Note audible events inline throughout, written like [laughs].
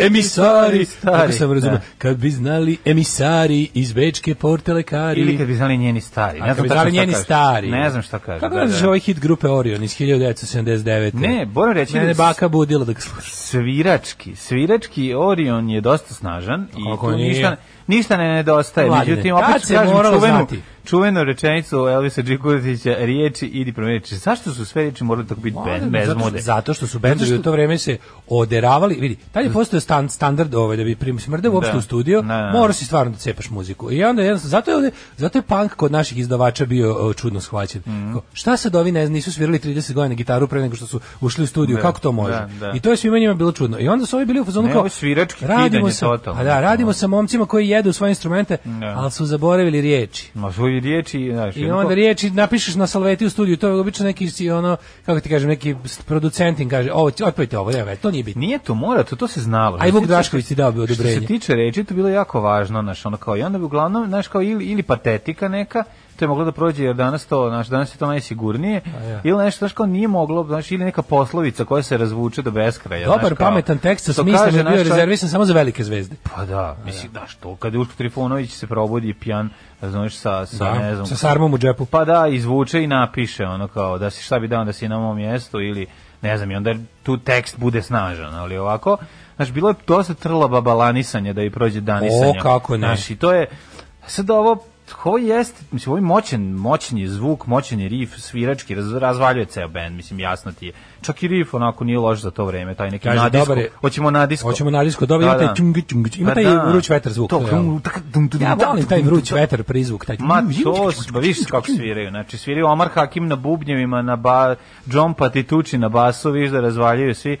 emisari, Stari, kako sam razumio, da. kad bi znali emisari iz Bečke portelekari. Ili kad bi znali njeni stari. Ne znam bi znali šta njeni kaže. stari. Ne znam šta kaže. Kako da, da. ovaj hit grupe Orion iz 1979. Ne, moram reći Mene da baka budila da ga sluša. svirački, svirački Orion je dosta snažan i Kako tu nije? ništa, ništa ne nedostaje. Mladine, Međutim, opet ću kažem čuvenu, znati. čuvenu rečenicu Elvisa Džikutića, riječi idi promijenići. Zašto su sve riječi morali tako biti bez, bez zato, mode? zato što su bendovi u to vreme se oderavali, vidi, tad je postao stan, standard ovaj da bi prim smrde uopšte Da. u studio, Da, da. mora si stvarno da cepaš muziku. I onda jednostavno zato je ovde, zato je punk kod naših izdavača bio o, čudno shvaćen. Mhm. Kao, Šta sad ovi ne nisu svirali 30 godina gitaru pre nego što su ušli u studio, Da, kako to može? da, da. I to je svima njima bilo čudno. I onda su ovi bili u fazonu kao svirački radimo sa, a da, radimo sa momcima koji jedu svoje instrumente, Da. ali su zaboravili riječi. Ma svoji riječi, znaš, I onda riječi napišeš na salveti u studiju, to je obično neki si ono, kako ti kažem, neki producentin kaže, ovo, otpojte ovo, veze, to nije bitno. Nije to mora, to, to se znalo. A i Vuk Što Drašković ti dao bi Što odobrenje. se tiče reči, to bilo jako važno, znaš, ono kao, i onda bi uglavnom, znaš, kao ili, ili patetika neka, to je moglo da prođe jer danas to, znaš, danas je to najsigurnije, ja. ili nešto, znaš, kao nije moglo, znaš, ili neka poslovica koja se razvuče do beskraja. Dobar, znaš, kao, pametan tekst sa što smislom je bio naš rezervisan samo za velike zvezde. Pa da, mislim, da, što, kad Uško Trifunović se probudi pijan, razumiješ, sa, sa, Da, ne znam, sa sarmom u džepu. Pa da, izvuče i napiše ono kao da si šta bi dao da si na mom mjestu ili ne znam i onda tu tekst bude snažan, ali ovako Znaš, bilo je dosta trla babalanisanja da i prođe danisanja. O, kako ne. Znaš, i to je, sad ovo, ovo jeste, mislim, moćan, moćan je zvuk, moćan je rif, svirački, raz, razvaljuje ceo band, mislim, jasno ti je. Čak i rif onako nije loš za to vreme, taj neki Kaže, na je. Hoćemo na disko. Hoćemo na disko, dobro, ima taj čungi, čungi, ima Pa taj da. vruć vetar zvuk. To, to ono. Ja volim taj vruć vetar prizvuk, taj. Ma to, ba viš kako sviraju, znači sviraju Omar Hakim na bubnjevima, na ba, John Patitucci na basu, viš da razvaljaju svi,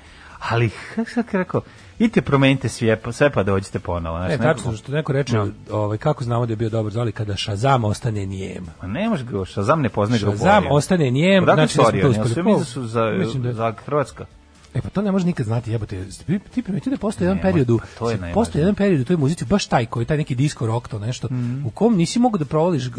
ali kako sam rekao, idite promenite sve, sve pa dođite ponovo. Znači, Ne, tačno što neko reče, No. ovaj, kako znamo da je bio dobar zoli kada Shazam ostane nijem. Ma ne može ga, Shazam ne poznaje grupu Shazam ostane nijem, Odakle znači su da Jel uspeli. sve misle su za, mislim da- za Hrvatska? E pa to ne može nikad znati, jebote. Ti, ti primetio da postoji jedan period, pa to je postoji jedan period u toj muzici baš taj koji taj neki disco rock to nešto, u kom nisi mogao da provališ uh,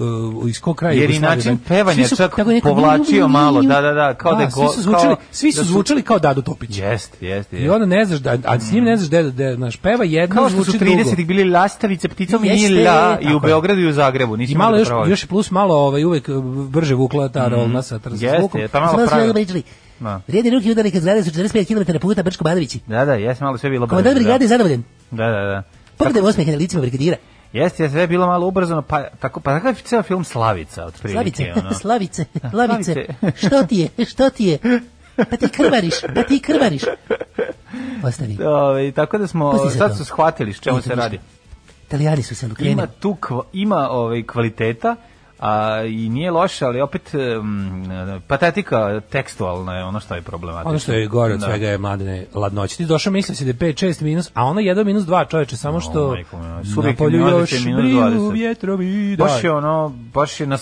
iz kog kraja Jer i način da- pevanja svi su čak neko- povlačio malo, da, da, da, kao da svi go- su zvučali, kao svi su da su- zvučali kao Dado Topić. Jeste, jeste. I onda ne znaš da, a s njim ne znaš da, da, naš peva jedno Kao zvuči su drugo. 30-ih bili lastavice pticom Jeste, Mila i u. Beogradu i u Zagrebu. Nisi malo mogao da još, još plus malo ovaj, uvek uh, brže vukla ta rolna sa Jeste, zvukom. je, pa malo pravi- Da. Vrijedi ruki udari kad zgrade su 45 km puta Brčko Badovići. Da, da, jes malo sve bilo Komandant brzo, brigade je zadovoljen. Da, da, da. Pogledaj osmeh na licima brigadira. Jeste, jeste, sve je bilo malo ubrzano, pa tako pa takav je ceo film Slavica otprilike, Slavice, ono. [laughs] Slavice, Slavice, Slavice. što ti je, što ti je? Pa ti krvariš, pa ti krvariš. Ostavi. Ove, tako da smo sad su shvatili s čemu se radi. Italijani su se Ima lukrenili. tu kva- ima ovaj kvaliteta, a i nije loše, ali opet um, patetika tekstualna je ono što je problematično. Ono što je gore od Da. svega je mladene ladnoće. Ti došao misli si da je 5, 6 minus, a ono 1 minus 2 čoveče, samo što moja, na polju još 20. vjetrovi. Baš je ono, baš je na,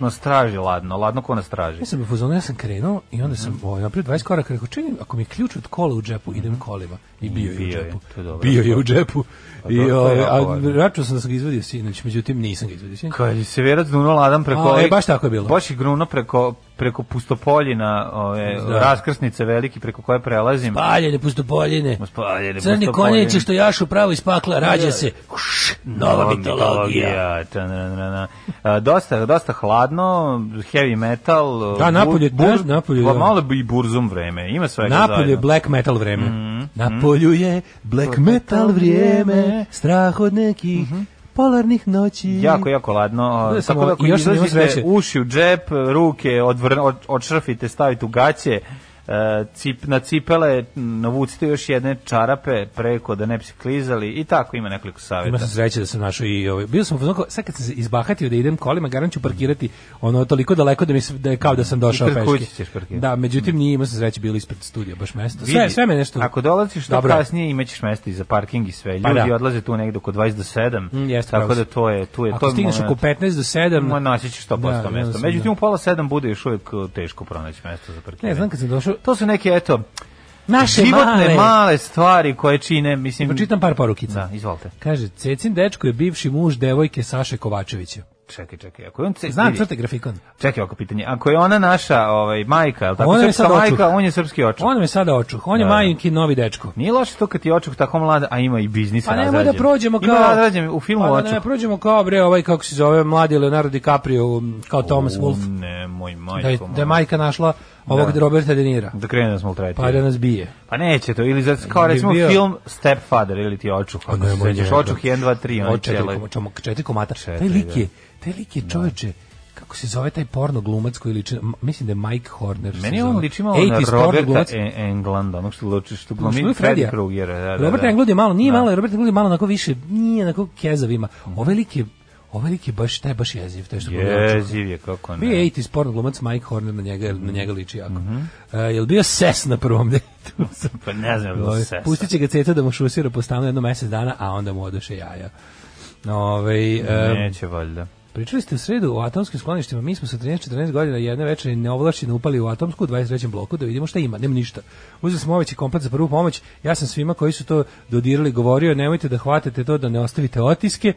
na straži ladno, ladno ko na straži. Ja sam u fazonu, ja sam krenuo i onda sam ovaj, napravio 20 koraka, rekao, čini, ako mi je ključ od kola u džepu, idem kolima. I bio je u bio je, džepu. to je dobro. Bio je u džepu. Pa I, je ovaj, a računao sam da sam ga izvadio sinoć, međutim nisam ga izvadio sinoć. Kad se vjerac grunuo ladan preko... A, e, baš tako je bilo. Baš je grunuo preko, preko pustopoljina, ove, Da. raskrsnice veliki preko koje prelazim. Paljene pustopoljine. Spaljene Crni konjići što jašu pravo iz pakla, rađa se. Uš, nova mitologija. Ta, na, na, na. A, dosta, dosta hladno, heavy metal. Da, napolje, bur, da, napolje, pa da. malo bi i burzum vreme, ima svega Napolje je zajedno. black metal vreme. Mhm, Napolju je black metal vrijeme, strah od nekih polarnih noći. Jako, jako ladno. Da, samo- Tako da ako još uši u džep, ruke odvr, od, odšrfite, stavite u gaće, cip, na cipele navucite još jedne čarape preko da ne bi se klizali i tako ima nekoliko Ima savjeta. sam sreće da sam našao i ovaj. Bio sam u sad kad sam se izbahatio da idem kolima, garant ću parkirati ono toliko daleko da mi se, da je kao da sam došao peške. kuće ćeš parkirati. Da, međutim nije imao sam sreće bilo ispred studija baš mesto. Sve, Vidi, sve me nešto. Ako dolaziš što Dobro je. kasnije imaćeš mesta i za parking i sve. Ljudi Pa da. odlaze tu negde oko 20 do 7. Mm, jeste, tako pravo da to je tu je Ako to je stigneš oko 15 do 7, Ma naći ćeš 100% Da, mesta. jednostavno, Međutim, da. u pola sedam bude još uvijek uh, teško pronaći mesto za parkiranje. ne znam kad sam došao, To su neke, eto, naše životne male, male. stvari koje čine, mislim... Pročitam par porukica. Da, izvolite. Kaže, Cecin dečko je bivši muž devojke Saše Kovačevića. Čekaj, čekaj. Ako je on ce- Znam crte grafikon. Čekaj ovako pitanje. Ako je ona naša ovaj, majka, je tako Ona je srpska majka, očuh. on je srpski očuh. On me sada očuh. On je Da, da. majinki novi dečko. Nije loše to kad ti je očuh tako mlada, a ima i biznis Pa nemoj da prođemo kao... Ima razrađen u filmu pa da očuh. ne prođemo kao, bre, ovaj, kako se zove, mladi Leonardo DiCaprio, kao Thomas Wolfe. Ne, moj majko. Da je, da je majka našla ovog Da. Roberta De Nira. Da krene da smo ultretili. Pa da nas bije. Pa neće to, ili za, kao recimo bio- film Stepfather ili ti očuh, ako se nemoj, sećaš, očuh 1, 2, 3, on Od četiri, koma- čomo- četiri komata. Taj Četiri, lik da. je, taj lik je čoveče, kako se zove taj porno glumac koji liči, mislim da je Mike Horner. se Meni on liči malo na 80s porno Roberta. E- Englanda, onog što luči, što glumi Freddy? Krueger. Da, da, Robert da. Englund je malo, nije Da. malo, Robert Englund je malo onako više, nije onako kezav ima. Ovaj lik je, ovaj lik je baš, taj je baš jeziv, taj što očuha. Jeziv je, kako Bio je ne. 80s porno glumac Mike Horner, na njega, Mhm. na njega liči jako. E, jel bio ses na prvom detu? [laughs] Pa ne znam, je bilo Ovaj, sesa. Pustit će ga ceca da mu šusira po stanu jedno mesec dana, a onda mu odoše jaja. Ove, e, Neće valjda. Pričali ste u sredu o atomskim skloništima, mi smo sa 13-14 godina jedne večeri neovlašćeno upali u atomsku u 23. bloku da vidimo šta ima, nema ništa. Uzeli smo oveći komplet za prvu pomoć, ja sam svima koji su to dodirali govorio, nemojte da hvatate to da ne ostavite otiske,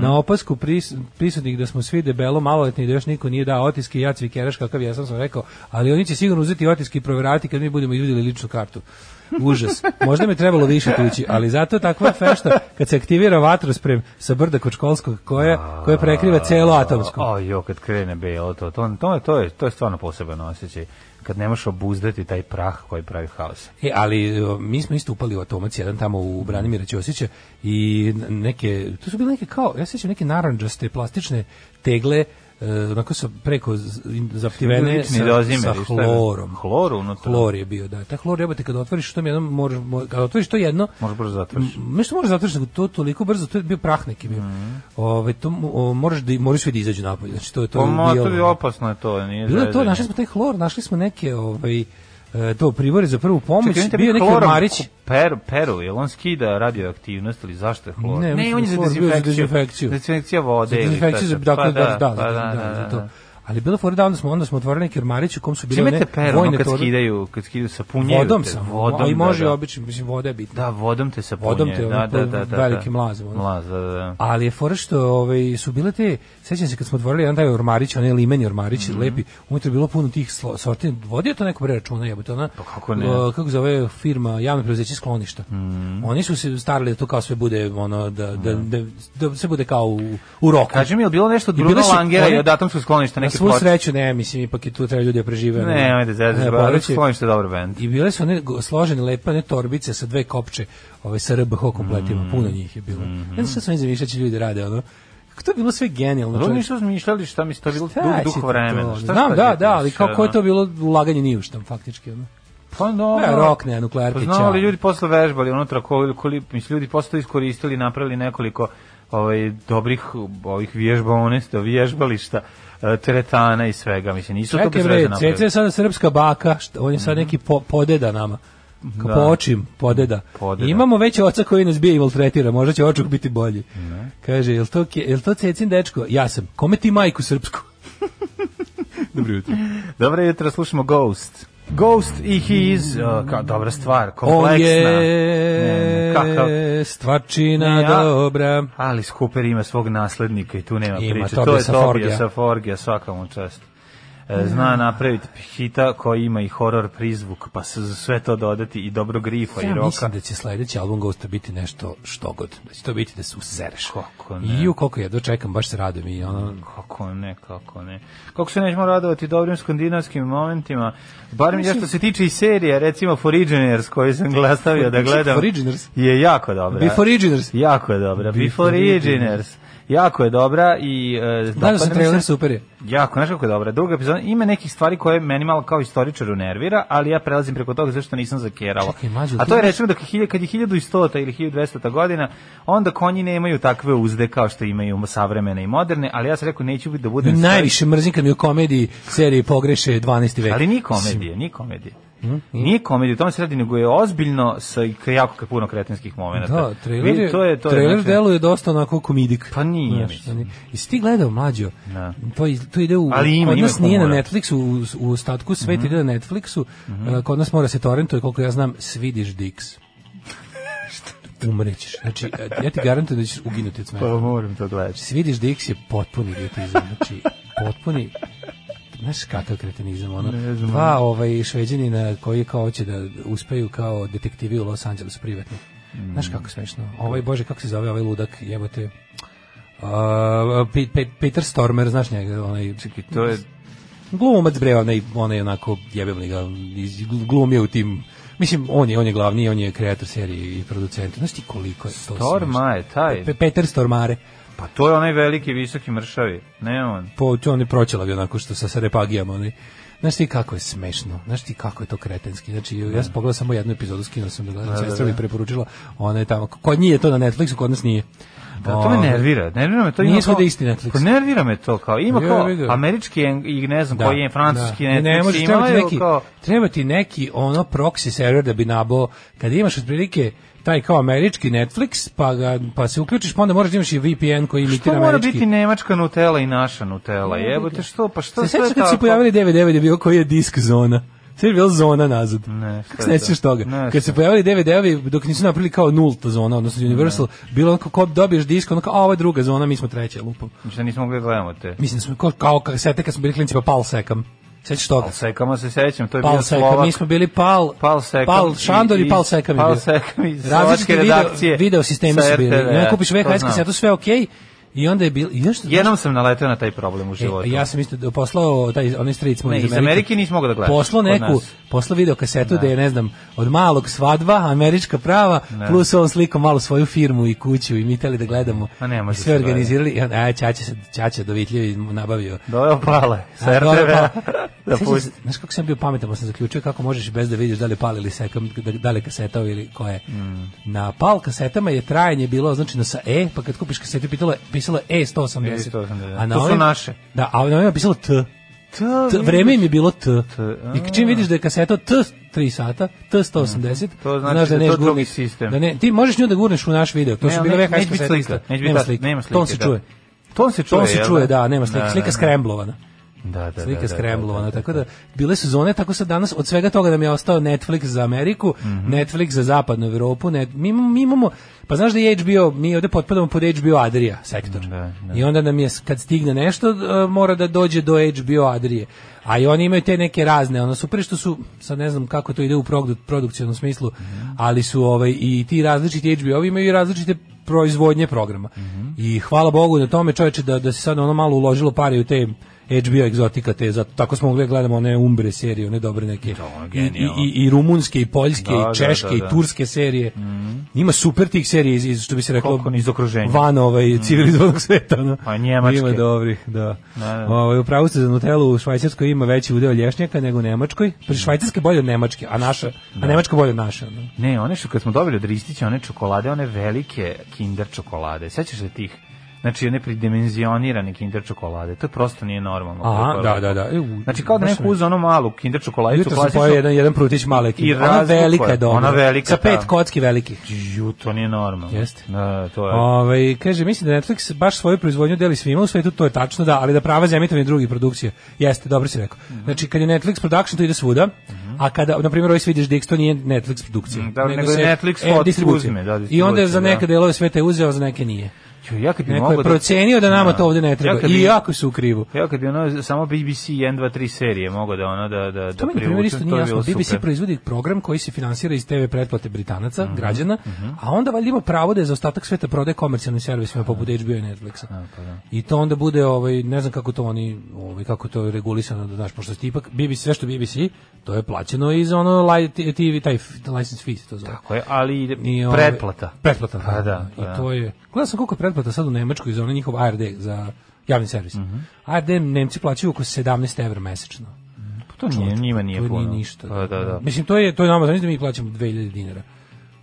na opasku pris, prisutnih da smo svi debelo maloletni i da još niko nije dao otiske, ja cvikeraš kakav ja sam sam rekao, ali oni će sigurno uzeti otiske i proveravati kad mi budemo izvidjeli ličnu kartu. Užas. Možda mi trebalo više tući, ali zato takva fešta kad se aktivira vatrosprem sa brda kod školskog koja, koja prekriva celo atomsko. O, jo, kad krene belo, to, to, to, je, to, je, to je stvarno poseban osjećaj. Kad ne možeš obuzdati taj prah koji pravi haos. E, ali mi smo isto upali u atomac jedan tamo u Branimira Ćosića i neke, to su bile neke kao, ja se sjećam neke narandžaste plastične tegle e, onako sa preko zaptivene sa, dozimeri, sa hlorom. Hlor unutra? Hlor je bio, da. Taj hlor jebote kad otvoriš to jedno, možeš, mo- kad otvoriš to jedno, Možeš brzo zatvoriš. M- Nešto možeš zatvoriš, nego to toliko brzo, to je bio prah neki bio. Ovaj to mo- o, moraš da moraš svi da izađu napolje. Znači to je to Pa to je opasno je to, nije Bilo je to, našli smo taj hlor, našli smo neke ovaj to pribore za prvu pomoć, Čekaj, bio je neki ormarić. ko- Peru, jel on skida radioaktivnost ili zašto je hlor? Ne, mislim on je da za dezinfekciju. Dezinfekcija vode Dezinfekcija dakle pa da, da, da, da, da, da, da. Ali bilo fora da onda smo onda smo otvorili neki ormarić u kom su bile one ono vojne kad skidaju, kad skidaju sapunjeju vodom te, sam, vodom, i može da, da. obično, mislim voda je bitna. Da, vodom te sapunje. Vodom te, da, da, da, da, velikim da. ono. Mlaz, da, da, da. Ali je fora što ovaj, su bile te, sećam se kad smo otvorili jedan taj ormarić, onaj limeni ormarić, Mhm. lepi, unutra je bilo puno tih sorti, vodio to neko bre računa, jebote, ona, Pa kako ne? o, kako zove firma, javno preuzeće skloništa. Oni su se starali da to kao sve bude, ono, da, da, da, da sve bude kao u, u roku. Kaži mi, je bilo nešto Bruno su Langera i od atomskog skloništa neke svu ploče? sreću, ne, mislim, ipak je tu treba ljudi da prežive. Ne, ajde, ne, je dobar bend. I bile su one složene lepe one torbice sa dve kopče, ove sa RBH kompletima, Mm. puno njih je bilo. Ja znam šta sam izmišljao će ljudi rade, ono. Kako to je bilo sve genijalno. Oni nisu razmišljali šta mi to bilo Šta duh, vremena. Šta Znam, šta da, da, ali kako je to bilo ulaganje ni u šta, faktički. Ono. Pa no, Ne, rok, ne, nuklearke, Pa znali ljudi posle vežbali unutra koliko mislim ljudi posle to iskoristili, napravili nekoliko ovaj dobrih ovih vježbaonesta, vježbališta, e, teretana i svega, mislim nisu to Čekaj bez bre, veze Ceca napravili. je sada srpska baka, šta, on je sad neki po, podeda nama. Da. po očim, podeda. Podeda. I imamo već oca koji nas bije i maltretira, možda će očuk biti bolji. Kaže, jel to, jel to Cecin dečko? Ja sam. Kome ti majku srpsku? [laughs] Dobro jutro. Dobro jutro, slušamo Ghost. Ghost i he is, uh, kao dobra stvar, On kompleksna. je Ne, kakav, stvarčina Ne, ja- dobra. ali Cooper ima svog naslednika i tu nema Ima, priče. To je. Tobija Saforgija, svaka mu čast. E, Zna napraviti hita koji ima i horor prizvuk, pa se za sve to dodati i dobro grifa i Ja roka. mislim da će sledeći album Ghosta biti nešto što god. Da će to biti da se usereš. Kako ne? I u koliko jedno čekam, baš se radujem i ono... Kako ne, kako ne. Kako se nećemo radovati dobrim skandinavskim momentima, barem ja što se tiče i serije, recimo Foreigners koju sam glastavio da gledam, je jako dobra. Before. Jako je dobra. Before Originers. Jako je dobra i e, dopada sam mi trailer, se. super je. Jako, znaš kako je dobra. Druga epizoda, ima nekih stvari koje meni malo kao istoričaru nervira, ali ja prelazim preko toga zašto nisam zakeralo. Čekaj, A to je rečeno da kad je 1100 ili 1200 godina, onda konji nemaju takve uzde kao što imaju savremene i moderne, ali ja sam rekao neću da budem... Najviše mrzim kad mi u komediji seriji pogreše 12. vek. Ali nije komedije, nije komedije. Nije komedija, o tome se radi, nego je ozbiljno sa jako puno kretenskih momenata. Da, trailer, je, to je, to je, trailer znači- deluje dosta onako komidik. Pa nije, Znaš, mislim. oni- Jesi ti gledao mlađo? Da. To, to ide u, Ali ima, kod ima nas nije na. Netflixu, u, u ostatku sveta Mhm. ide na Netflixu, uh, kod nas mora se torrentuje, koliko ja znam, Swedish Dicks. [laughs] Umrećeš. Znači, e, ja ti garantujem da ćeš uginuti od smeha. Pa moram to gledati. Swedish Dicks je potpuni idiotizam, znači potpuni Znaš kakav kretenizam, ono, dva ovaj, šveđanina koji kao hoće da uspeju kao detektivi u Los Angelesu privatno. Znaš kako smešno. Ovaj, bože, kako se zove ovaj ludak, jebote. Uh, Pe- Pe- Peter Stormer, znaš njega, onaj, Čekaj, to je... glumac bre, onaj, onaj onako jebem ga, glumio u tim, mislim, on je, on je glavni, on je kreator serije i producent. Znaš ti koliko je to Storma smešno? je taj. Pe- Peter Stormare. Pa to je onaj veliki, visoki mršavi. Ne on. po on je proćelavi onako što sa sarepagijama onaj. Znaš ti kako je smešno, znaš ti kako je to kretenski. Znači, ja sam pogledao samo jednu epizodu, skinuo sam da gledam, sestra mi preporučila, ona je tamo, kod njih je to na Netflixu, kod nas nije. Da, to me Ovaj, nervira. Nervira me to. Nije svuda kao- isti Netflix. Pa nervira me to kao. Ima kao američki i ne znam koji je francuski da. Netflix. Ne, može, treba ti imaju neki, kao... treba ti neki ono proxy server da bi nabao, kad imaš otprilike taj kao američki Netflix, pa, ga, pa se uključiš, pa onda moraš da imaš i VPN koji Što imitira mora američki. biti nemačka Nutella i naša Nutella? Jebote, što? Pa što Se sve kad se tako? pojavili DVD-ovi je bio koji je disk zona? Sve je bila zona nazad. Ne, Kako se nećeš to? toga? Ne, kad se pojavili DVD-ovi dok nisu napravili kao nulta zona, odnosno Universal, bilo onako kao dobiješ disk, onako, a ovo je druga zona, mi smo treća, lupom. Mislim, nismo mogli da gledamo te. Mislim da smo kao, kao kasete kad smo bili klinci pa pal sekam. Sećaš toga? Pal sekama se sećam, to je Pal bio sekam, Slovak. mi smo bili pal, Pal sekam. pal Šandor i, i- pal sekam. je Pal bio. sekam iz Različite slovačke video, redakcije video sistemi sa su bili. Onda kupiš VHS kasetu, sve okej. I onda je bil, i još, Jednom sam naleteo na taj problem u životu. E, ja sam isto da poslao taj onaj stric moj Ne, iz Amerike nisi mogao da gledaš, Poslao neku, poslao video kasetu da je ne znam, od malog svadba, američka prava, plus on slikao malo svoju firmu i kuću i mi teli da gledamo. Ma ne može sve gledati. organizirali, a Ćaća se Ćaća dovitljivi nabavio. Doveo pale, sa A, pa- [laughs] da pusti. Znaš kako sam bio pametan, pa sam zaključio kako možeš bez da vidiš da li je pal ili sekam, da, da li je kaseta ili koja je. Mm. Na pal kasetama je trajanje bilo označeno sa E, pa kad kupiš kasetu pitalo je, pisalo je E180. E180, A na to su naše. Da, a na ovima je pisalo T. To, T, vreme im je bilo T. T, I čim vidiš da je kaseta T 3 sata, T 180, Mhm. To znači znaš da je neš to drugi gurni- sistem. Da ne, ti možeš nju da gurneš u naš video. To Ne, su bile VHS kasete slika, neće biti slike. nema slike, Ton se da. čuje. Ton se čuje, Ton se čuje, da? da, nema slike. Da, Slika da, da. skremblovana. Da, da, Slika da, da, skremblovana, da, da, tako da bile su zone, tako sad danas od svega toga nam je ostao Netflix za Ameriku, Mhm. Netflix za zapadnu Evropu, net, mi, imamo, mi imamo, pa znaš da je HBO, mi ovde potpadamo pod HBO Adria sektor. Da, da. I onda nam je, kad stigne nešto, mora da dođe do HBO Adrije. A i oni imaju te neke razne, ono super što su, sad ne znam kako to ide u produ, produkcijnom smislu, ali su ovaj, i ti različiti HBO imaju i različite proizvodnje programa. I hvala Bogu na tome čoveče da, da se sad ono malo uložilo pare u te HBO egzotika te zato tako smo mogli da gledamo one umbre serije one dobre neke ono I, i, i, i rumunske i poljske Da, i da, češke da, i da. turske serije ima super tih serija iz, iz što bi se reklo Koliko iz okruženja. van ovaj civilizovanog sveta no. A njemačke. ima dobrih da, Da, da. Ovaj, upravo ste za Nutellu u Švajcarskoj ima veći udeo lješnjaka nego u Nemačkoj pri Švajcarska je bolje od Nemačke a naša a Nemačka bolje od naše no. Ne, one što kad smo dobili od Ristića, one čokolade, one velike kinder čokolade. Sećaš se tih? Znači, one pridimenzionirane kinder čokolade. To prosto nije normalno. Aha, je da, da, da. E, u- Znači, kao da neko uzeo onu malu kinder čokoladicu, Jutro sam pojeo jedan, jedan prutić male I kine. Ona velika je dobra. Ona velika, Sa pet da. kocki velikih. Ju, to nije normalno. Jeste. Da, to je. Ovaj kaže mislim da Netflix baš svoju proizvodnju deli svima u svetu, to je tačno da, ali da prava za emitovanje drugih produkcija. Jeste, dobro si rekao. Mhm. Znači kad je Netflix production to ide svuda, a kada na primjer ovaj vidiš Dix to nije Netflix produkcija. Mm, da, nego je Netflix distribucija. uzme, da, I onda je za da. neke delove sveta je uzeo, za neke nije. Ju, ja kad bi Neko je da- procenio da nama Da. to ovde ne treba. Ja kad I bi- jako su u krivu. Ja kad bi ono samo BBC 1 2 3 serije mogao da ono da da To da primjer privučem, isto to nije bi jasno. bilo BBC super. Proizvodi program koji se finansira iz TV pretplate Britanaca, građana, a onda valjda ima pravo da je za ostatak sveta prodaje komercijalnim servisima poput HBO i Netflixa. pa I to onda bude ovaj ne znam kako to oni ovaj kako to je regulisano da znaš pošto ipak BBC sve što BBC to je plaćeno iz ono li- TV taj license fee to zove. Tako je, ali I, ovaj, pretplata. Pretplata. Pa da, pa I da. to je. Gledao sam koliko je pretplata sad u Nemačkoj za onaj njihov ARD, za javni servis. Mhm. ARD Nemci plaćaju oko 17 evra mesečno. To nije, njima nije to puno. nije ništa. Pa, da, da. Mislim, to je, to je nama, znači da mi plaćamo 2000 dinara.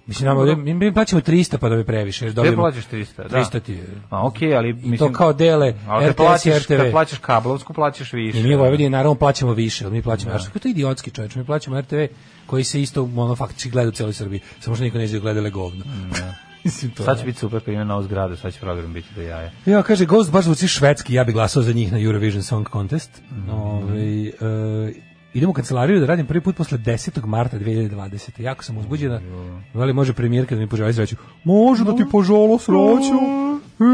Mislim, nama, mi, mi plaćamo 300 pa da bi previše. dobijemo- plaćaš 300? Da. 300 ti je. A okej, ali I mislim... to kao dele Ali RTS i plaćaš, RTV. kad plaćaš kablovsku, plaćaš više. I mi u Vojvodini naravno plaćamo više, ali mi plaćamo, da. je to idiotski čovječ, mi plaćamo RTV koji se isto ono faktički gleda u cijeloj Srbiji, samo što niko neće gledale govno. [laughs] Mislim to. Sad će biti super kad ima novu zgradu, sad će program biti do jaja. Ja, kaže, Ghost baš zvuči švedski, ja bih glasao za njih na Eurovision Song Contest. Ovaj, e, idem u kancelariju da radim prvi put posle 10. marta 2020. Jako sam uzbuđena. Veli, može premijerka da mi poželi sreću. Može da ti poželo sreću.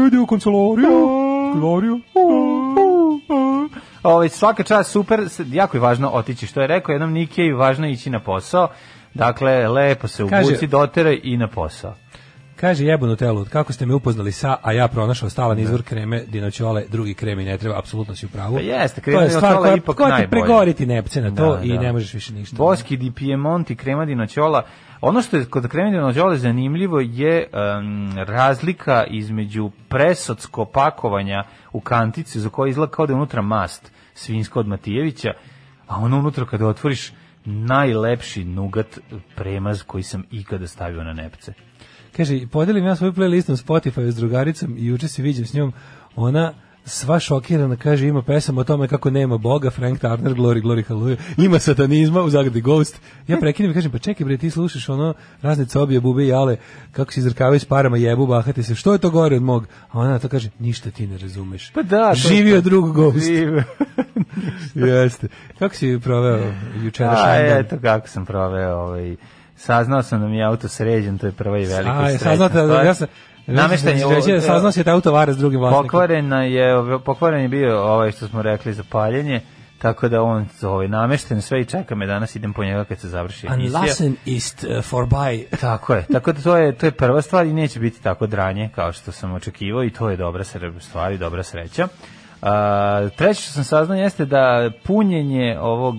Idi u kancelariju. Kancelariju. Ovaj svaka čast super, jako je važno otići što je rekao jednom Nikej, važno je ići na posao. Dakle, lepo se ubuci, doteraj i na posao. Kaže jebano telo, kako ste me upoznali sa, a ja pronašao stalan izvor kreme dinoćole, drugi kremi ne treba, apsolutno si u pravu. Pa jeste, To krema je stvar koja, je ipak koja ti pregoriti nepce na to Da, i da. ne možeš više ništa. Boski di Piemonti, krema dinoćola. Ono što je kod krema dinoćola zanimljivo je em, razlika između presotsko pakovanja u kantici za koje izgleda kao da je unutra mast svinjsko od Matijevića, a ono unutra kada otvoriš najlepši nugat premaz koji sam ikada stavio na nepce. Kaže, podelim ja svoju playlistu na Spotify s drugaricom i juče se viđem s njom, ona sva šokirana kaže ima pesama o tome kako nema Boga, Frank Turner, Glory, Glory, Hallelujah, ima satanizma u zagradi Ghost. Ja prekinem i kažem, pa čekaj bre, ti slušaš ono razne cobije, bube i jale, kako se izrkavaju s parama, jebu, bahate se, što je to gore od mog? A ona na to kaže, ništa ti ne razumeš. Pa da, Živio drug Ghost. [laughs] Jeste. Kako si proveo jučerašnji A, dan? eto kako sam proveo, ovaj, saznao sam da mi je auto sređen, to je prva i velika A, sreća. saznate, da, ja sam, Namešten je, Reći, ovo- saznao si da auto vara s drugim vlasnikom. Pokvarena je, pokvaren je bio ovaj što smo rekli za paljenje, tako da on ovaj, namešten sve i čeka me danas, idem po njega kad se završi emisija. Unlassen ist uh, vorbei. [laughs] Tako je, tako da to je, to je prva stvar i neće biti tako dranje kao što sam očekivao i to je dobra stvar i dobra sreća. A, treće što sam saznao jeste da punjenje ovog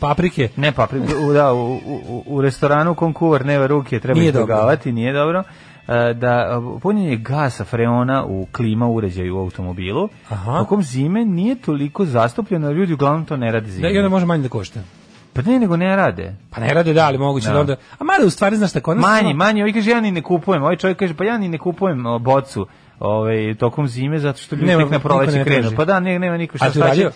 Paprike. Ne pa u, da, u, u, u restoranu konkuvar neva ruke treba Nije izbjegavati, nije dobro. E, da punjenje gasa freona u klima uređaju u automobilu Aha. tokom zime nije toliko zastupljeno, jer ljudi uglavnom to ne rade Da, zime. i onda može manje da košta. Pa ne, nego ne rade. Pa ne rade da, ali moguće da, Da. onda... A mada u stvari, znaš tako, Manje, manje, ovaj kaže ja ni ne kupujem, ovaj čovjek kaže pa ja ni ne kupujem bocu ovaj, tokom zime zato što ljudi tek na proleće krenu. Pa da, ne, nema niko šta šta će-?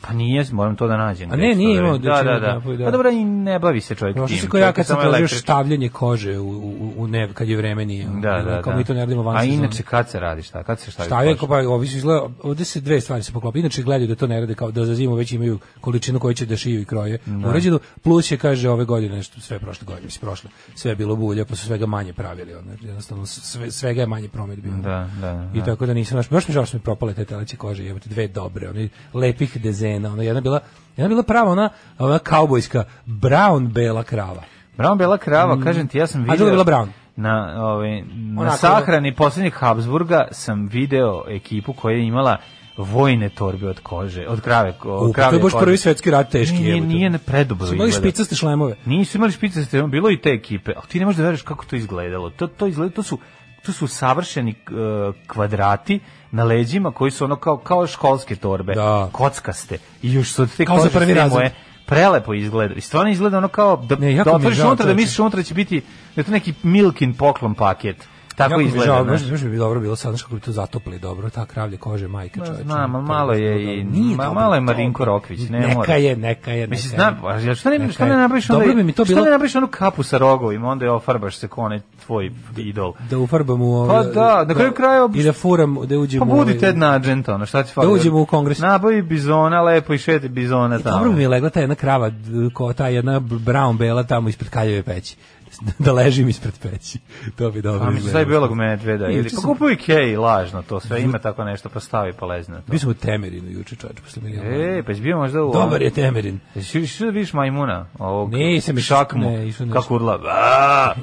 Pa nije, moram to da nađem. A ne, nije imao radili. da Da, će da, da da. napravi, da. Pa dobro, i ne bavi se čovjek tim. ko ja kad sam tražio štavljanje kože u, u, u ne, kad je vreme nije. Da, da, Kao da. mi to ne radimo van A inače kad se radi šta? Kad se šta? Štavljanje, pa ovi su izgleda, ovde se dve stvari se poklopi. Inače gledaju da to ne rade kao da za zimu već imaju količinu koju će da šiju i kroje. Uređeno, plus je kaže ove godine nešto sve prošle godine, mislim prošle. Sve je bilo bulja, pa su svega manje pravili, ono, jednostavno sve, svega je manje promet bio. Da, da, I da. tako da nisam baš baš mi žao što mi propale te teleće kože, jebote dve dobre, one lepih dezena, ona jedna bila jedna bila prava ona ona kaubojska brown bela krava. Brown bela krava, kažem ti, ja sam Mm. A video... druga bila Brown. Na, ovaj, na Onako- sahrani posljednjeg Habsburga sam video ekipu koja je imala vojne torbe od kože, od krave, od U, pa krave to je baš prvi svetski rat teški, Nije, jebote. nije ne predobro Su imali špicaste šlemove. Nisu imali špicaste, bilo i te ekipe, ali ti ne možeš da veruješ kako to izgledalo. To, to, izgleda, to, su, to su savršeni uh, kvadrati na leđima koji su ono kao, kao školske torbe, Da. kockaste. I još su od te Kao kože prvi sve razred. moje prelepo izgleda. I stvarno izgleda ono kao da, Ne, da otvoriš unutra, da misliš unutra će biti da je to neki Milkin poklon paket. Tako izgleda. žao, znaš. baš, bi dobro bilo sad, kako bi to zatopili dobro, ta kravlja kože, majka čoveče. Znam, To malo bi je i. Nije ma, malo je Marinko Rokvić, ne neka mora. je, neka je, neka Mislim, znam, a što ne, Neka što ne napraviš onda, Dobro bi mi to što bilo- ne napraviš onu kapu sa rogovima, onda je ofarbaš se ko onaj tvoj idol. Da ufarbam u... Pa da, na kraju krajeva- I da furam, da uđem Pa u... budi ovaj- Ted Nugent, ono, šta ti fali? Da uđemo u kongres. Nabavi bizona, lepo i šeti bizona tamo. Dobro mi je legla ta jedna krava, ko ta jedna brown bela tamo ispred kaljeve peći. [laughs] da ležim ispred peći. To bi dobro A izgledalo. taj belog medveda. Ili, pa sam- kupuj kej, lažno to, sve ima tako nešto, pa stavi pa lezi na to. Mi smo u Temerinu juče čovječ, posle milijona. E, pa si bio možda u... Dobar je Temerin. Jesi da vidiš majmuna? Ovog, šakmu, ne, išao nešto. kako urla.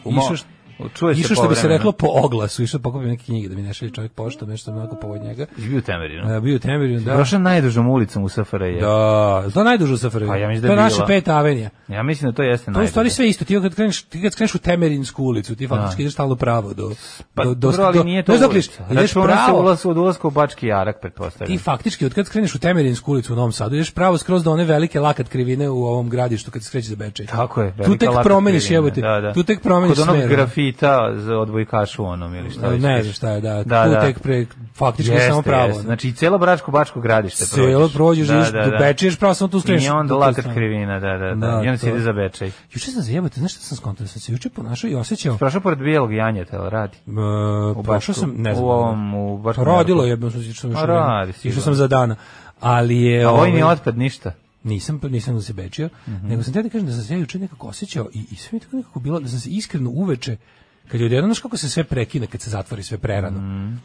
Išao Čuje se Išao što bi se reklo po oglasu, išao pokupio neke knjige da mi ne šalje čovjek poštom, nešto onako povod njega. Jesi bio u Temerinu? E, bio u Temerinu, da. Prošao najdužom ulicom u SFRJ. Da, to je najduže u SFRJ. Pa ja mislim da to je je naša peta avenija. Ja mislim da to jeste To je najduže. stvari sve isto. Ti kad kreneš, ti kad kreneš u Temerinsku ulicu, ti faktički ideš stalno pravo do Pa, do do, do- nije to ulica. ideš se pravo. ulaz od ulaska u Bački Jarak, pretpostavljam. Ti faktički od kad kreneš u Temerinsku ulicu u Novom Sadu, ideš pravo skroz do one velike lakat krivine u ovom gradištu kad se skreće za Bečej. Tako je. Tu velika tek laka promeniš krivina, jebote. Da, da. Tu tek promeniš smer. Grafita za odbojkašu onom ili šta. Ne znam šta je, da. Da, da. tek pre faktički Jeste, samo pravo. jeste. Znači, i celo Bračko Bačko gradište Celo prođeš, ideš do Bečeja, ideš pravo samo tu skreneš. I onda lakat krivina, da, da, da. Da, I onda se ide za Bečej. Juče sam zajebate, znaš šta sam skontao? Sam se juče ponašao i osjećao. Prošao pored bijelog janjeta, jel radi? U prošao sam, ne znam. U ovom, u Pa Bačkom radilo Jarku. je, sam išao sam Pa išao išao sam za dana. Ali je... A vojni ovaj, otpad ništa. Nisam, nisam da se bečio, Mhm. nego sam te da kažem da sam se ja juče nekako osjećao i, i sve mi tako nekako bilo, da sam se iskreno uveče, kad je odjedno, znaš kako se sve prekine, kad se zatvori sve prerano. Mhm.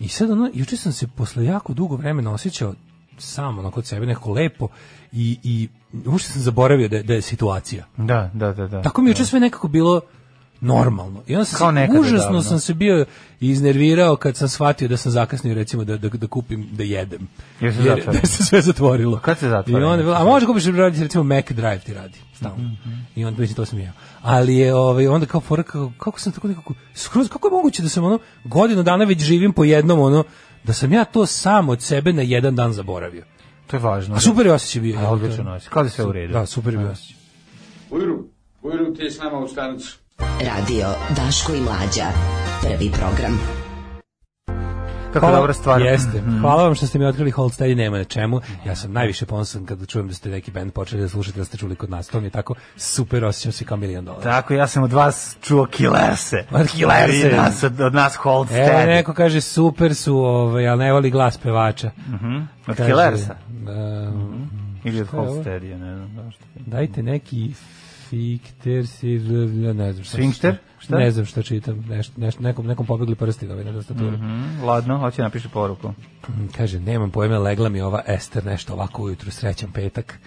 I sad ono, juče sam se posle jako dugo vremena osjećao sam onako kod sebe nekako lepo i, i uopšte sam zaboravio da, da je situacija. Da, da, da, da. Tako mi juče sve nekako bilo normalno. I onda sam Kao se, užasno davno. sam se bio iznervirao kad sam shvatio da sam zakasnio recimo da, da, da kupim, da jedem. Jer se Jer- zatvorilo. [laughs] da se sve zatvorilo. Kad se zatvori? I onda, je a može kupiš radi recimo Mac Drive ti radi. Stalno. I onda mislim to sam ja. Ali je ovaj onda kao fora kako, kako sam tako nekako skroz kako je moguće da sam ono godinu dana već živim po jednom ono da sam ja to sam od sebe na jedan dan zaboravio. To je važno. A super je osjećaj bio. A odličan osjećaj. Kao da sve u redu. Da, super je bio osjećaj. Ujru, ujru ti s nama u stanicu. Radio Daško i Mlađa. Prvi program. Kako dobra stvar. Mhm. Jeste. Hvala vam što ste mi otkrili Hold Steady, nema na čemu. Ja sam najviše ponosan kada čujem da ste neki band počeli da slušate, da ste čuli kod nas. To mi je tako super, osjećam se kao milion dolara. Tako, ja sam od vas čuo Killerse. Od Killerse. Nas, od, od nas Hold Evo neko kaže super su, ovaj, ali ne voli glas pevača. Od Kaže, Killersa. da, Ili od Šta je Hold ovo? Steady, ne znam dajte neki fikter si, ne znam šta. Sfinkter? Šta? Ne znam šta čitam. Nešto, nešto, nekom, nekom pobegli prsti ovaj na tastaturu. Mm, ladno, hoće napiše poruku. Kaže, nemam pojma, legla mi ova Ester nešto ovako ujutru, srećan petak.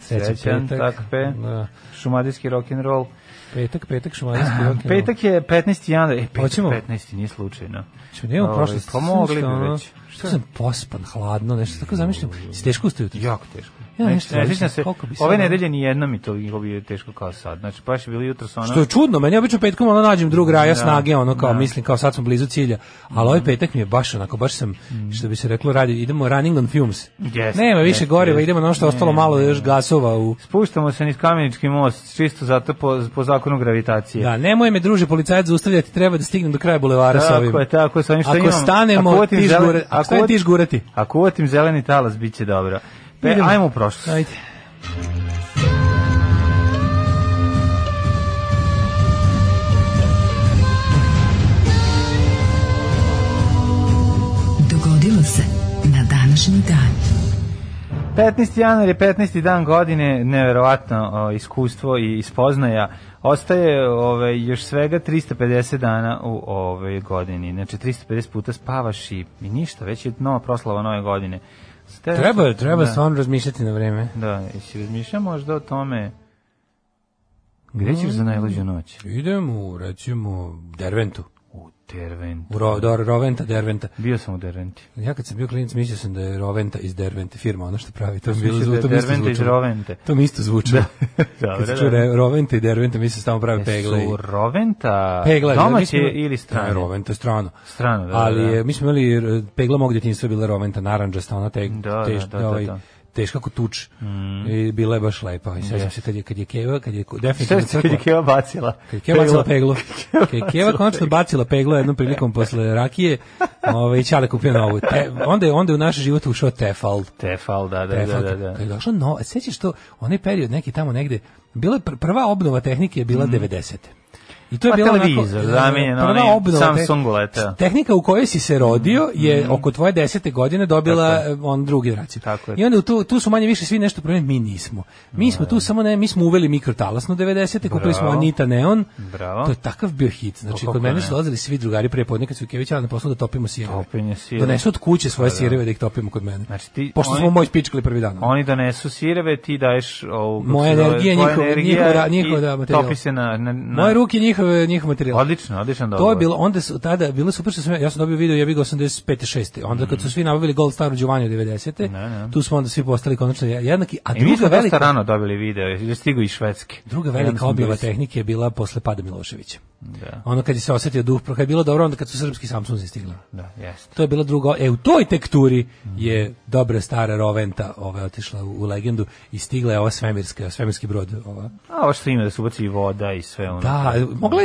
Srećan, Srećan, petak. tak, pe. Da. Šumadijski rock'n'roll. Petak, petak, šumadijski rok. Petak je 15. januar. E, petak Hoćemo? 15. nije slučajno. Što nemamo Ovaj, prošle Pa mogli bi već. Što sam pospan, hladno, nešto tako zamišljam. Si teško ustao jutro? Jako teško. Ja Ne, nešto ne sjećam se, ove nedelje ni jedno mi to bilo bi teško kao sad. Znači, baš je bilo jutro sa ono... Što je čudno, meni obično petkom ono nađem drug raja Da, snage, ono kao da. mislim kao sad smo blizu cilja, ali ovaj petak mi je baš onako, baš sam, što bi se reklo, radi, idemo running on fumes. Jeste, Nema više jeste, goriva, jeste. idemo na ono što je ostalo Ne, malo ne, još ne. gasova u... Spuštamo se niz kamenički most, čisto zato po, po zakonu gravitacije. Da, nemoj me druže policajac zaustavljati, treba da stignem do kraja bulevara sa ovim. Tako je, tako je, sa ovim što Ako imam. stanemo, Ako uvatim ti žgurati. Ako uvatim zeleni talas, bit će dobro. Pe, Idemo. ajmo u prošlost. Ajde. Dogodilo se na današnji dan. 15. januar je 15. dan godine, neverovatno o, iskustvo i spoznaja. Ostaje ove, još svega 350 dana u ove godini. Znači 350 puta spavaš i, i ništa, već je nova proslava nove godine. Treba, treba da, stvarno razmišljati na vreme. Da, jesi razmišljao možda o tome gde ćeš za najluđu noć? Idem u, recimo, Derventu. U Dervent. U Ro, do, Roventa, Derventa. Bio sam u Derventi. Ja kad sam bio klinac mislio sam da je Roventa iz Dervente, firma, ono što pravi. To mi bilo da je zvu, to mi isto Derventa iz. Rovente. To mi isto zvučalo. Dobro, [laughs] kad se da. čuje Re- Roventa i Derventa, mislio sam tamo pravi pegle. i- Su Roventa da, mi domaće smo- ili strane? Ne, Roventa je strano. Strano, da, Ali da, da. je, mi smo imali e, pegla mog djetinjstva bila Roventa naranđasta, ona te, Da, da, teš, da, da, ovaj, da. Teška kao tuč. I bila je baš lepa. I sećam se kad je, kad je Keva, kad je definitivno Šta kad je Keva bacila? Kad je Keva bacila peglo. [laughs] Kad je Keva konačno bacila peglo jednom prilikom posle rakije, ovaj Ćale kupio novu. Te, onda je onda je u naš život ušao Tefal. Tefal, da, da, da, Tefal, da, da. Kad je došlo no, sećaš to, onaj period neki tamo negde, bila je pr- prva obnova tehnike je bila 90. I to je Pa onako, televizor, e, zamenjen onaj Samsung leteo. Tehnika u kojoj si se rodio je oko tvoje desete godine dobila Tako je. e, on drugu generaciju. Tako je. I onda tu, tu su manje više svi nešto promenili, mi nismo. Mi smo tu samo ne, mi smo uveli mikrotalasno 90. kupili smo. Anita Neon. Bravo. To je takav bio hit. Znači, kod mene ne. su dolazili svi drugari pre podne kad su Kević na poslu da topimo sireve. Topljenje sireva. Donesu od kuće svoje sireve da ih topimo kod mene. Znači ti- Pošto oni- smo moj spičkali prvi dan. Oni donesu sireve, ti daješ ovu... Moja energija, tvoja njihova- energija njihova- i njihova, da, materijal. Topi njihov, njihov materijal. Odlično, odličan To je bilo, onda su, tada, bilo super što sam, ja- ja sam dobio video, ja bih ga 85. 6. Onda kad su svi nabavili Gold Star Giovanni 90. Ne, ne. Tu smo onda svi postali konačno jednaki, a I mi druga smo velika, rano dobili video, je stigo iz Švedske. druga velika smo objava tehnike je bila posle pada Miloševića. Da, Ono kad je se osetio duh, kad je bilo dobro, onda kad su srpski Samsungi stigli. da, jeste. To je bila druga, e u toj tekturi je dobra stara Roventa ova otišla u, u legendu i stigla je ova svemirska, svemirski brod. Ova. A ovo što ima da se ubaci i voda i sve ono. Da,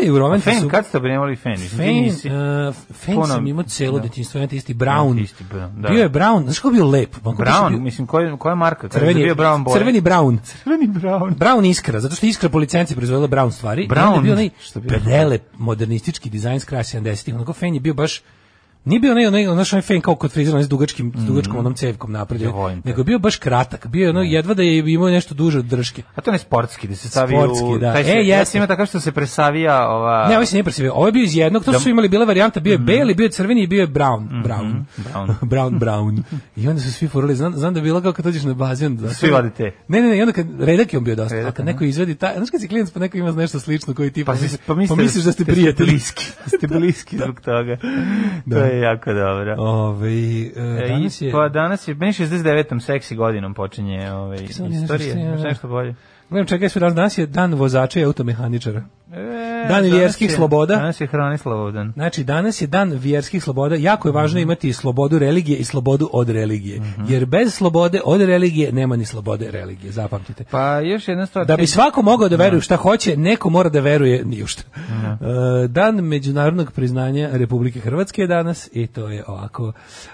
i u A Roventi Fen, su... kad ste primali Fen? Fen, nisi- uh, Fen sam imao celo da. detinjstvo, jedan isti Brown. Isti da. Bio je Brown, znaš kako je bio lep? Je Brown, bio- mislim, koja, koja marka? Crveni, bio Brown crveni Brown. Crveni Brown. Brown Iskra, zato što Iskra po licenci proizvodila Brown stvari. Brown, je bio onaj prelep modernistički dizajn s kraja 70-ih. Onako Fen je bio baš Nije bio onaj, onaj, onaj, onaj fen kao kod frizera, onaj s dugačkim, s dugačkom onom cevkom napred, Ja nego je bio baš kratak, bio je ono, jedva da je imao nešto duže od drške. A to ne sportski, da se Sportski, u... da. Taj E, ja jeste. sam imao takav što se presavija ova... Ne, ovaj se nije presivio. Ovo je bio iz jednog, to Da- su imali bile varijanta, bio je beli, bio je crveni i bio je brown. Brown. Brown. [laughs] brown, brown. I onda su svi furali, znam, znam da je bilo kao kad dođeš na bazen. Da, Svi vade te. Ne, ne, ne, i onda kad, redak je on bio dosta, Redak, a kad neko izvedi, taj, znaš kad si klijent pa neko ima nešto slično koji ti, Pa, pa, misliš da ste prijatelji. bliski. Da ste [laughs] bliski zbog toga. To je jako dobro. Ove, e, E, danas je, Pa danas je, meni 69. seksi godinom počinje ovaj, sam nešto nešto bolje? gledam čekaj sve danas, danas je dan vozača i automehaničara. E, Dan vjerskih je- sloboda. Danas je Hranislav dan. Znači, danas je dan vjerskih sloboda. Jako je važno imati slobodu religije i slobodu od religije. Jer bez slobode od religije nema ni slobode religije, zapamtite. Pa još jedna stvar. Da bi svako mogao da veruje u šta hoće, neko mora da veruje ni u šta. E, Dan međunarodnog priznanja Republike Hrvatske je danas i to je ovako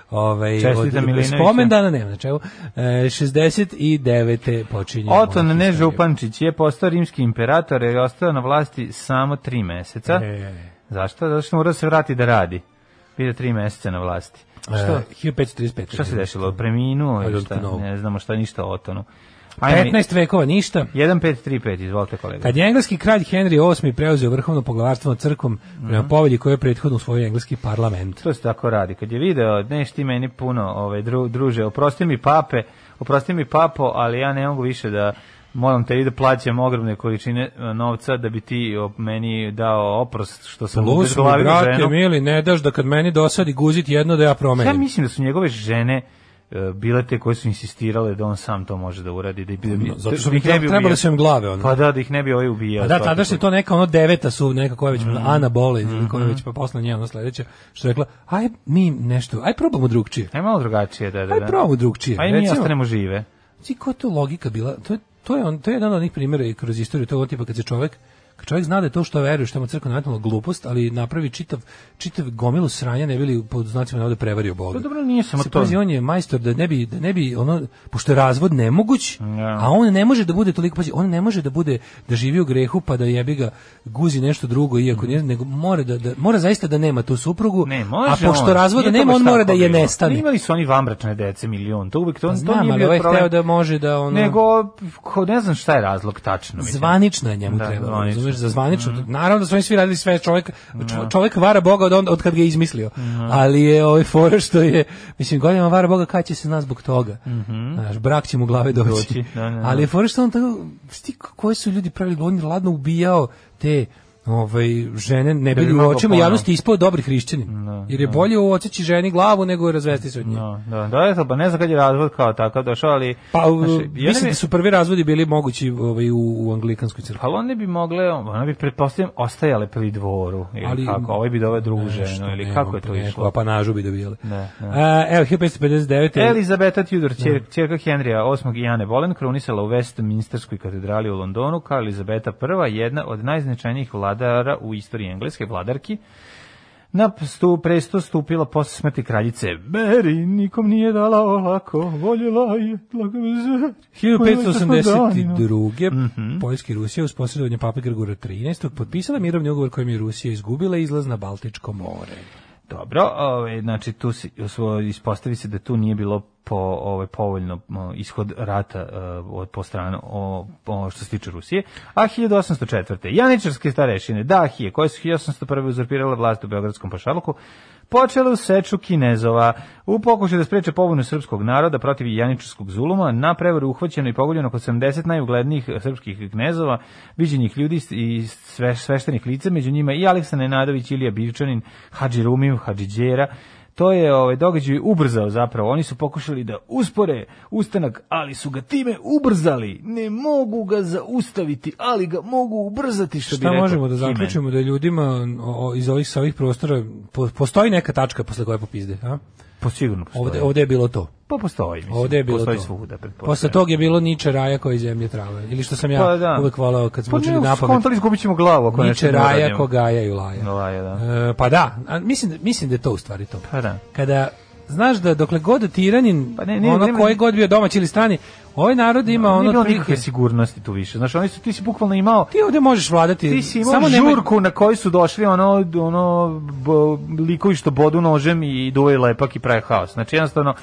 ovaj, Čestitam Milinoviću. spomendana nema na čemu. E, 69. počinje. Oton moja ne historija. Župančić je postao rimski imperator jer je ostao na vlasti samo tri meseca. E, Zašto? Zato što mora da se vrati da radi. Bio tri meseca na vlasti. Što? e, 1535. Šta se dešilo? Preminuo ili don't šta? Ne znamo šta ništa o. Ajme, 15 vekova ništa. 1535, izvolite kolega. Kad je engleski kralj Henry VIII preuzeo vrhovno poglavarstvo nad crkvom prema povelji koju je prethodno usvojio engleski parlament. To se tako radi. Kad je video, neš ti meni puno, ovaj, dru, druže, oprosti mi pape, oprosti mi papo, ali ja ne mogu više da moram te i da plaćam ogromne količine e, novca da bi ti meni dao oprost što sam Lus mi, ubezglavio brate, ženu. mili, ne daš da kad meni dosadi guzit jedno da ja Ja promenim. mislim da su njegove žene e, bile te koje su insistirale da on sam to može da uradi. Da, da, bi- Zato što da bi bi trebali su im glave, ono. Pa da, da ih ne bi ovaj ubijao. Pa da, tada što je to neka ono deveta su, neka koja već, Ana Bolen, ili koja je već pa posle nje, ono sledeća, što je rekla, aj mi nešto, aj probamo drugčije. Aj malo drugačije, da, da, Aj da. probamo drugčije. Aj mi ostanemo žive. Znaš koja je to logika bila? To je, to je, on, to je jedan od onih primjera i kroz istoriju tog tipa kad se čovjek čovjek zna da je to što veruje, što mu crkva nametnula glupost, ali napravi čitav, čitav gomilu sranja, ne bili pod znacima navode prevario Boga. Pa dobro, nije samo to. pazi, on je majstor da ne bi, da ne bi ono, pošto je razvod nemoguć, Ja. a on ne može da bude toliko, pazi, on ne može da bude, da živi u grehu pa da jebi ga guzi nešto drugo, iako nije, nego mora, da, da, mora zaista da nema tu suprugu, Ne, može a pošto on. razvoda Nije to nema, on mora da je nestane. Imali su oni vambračne dece milion, to uvijek to, Pa to znam, nije ali bio ovaj problem. da može da ono... Nego, ko, ne znam šta je razlog tačno. Zvanično je njemu Da. Mhm. Razumeš, za zvanično. Naravno da su oni svi radili sve, čovjek, čo- čovjek vara Boga od, onda- od kad ga je izmislio. Mhm. Ali je ovaj fora što je, mislim, godinama vara Boga kad će se nas zbog toga. Znaš, brak će mu glave doći. Doći, da, da, da. Ali je fora što on tako, sti, koji su ljudi pravili, on ladno ubijao te ovaj žene ne Da bi u očima javnosti ispao dobri hrišćanin. Jer je bolje oceći ženi glavu nego razvesti se od nje. No, da, da, eto, pa ne znam kad je razvod kao takav došao, ali... Pa u- jedan mislim je- da su prvi razvodi bili mogući ovaj, u, u anglikanskoj crkvi. Ali one bi mogle, one bi pretpostavljam ostajale pri dvoru, ili Ali- kako, ovaj bi doveo drugu ženu, ili ne, kako je to išlo? apanažu bi dobijale. Da, da. A, evo, 1559. Elizabeta Tudor, čer, čerka Henrija VIII i Jane Boleyn, krunisala u Westminsterskoj katedrali u Londonu kao Elizabeta I, jedna od najznačajnijih vladara u istoriji engleske vladarki. Na stu, presto stupila posle smrti kraljice Mary, nikom nije dala olako, voljela je blagovezar. 1582. Mhm. Poljska i Rusija uz posredovanje pape Grigora 13. potpisala mirovni ugovor kojim je Rusija izgubila izlaz na Baltičko more. Dobro, ovaj, znači tu se ispostavi se da tu nije bilo po ovaj povoljno ishod rata e, od po stranu o, o, što se tiče Rusije. A 1804. Janičarske starešine Dahije, koje su 1801. uzurpirale vlast u Beogradskom pašaluku, počele u seču Kinezova u pokušaju da spreče pobunu srpskog naroda protiv janičarskog zuluma. Na prevaru uhvaćeno i pogođeno oko 70 najuglednijih srpskih knezova, viđenih ljudi i sve, sveštenih lica, među njima i Aleksa Nenadović, Ilija Bivčanin, Hadži Rumiv, Hadži Đera, to je ovaj događaj ubrzao zapravo. Oni su pokušali da uspore ustanak, ali su ga time ubrzali. Ne mogu ga zaustaviti, ali ga mogu ubrzati što bi Šta rekao možemo da zaključimo da je ljudima iz ovih sa ovih prostora po, postoji neka tačka posle koje popizde, a? Pa sigurno postoji. Ovde ovde je bilo to. Pa postoji, mislim. Ovde je bilo postoji to. svuda. Posle tog je bilo Niče raja koji iz zemlje trave. Ili što sam ja Pa da. uvek volao kad smo Pa učili na pamet. skontali izgubit ćemo glavu ako Niče raja kogaja i laja. Laja, da. E, pa da, a mislim, mislim da je to u stvari to. Pa da. Kada znaš da dokle god tiranin, Pa ne, ne, ono nema- koji god bio domaći ili strani, ovaj narod ima Nije ono bilo otprilike- nikakve sigurnosti tu više. Znaš, oni su, ti si bukvalno imao Ti ovde možeš vladati. Ti si imao samo žurku na kojoj su došli ono, ono bo, likovi što bodu nožem i duvaju lepak i prave haos. Znači jednostavno,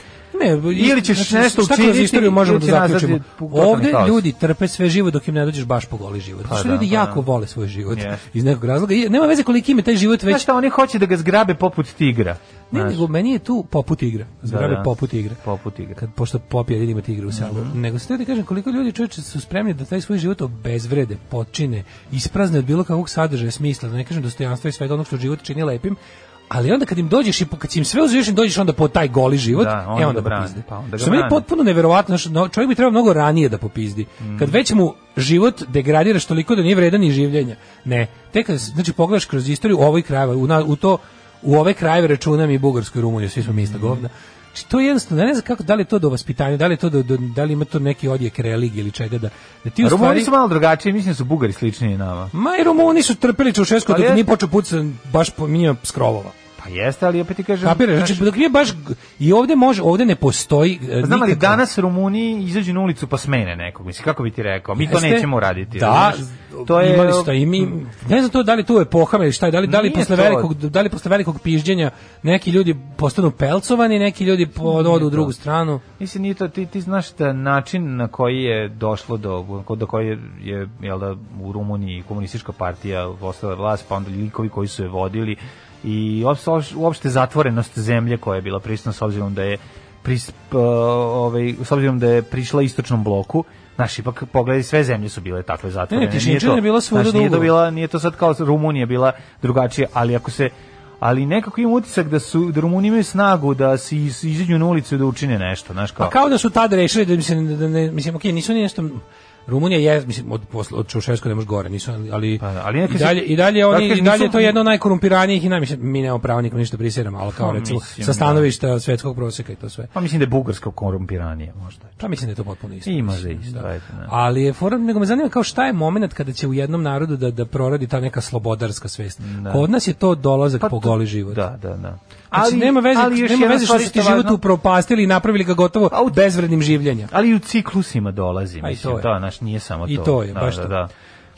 Ne, Ili ćeš nešto šta kroz učiniti, istoriju možemo da zaključimo. je Ovde ljudi trpe sve živo dok im ne dođeš baš po goli život. Pa što da, ljudi pa jako da. vole svoj život Jeste. iz nekog razloga. I nema veze koliki im je taj život Znaš već. šta, oni hoće da ga zgrabe poput tigra. Ne, Znaš, nego meni je tu poput igra. Zgrabe da. poput igra. Poput igra. Kad pošto pop jedin ima tigre u selu. Nego se ti kažem koliko ljudi čoveče su spremni da taj svoj život obezvrede, potčine, isprazne od bilo kakvog sadržaja, smisla, da ne kažem dostojanstva i svega onog što život čini lepim. Ali onda kad im dođeš i kad im sve im dođeš onda po taj goli život, Da, onda e onda ga brani, popizde. pa onda ga Što meni potpuno neverovatno, čovjek bi trebao mnogo ranije da popizdi. Mm. Kad već mu život degradiraš toliko da nije vredan ni življenja. Ne, tek kad znači pogledaš kroz istoriju ovoj krajeva, u, na- u to u ove krajeve računam i Bugarsku i Rumuniju, svi smo mi Mm. ista govna. Znači, to je jednostavno, ne znam kako, da li je to do vaspitanja, da li je to do, do- da li ima to neki odjek religije ili čega, da, da ti u Rumuni stvari... su malo drugačiji, mislim da su Bugari sličniji nama. Ma i Rumuni su trpeli Čaušesku dok je- nije počeo put baš po njima skrovova. Pa jeste, ali opet ti kažem... Kapiraš, znači dok nije baš i ovde može, ovde ne postoji e, Znam ali danas Rumuni izađu na ulicu pa smene nekog, mislim, kako bi ti rekao, mi to Jeste? nećemo raditi. Da, to je... imali ste i mi, ne znam to da li tu epohama ili šta je, da li, da li posle to. velikog, da li posle velikog pižđenja neki ljudi postanu pelcovani, neki ljudi odu u to. drugu stranu. Mislim, nije to, ti, ti znaš da način na koji je došlo do, do koji je, je jel da, u Rumuniji komunistička partija ostala vlast, pa onda likovi koji su je vodili i uopšte, zatvorenost zemlje koja je bila prisutna s obzirom da je pris, ovaj, s obzirom da je prišla istočnom bloku, Znaš, ipak pogledaj, sve zemlje su bile takve zatvorene. Ne, ne, tišinčina je bila svuda znaš, nije to bila, nije to sad kao Rumunija bila drugačija, ali ako se ali nekako imam utisak da su da Rumuni imaju snagu da se iz, izađu na ulicu i da učine nešto, znaš kao. Pa kao da su tad rešili da mislim da ne mislim okej, nisu ni nešto Rumunija je mislim od posle od Čaušesku ne može gore, nisu ali Pa, ali neke i dalje i dalje oni Dakle, i dalje nisu- to je jedno najkorumpiranijih i najmišljen mi nemamo pravo nikom ništa prisjeramo, ali kao Pa, recimo mislim, sa da. stanovišta svetskog proseka i to sve. Pa mislim da je bugarska korumpiranije možda. Pa mislim da je to potpuno isto. I može Mislim, isto, da. ne. Ali je fora, nego me zanima kao šta je moment kada će u jednom narodu da, da proradi ta neka slobodarska svest. Kod nas je to dolazak po to- goli život. Da, da, da. Ali, nema veze, ali nema veze što stvar su ti isto život upropastili i napravili ga gotovo u- bezvrednim življenja. Ali i u ciklusima dolazi, mislim, to je. to, naš, nije samo to. I to je, da, baš da, to. Da.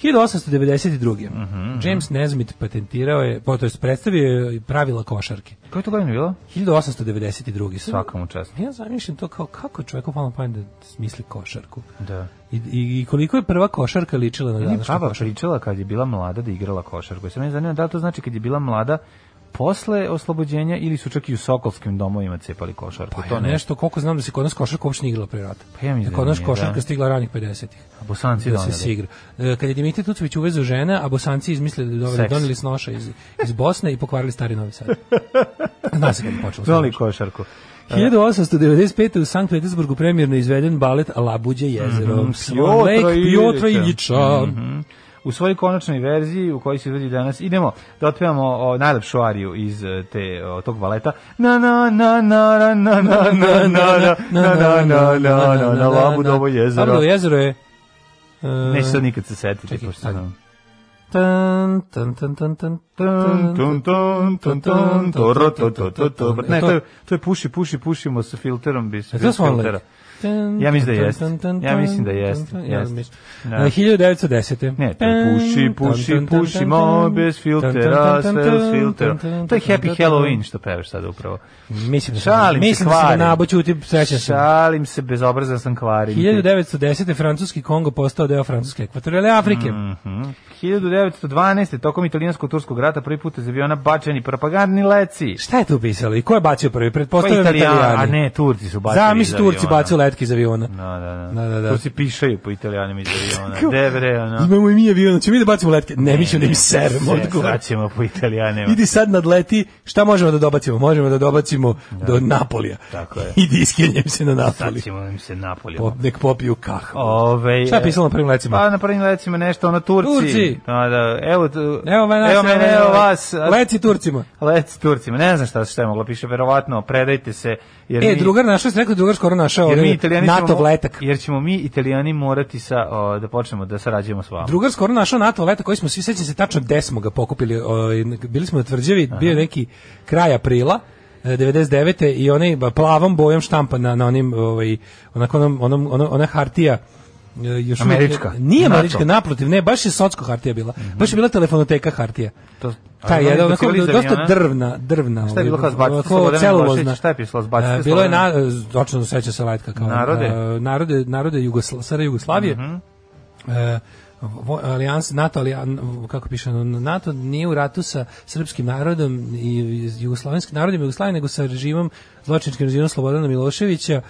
1892. Mhm, James Nesmith patentirao je, to jest predstavio je pravila košarke. Koje to godine bilo? 1892. Svaka mu čast. Ja zamišljam to kao kako je čovjeku palo pamet da smisli košarku. Da. I, i, koliko je prva košarka ličila na je današnju košarku. pričala kad je bila mlada da je igrala košarku. Sve mene zanima da to znači kad je bila mlada posle oslobođenja ili su čak i u sokolskim domovima cepali košarku. Pa to ja ne. nešto, koliko znam da se kod nas košarka uopšte nije igrala pre rata. Pa ja mislim Da kod da nas nije, košarka da. stigla ranih 50-ih. A Bosanci Da se doneli. se igra. E, Kad je Dimitri Tucović uvezao žene, a Bosanci izmislili da Seks. doneli s noša iz, iz Bosne i pokvarili stari Novi Sad. [laughs] Zna se kad je počelo. Doneli košarku. 1895. u Sankt Petersburgu premjerno izveden balet Labuđe jezero. Mhm, Swan Lake, Piotra Iljiča. Mhm. U svojoj konačnoj verziji u kojoj se vidi danas idemo da otpevamo o, najlepšu ariju iz e, te o, tog baleta na na na na na na na na na na na na na na na Labudovo jezero Labudovo jezero je... e, neće sad nikad se setiti Čekaj, pošto stani. sam Tan, tan, tan, tan, tan, Tun, tun, tun, tun, tun, toro, to, to, to, to. Ne, to je, to je puši, puši, pušimo sa filterom, bi se Je to Swan Lake? filtera. Ja mislim da jeste. Ja mislim da jeste, Ja jeste. mislim. Da. E, 1910. Ne, to je puši, puši, pušimo bez filtera, sve s filterom. To je Happy Halloween što pevaš sad upravo. Mislim da Šalim se, mislim da se kvarim. da naboćuti srećan sam. Šalim se, bezobrazan sam kvarim. 1910. francuski Kongo postao deo francuske ekvatorijalne Afrike. Mhm. 1912. tokom italijansko-turskog rata prvi put iz aviona bačeni propagandni leci. Šta je tu pisalo i ko je bacio prvi? Pretpostavljam Italijani, Italijani. a ne, Turci su bacili Zamisli Turci bacili letke iz aviona. Da, da, da. Da, da, da. Turci pišaju po italijanima iz aviona. Devre, ono. Imamo i mi avion, ćemo mi da bacimo letke. Ne, mi ćemo da im seremo. Sad ćemo po italijanima. Idi sad nadleti, šta možemo da dobacimo? Možemo da dobacimo do Napolija. Tako je. Idi iskenjem se na Sad Napoli. ćemo im se Napolju. Pop, nek popiju kahvu. Ove, Šta je pisalo na prvim lecima? Pa na prvim lecima nešto, ono Turci. Turci. Da, da, evo, Evo evo mene, evo vas. Leci Turcima. Leci Turcima. Ne znam šta, šta je moglo piše, verovatno, predajte se. Jer E, mi, drugar našao, rekao drugar skoro našao jer mi italijani NATO ćemo, letak. jer ćemo mi italijani morati sa, o, da počnemo da sarađujemo s vama. Drugar skoro našao NATO letak koji smo svi sećam se tačno gde smo ga pokupili. Ovaj, bili smo na tvrđavi, bio je neki kraj aprila. e, 99. i onaj plavom bojom štampa na, na onim ovaj onako onom, onom, ono, ona hartija e, još Američka? Nije NATO? američka, naprotiv, ne, baš je socko hartija bila. Baš je bila telefonoteka hartija. To, Ta je da onako dosta drvna, drvna. Šta je bilo zbaciti Slobodana celulozna. Miloševića? Šta je pisalo, zbaciti E, Bilo je na, točno seća se letka kao Narode? e, narode, narode Jugosla, SR Jugoslavije. E, vo- alijans NATO alijan, kako piše NATO nije u ratu sa srpskim narodom i jugoslovenskim narodom Jugoslavije nego sa režimom zločinačkim režimom Slobodana Miloševića e,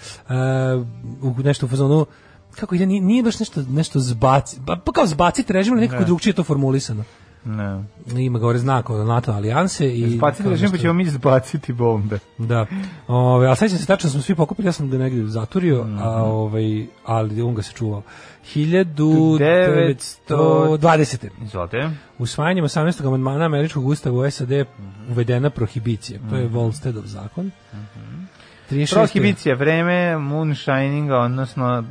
u nešto u fazonu kako ide nije, nije baš nešto nešto zbaci pa, kao zbaciti režim ali nekako drugčije je to formulisano Ne. ima gore znak od NATO alijanse i Zbaciti kao režim, pa ćemo mi zbaciti bombe. da. Ove, a sećam se tačno da smo svi pokupili, ja sam ga negdje zaturio, Mhm. a ovaj ali on ga se čuvao. 1920. Izvolite. Usvajanjem 18. amandmana američkog ustava u SAD uvedena prohibicija. To je Volsteadov zakon. 36. Prohibicija, vreme moonshininga, odnosno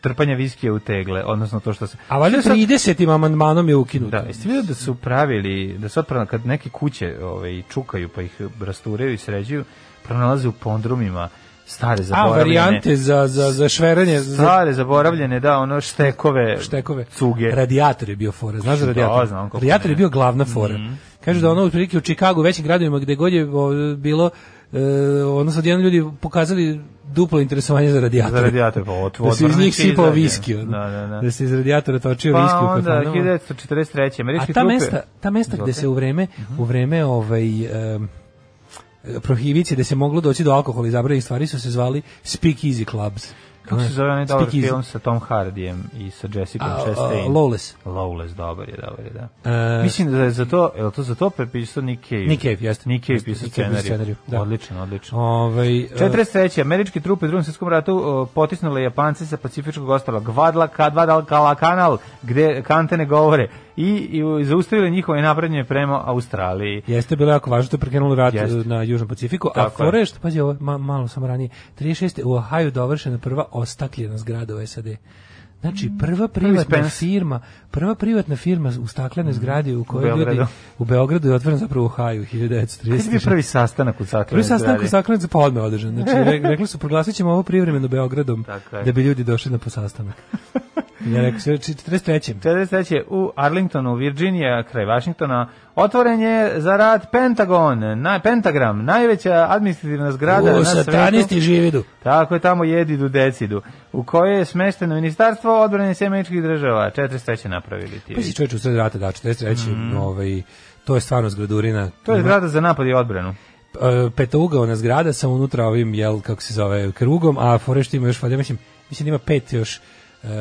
trpanja viskija u tegle, odnosno to što se... A valjda Sad- 30. amandmanom je ukinuto. Da, jeste vidio da su pravili, da su otpravno, kad neke kuće ovaj, čukaju pa ih rasturaju i sređuju, pronalaze u pondrumima stare A, zaboravljene... varijante za, za, za šveranje, Stare zaboravljene, da, ono štekove, štekove. cuge. Radijator je bio fora, znaš Da, radijator? znam kako radijator je bio glavna fora. Kažu da ono otprilike u Čikagu, u većim gradovima gde god je bilo e, ono sad jedan ljudi pokazali duplo interesovanje za radijator. Za radijator, pa od- da se iz njih sipao viski. Da, da, da. Da se iz radijatora točio Pa viski u onda, kafanama. 1943. A američke ta trupe... mesta, ta mesta gde se u vreme, u vreme ovaj em, prohibicije gde se moglo doći do alkohola i zabranjenih stvari su se zvali speak easy clubs. Kako se zove onaj dobar film sa Tom Hardijem i sa Jessica Chastain? Lawless. Lawless, dobar je, dobar je, da. E, Mislim da je za to, je to za to prepisao Nick Cave? Nick Cave, jeste. Nick Cave pisao scenariju. da. Odlično, odlično. Ovaj, e, 43. Američke trupe u drugom svjetskom ratu o, potisnule Japance sa Pacifičkog ostrava Gvadalcanal kanal gde kante ne govore i, i zaustavile njihove naprednje prema Australiji. Jeste bilo jako važno, to je prekinulo rat Jeste. na Južnom Pacifiku, Tako a. Forest, pazi ovo, ma, malo sam ranije, 36. u Ohio dovršena prva ostakljena zgrada u SAD. Znači, prva privatna firma, prva privatna firma u staklenoj zgradi u kojoj ljudi Beogradu. u Beogradu je otvoren zapravo u Ohio Kad je bio 1930. prvi sastanak u Saklenoj Prvi sastanak u zgradi? staklenoj pa odmah održan. Znači, re- rekli su, proglasit ćemo ovo privremeno Beogradom, je. da bi ljudi došli na posastanak. ja rekao, sve, 43. 43. u Arlingtonu, Virginija, kraj Vašingtona, otvoren je za rad Pentagon, na, Pentagram, najveća administrativna zgrada U, na satanisti svetu. žividu. Tako je tamo jedidu decidu, u kojoj je smešteno ministarstvo odbrane sjemeničkih država. 43. napravili ti. Pa si čovječ u sred rata, da, 43. ovaj, to je stvarno zgradurina. Mm. To je zgrada za napad i odbranu. e, petougaona zgrada sa unutra ovim jel kako se zove krugom, a Forest ima još valjda mislim mislim da ima pet još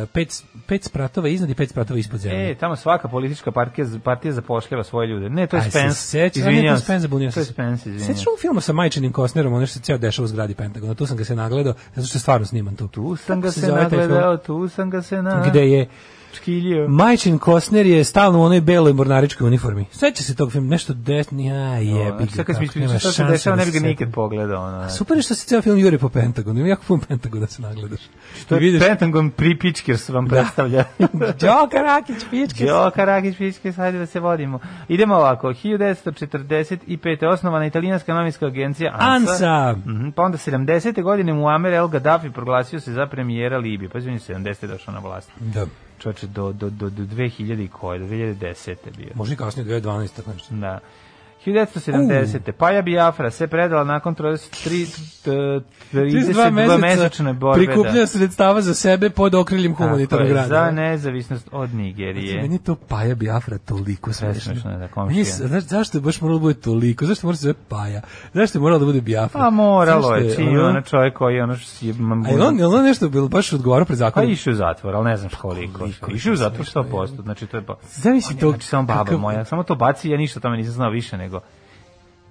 pet, pet spratova iznad i pet spratova ispod zemlje. E, tamo svaka politička partija, partija zapošljava svoje ljude. Ne, to je Aj, se Spence. seća- a ne, to je Izvinjam Spence, sam se. Spence, Sećaš izvinjam. ovog filma sa Majčinim Kostnerom, ono što se ceo dešava u zgradi Pentagona, tu sam ga se nagledao, zato što je stvarno sniman tu. Tu sam ga se se nagledao, tu sam ga se na... Gde je Škilju. Majčin Kosner je stalno u onoj beloj mornaričkoj uniformi. Seća se tog filma, nešto desni, a jebi Sad ga. kad mi što se dešava, da ne bi ga se nikad pogledao. Ono. Super je što se ceo film juri po Pentagonu, ima jako puno Pentagona se nagledaš. To I je vidiš, Pentagon pri Pičkers vam predstavlja. [laughs] Đoka Rakić, pičke. Đoka Rakić Pičkers, hajde da se vodimo. Idemo ovako, 1945. osnovana italijanska novinska agencija ANSA. Ansa. Mhm, Pa onda 70. godine Muammer El Gaddafi proglasio se za premijera Libije. Pa je 70. došao na vlast. Da, Čoče, do, do, do, do 2000 i koje, do 2010. bio. možda i kasnije 2012, tako nešto. Da. 1970. Paja Biafra se predala nakon 33, 32 mesečne borbe. prikuplja da. sredstava za sebe pod okriljem humanitarnog je, rada. Za nezavisnost od Nigerije. Meni je to Paja Biafra toliko smešno. Je da. Meni je znaš, zašto je baš moralo da bude toliko? Zašto mora se zove Paja? Zašto je moralo da bude Biafra? Pa moralo je, ono- ono čovjek koji je ono što si... A je on, je on nešto bilo baš odgovarao pred Pa zakonom? išao u zatvor, ali ne znam koliko. Koliko je Išao u zatvor smešno, 100%, znači to je pa... Zamisli je, to. Znači samo baba moja, samo to baci, ja ništa tome nisam znao više nego...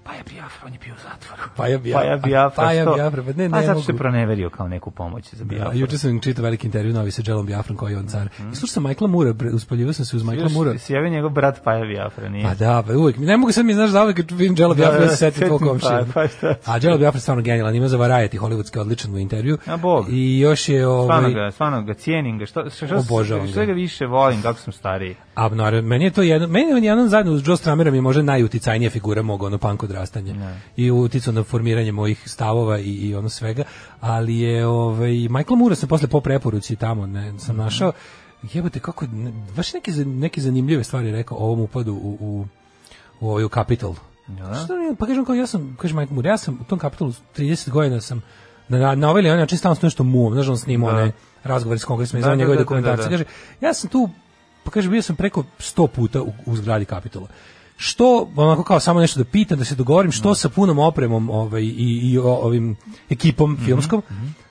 Pa je Biafra, on je bio u zatvoru. Paja Biafra. Pa je Biafra, Paja što? Biafra, pa ne, Pa ne zato što je proneverio kao neku pomoć za Da, Biafra. juče sam čitao veliki intervju novi sa Jelom Biafrom koji je on car. I slušao sam Michaela Mura, uspaljivao sam se uz Michaela Mura. Si javio njegov brat Paja Biafra, nije? Pa da, pa uvijek. Ne mogu sad mi znaš da uvijek kad vidim Jela Biafra, Da, ja da, se setim tvoj komšija. pa, pa? A Jela Biafra je stvarno genijalan, ima za Variety, hollywoodski odličan u intervju. A Bog. I još je Stvarno ovaj... ga, stvarno ga cijenim ga, što, što, što, što ga. ga više volim kako sam stariji. A naravno, meni je to jedan, meni je jedan zajedno uz Joe Stramera mi je možda najuticajnija figura mog ono punk odrastanja. I uticao na formiranje mojih stavova i, i ono svega, ali je ovaj Michael Moore sam posle po preporuci tamo ne sam našao jebote kako ne- baš neke neke zanimljive stvari rekao o ovom upadu u u u ovaj u Capitol. Što nije, pa kažem kao ja sam, kaže Michael Moore, ja sam u tom Capitolu 30 godina sam na, na, na ovaj ili onaj način stalno nešto muom, znaš, on snima Da. one razgovore s kongresima, Da, da, njegove da, da, dokumentacije. da. Kaže, ja sam tu, pa kaže, bio sam preko 100 puta u, u zgradi Kapitola. Što, onako kao samo nešto da pitam, da se dogovorim, što sa punom opremom ovaj, i, i o- ovim ekipom Mhm, filmskom,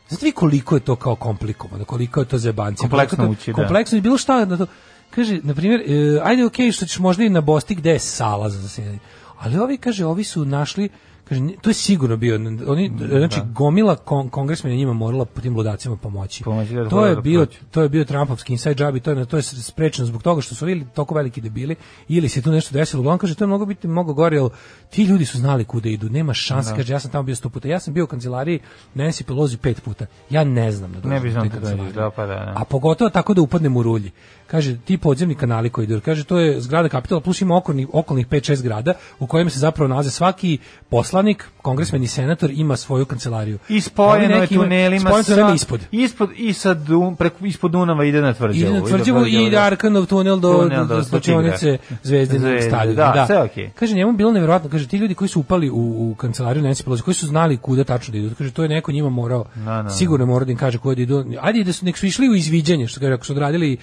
Znate vi koliko je to kao komplikovano, koliko je to zebancija? Kompleksno je to- ući, da. Kompleksno i bilo šta na to. Kaže, na primjer, e, ajde okej što ćeš možda i na Bosti gde je sala za zasedanje. Ali ovi, kaže, ovi su našli Kaže, to je sigurno bio, oni, znači, gomila kon, kongresmena njima morala po tim ludacima pomoći. Pomoći da to je da bio, prođu. to je bio Trumpovski inside job i to je, to je sprečeno zbog toga što su ili toliko veliki debili ili se tu nešto desilo. Uglavnom kaže, to je mnogo biti mnogo gore, jer ti ljudi su znali kuda idu, nema šanse. Kaže, ja sam tamo bio sto puta. Ja sam bio u kancelariji Nancy Pelosi pet puta. Ja ne znam da Ne bi znam da da, pa da, da. A pogotovo tako da upadnem u rulji. Kaže, ti podzemni kanali koji idu, kaže, to je zgrada kapitola, plus ima okolnih, okolnih 5-6 zgrada u kojima se zapravo nalaze svaki poslanik, kongresmen i senator ima svoju kancelariju. I spojeno Ovi je tunelima spojeno tunelima sa- ispod. ispod i sa Dun, preko ispod Dunava ide na tvrđavu. Ide na tvrđavu i da. Arkanov tunel do, Tunel do, do slačionice Stigra. Zvezdinog Zvezde, stadiona. da, sve okej. Kaže, njemu je bilo nevjerojatno, kaže, ti ljudi koji su upali u, u kancelariju Nancy Pelosi, koji su znali kuda tačno da idu, kaže, to je neko njima morao, Da, da, sigurno morao da im kaže kuda idu. Ajde da su, nek su išli u izviđanje, što kaže, ako su odradili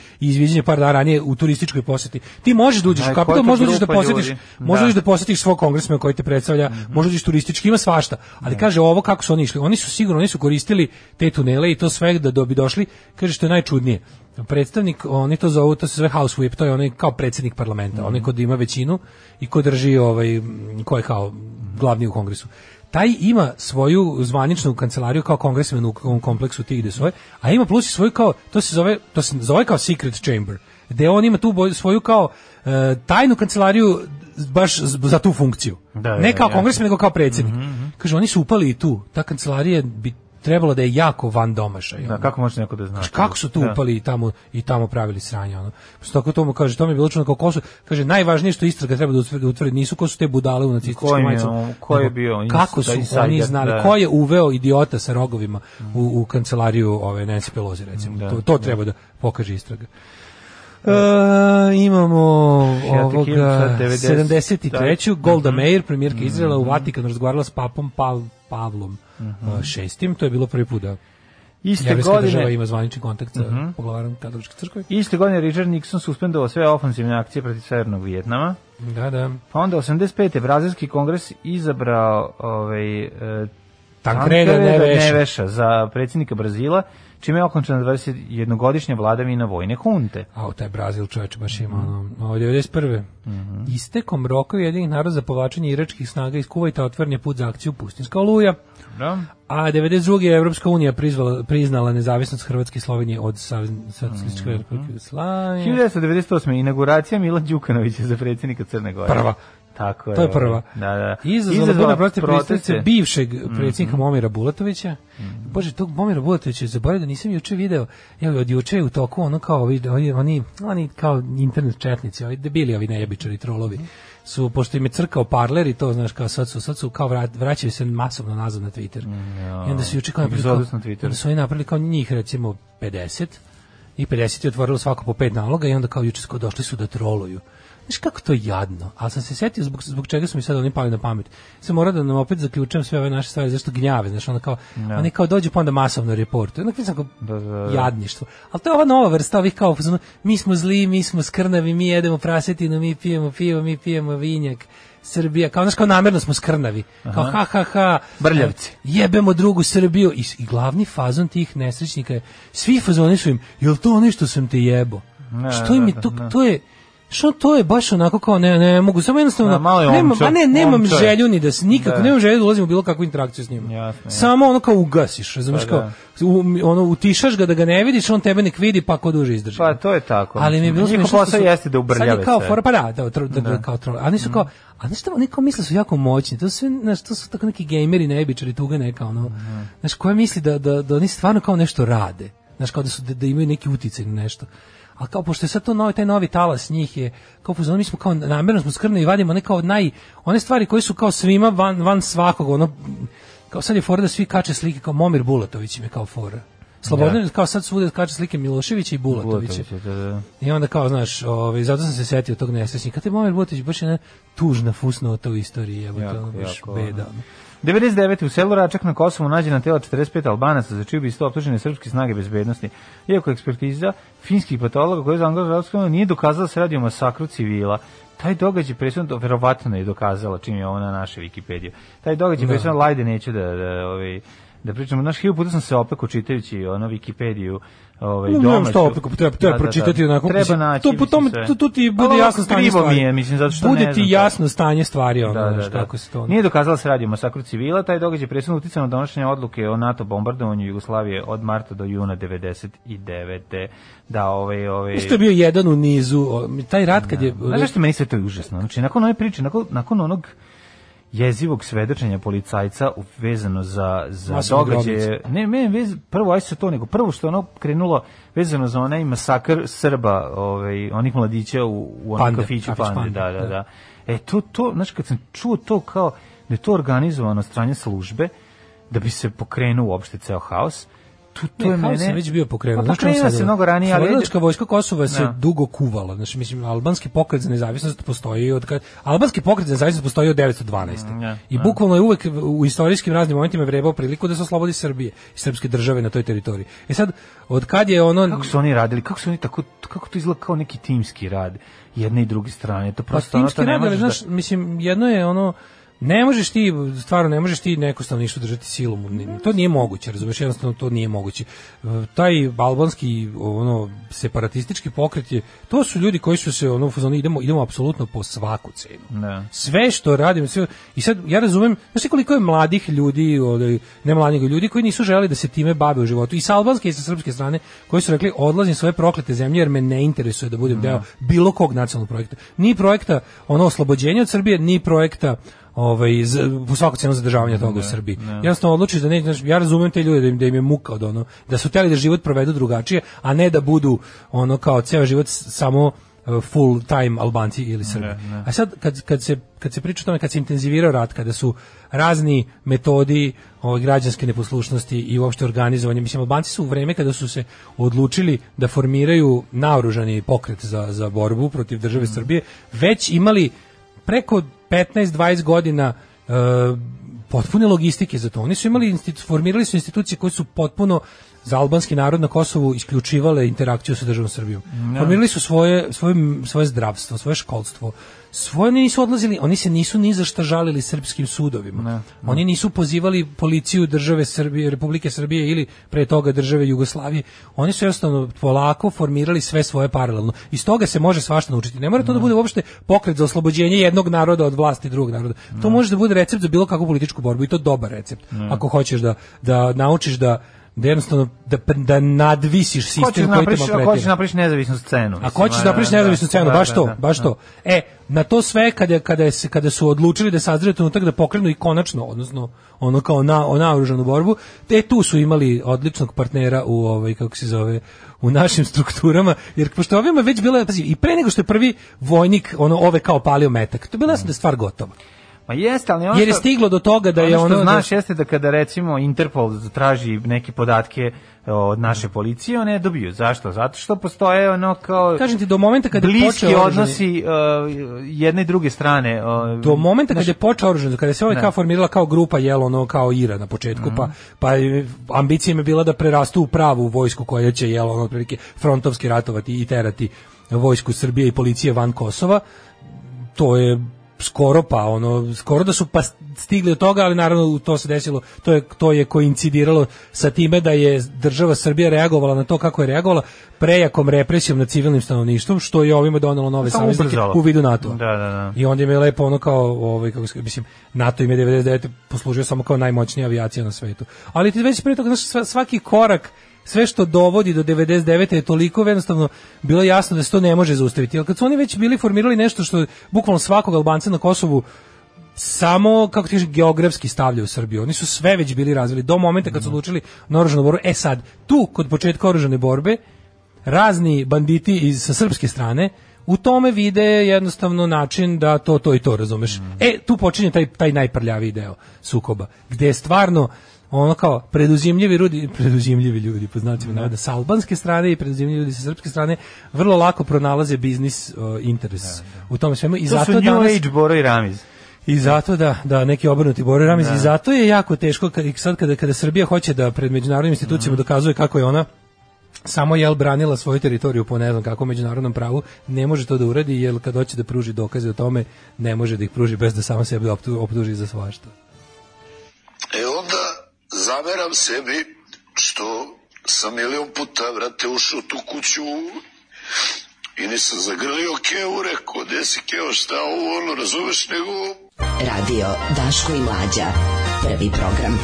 izviđanje par dana ranije u turističkoj poseti. Ti možeš da uđeš u možda uđeš da grupa posetiš, možda Da. uđeš da posetiš svog kongresmena koji te predstavlja, možda uđeš turistički, ima svašta. Ali kaže ovo kako su oni išli, oni su sigurno, oni su koristili te tunele i to sve da, da bi došli, kaže što je najčudnije predstavnik, oni to zovu, to se zove House Whip, to je onaj kao predsjednik parlamenta, onaj ko ima većinu i ko drži ovaj, ko je kao glavni u kongresu. Taj ima svoju zvaničnu kancelariju kao kongresmen u kompleksu tih gde svoje, a ima plus i svoju kao, to se zove, to se zove kao secret chamber, gde on ima tu boj- svoju kao e, tajnu kancelariju baš za tu funkciju. Da, ne da, kao jasno. kongresmen, nego kao predsjednik. Kaže, oni su upali i tu. Ta kancelarija bi trebalo da je jako van domašaj. Da, ono. kako može neko da zna? Znaš, kako su tu Da. upali i tamo i tamo pravili sranje ono. Pa tako to mu kaže, to mi je bilo čudno kao ko su, kaže najvažnije što istraga treba da utvrdi, da utvrdi nisu ko su te budale u nacističkim majicama. on- ko je bio Kako su oni znali, da. ko je uveo idiota sa rogovima u, u kancelariju ove Nancy Pelosi recimo. Da, to, to treba da pokaže istraga. E, imamo ovoga sa 90, 73. da. Golda Mhm. Meir, premijerka Izraela u Vatikanu razgovarala s papom Pav, Pavlom uh, šestim, to je bilo prvi put da Iste država godine, Mhm. ima zvanični kontakt sa poglavarom katoličke crkve. iste godine Richard Nixon suspendovao sve ofensivne akcije protiv Severnog Vijetnama. Da, da. Pa onda 85. Brazilski kongres izabrao ovaj, e, Tancredo Neveša. Neveša za predsjednika Brazila, čime je okončena 21-godišnja vladavina vojne hunte. A u taj Brazil čovječ baš ima ono, ovo 91. Mhm. Istekom roka jedinih naroda za povlačenje iračkih snaga iz Kuvajta otvoren je put za akciju Pustinska oluja. Da? A 92. je Evropska unija prizvala, priznala nezavisnost Hrvatske i Slovenije od Mhm. Socijalističke republike Jugoslavije. 1998. inauguracija Mila Đukanovića za predsjednika Crne Gore. Prva. Tako je. To je prva. Da, da. Izazvala burne protiv proteste. predstavnice bivšeg Mhm. predsjednika Momira Bulatovića. Bože, tog Momira Bulatovića zaboravio da nisam juče video. Evo od juče je u toku ono kao ovi, ovi- oni, oni kao internet četnici, ovi debili, ovi nejebičari trolovi su, pošto im je crkao parler i to, znaš, kao sad su, sad su kao vrat, vraćaju se masovno nazad na Twitter. I onda su juče kao napravili, kao, na Twitteru. onda su oni napravili kao njih recimo 50 i 50 je otvorilo svako po pet naloga i onda kao juče kao došli su da troluju. Znaš kako to je jadno, ali sam se setio zbog, zbog čega su mi sad oni pali na pamet. Sam morao da nam opet zaključujem sve ove naše stvari, zašto gnjave, znaš, ono kao, oni kao dođu pa onda masovno reportuju. Onda sam kao, Da, da, da. jadništvo. Ali to je ova nova vrsta ovih kao, ono, mi smo zli, mi smo skrnavi, mi jedemo prasetinu, mi pijemo pivo, mi pijemo vinjak, Srbija, kao, znaš, kao namjerno smo skrnavi. Kao, ha, ha, ha. Brljavci. Jebemo drugu Srbiju. I, I glavni fazon tih nesrećnika je, svi fazoni su im, jel to ono što sam te jebo? Ne, što im je da, to, da. to je, što to je baš onako kao ne ne mogu samo jednostavno Da, malo je nemam omčo, a ne nemam omčo je. želju ni da se nikako Da. nemam želju da ulazim u bilo kakvu interakciju s njim. Jasno. Samo ono kao ugasiš, razumeš Pa kao u, ono utišaš ga da ga ne vidiš, on tebe nek vidi pa ko duže izdrži. Pa to je tako. Ali mi je bilo što posao jeste da Sad ubrljave je kao fora, pa da, da, da, Da. kao troll. A oni su kao, a šta, oni kao misle su jako moćni. To su znaš, to su tako neki gejmeri, nebičari, tuga neka, ono, znaš, koja misli da, da, da oni stvarno kao nešto rade. Znaš, kao da, su, da, da imaju neki uticaj na nešto. A kao, pošto je sad to novi, taj novi talas njih je, kao fuzon, mi smo kao, namjerno smo skrni i vadimo neka od naj, one stvari koje su kao svima van, van svakog, ono, kao sad je fora da svi kače slike, kao Momir Bulatović im je kao fora. Slobodno, kao sad svude kače slike Miloševića i Bulatovića. Bulatović, da, da. I onda kao, znaš, ovaj, zato sam se setio tog nesrećnika. Te Momir Bulatović baš jedna tužna fusnota u istoriji, Jako, ono baš jako, beda. ono. 99. u selu Račak na Kosovu nađena tela 45 Albanaca za čiju bi isto optužene srpske snage bezbednosti. Iako ekspertiza finskih patologa koji je zaangažovao nije dokazala da se radi o masakru civila. Taj događaj presudno verovatno je dokazala čim je ovo na naše Wikipediju. Taj događaj Da. presudno lajde neću da da ovaj da pričamo. Znaš, hiljadu puta sam se opeko čitajući ono Wikipediju ovaj, No, domaću. šta opet, treba, treba Da, da, pročitati da. onako. Treba mislim, naći, to, po mislim, tome, sve. tu, tu ti Ali bude jasno stanje krivo mi stvari. je, mislim, zato što bude ne ti znam jasno stanje stvari, ono, Da, da, da. kako se to... Nije dokazala da se radi o masakru civila, taj događaj presudno uticao na donošenje odluke o NATO bombardovanju Jugoslavije od marta do juna 99. Da, ovaj, ovaj... Isto je bio jedan u nizu, taj rat kad je... Znaš zašto meni sve to je užasno? Znači, nakon ove priče, nakon, nakon onog jezivog svedočenja policajca vezano za, za događaje. Ne, ne, vez, prvo aj se to, nego prvo što ono krenulo vezano za onaj masakr Srba, ovaj, onih mladića u, u onom Pande, kafiću kafić Pande, Pande, da, da, da. da. E, to, to, znači, kad sam čuo to kao da je to organizovano strane službe, da bi se pokrenuo uopšte ceo haos, tu, to Ne, je mene... je već bio pokrenut. Pa Znaš pokrenuo sad se mnogo ranije, ali... Slovenačka vojska Kosova se Da. dugo kuvala. Znači, mislim, albanski pokret za nezavisnost postoji od kad... Albanski pokret za nezavisnost postoji od 912. Ja, I ja. bukvalno je uvek u istorijskim raznim momentima vrebao priliku da se oslobodi Srbije i srpske države na toj teritoriji. E sad, od kad je ono... Kako su oni radili? Kako su oni tako kako to izgleda kao neki timski rad jedne i druge strane? To Pa prosto ono, timski to ne možeš znaš, da... mislim, jedno je ono, ne možeš ti, stvarno ne možeš ti neko stanovništvo držati silom, to nije moguće, razumeš, jednostavno to nije moguće. E, Taj albanski, ono, separatistički pokret je, to su ljudi koji su se, ono, u fazonu, idemo, idemo apsolutno po svaku cenu. Da. Sve što radim, sve, i sad ja razumem, znaš ti koliko je mladih ljudi, ovaj, ne mladih ljudi koji nisu želeli da se time bave u životu, i sa albanske i sa srpske strane, koji su rekli odlazim svoje proklete zemlje jer me ne interesuje da budem deo bilo kog nacionalnog projekta. Ni projekta ono oslobođenja od Srbije, ni projekta ovaj z, po svaku cenu zadržavanja toga u Srbiji. Jednostavno odlučiš da ne, znaš, ja razumem te ljude da im, da im je muka od ono, da su hteli da život provedu drugačije, a ne da budu ono kao ceo život samo uh, full time Albanci ili Srbi. A sad kad, kad se kad se priča o tome kad se intenzivirao rat, kada su razni metodi ove građanske neposlušnosti i uopšte organizovanje, mislim Albanci su u vreme kada su se odlučili da formiraju naoružani pokret za, za borbu protiv države Srbije, već imali preko 15-20 godina e, potpune logistike za to. Oni su imali institu, formirali su institucije koje su potpuno za albanski narod na Kosovu isključivale interakciju sa državom Srbijom. Formirali su svoje, svoje, svoje zdravstvo, svoje školstvo, svoje oni nisu odlazili, oni se nisu ni za šta žalili srpskim sudovima. Oni nisu pozivali policiju države Srbije, Republike Srbije ili pre toga države Jugoslavije. Oni su jednostavno polako formirali sve svoje paralelno. Iz toga se može svašta naučiti. Ne mora to da bude uopšte pokret za oslobođenje jednog naroda od vlasti drugog naroda. To može da bude recept za bilo kakvu političku borbu i to dobar recept. Ako hoćeš da da naučiš da da jednostavno da, da nadvisiš sistem koji te napraviš, ako maltretira. hoćeš napraviš nezavisnu scenu. Ako mislim, hoćeš a, da napraviš da, nezavisnu scenu, da, baš to, da, baš da. to. E, na to sve kada kada se kada su odlučili da sazrije trenutak da pokrenu i konačno, odnosno ono kao na naoružanu borbu, te tu su imali odličnog partnera u ovaj kako se zove u našim strukturama, jer pošto ovima već bila pazi, i pre nego što je prvi vojnik ono ove kao palio metak, to je bila jasno da je stvar gotova. Ma jeste, ali ono Jer je što- stiglo do toga da je ono što ono znaš da- jeste da kada recimo Interpol traži neke podatke od naše policije, one dobiju. Zašto? Zato što postoje ono kao Kažem ti, do momenta kada je počeo odnosi uh, jedne i druge strane. Uh, do momenta kad je počeo oružan, kada se ovaj Da. kao formirala kao grupa jelo ono kao Ira na početku, pa pa je- ambicija im je bila da prerastu u pravu vojsku koja će jelo ono otprilike frontovski ratovati i terati vojsku Srbije i policije van Kosova. To je skoro pa ono skoro da su pa stigli od toga ali naravno to se desilo to je to je koincidiralo sa time da je država Srbija reagovala na to kako je reagovala prejakom represijom nad civilnim stanovništvom što je ovima donelo nove Samo saveznike ubrzalo. u vidu NATO. Da, da, da. I onda im je lepo ono kao, ovaj, kako se, mislim, NATO im je 99. poslužio samo kao najmoćnija avijacija na svetu. Ali ti već pre toga, znaš, sva- svaki korak, sve što dovodi do 99. je toliko jednostavno bilo jasno da se to ne može zaustaviti. Jer kad su oni već bili formirali nešto što bukvalno svakog Albanca na Kosovu samo, kako ti geografski stavlja u Srbiju. Oni su sve već bili razvili do momenta kad su odlučili na oružanu borbu. E sad, tu, kod početka oružane borbe, razni banditi iz sa srpske strane u tome vide jednostavno način da to to i to razumeš. E tu počinje taj taj najprljaviji deo sukoba gde je stvarno ono kao preduzimljivi ljudi, preduzimljivi ljudi po znacima navoda sa albanske strane i preduzimljivi ljudi sa srpske strane vrlo lako pronalaze biznis uh, interes u tome svemu i to zato su New Age Boro i Ramiz. i zato da da neki obrnuti Bore Ramiz i zato je jako teško kad sad kada kada Srbija hoće da pred međunarodnim institucijama dokazuje kako je ona samo jel branila svoju teritoriju po ne znam kakvom međunarodnom pravu, ne može to da uradi jer kad hoće da pruži dokaze o tome, ne može da ih pruži bez da sama sebe optu- optuži za svašta. Zameram sebi što sam milion puta, vrate, ušao tu kuću i nisam zagrlio Keo, rekao, gde si Keo, šta ovo, ono, razumeš, nego Radio Daško i Mlađa. Prvi program.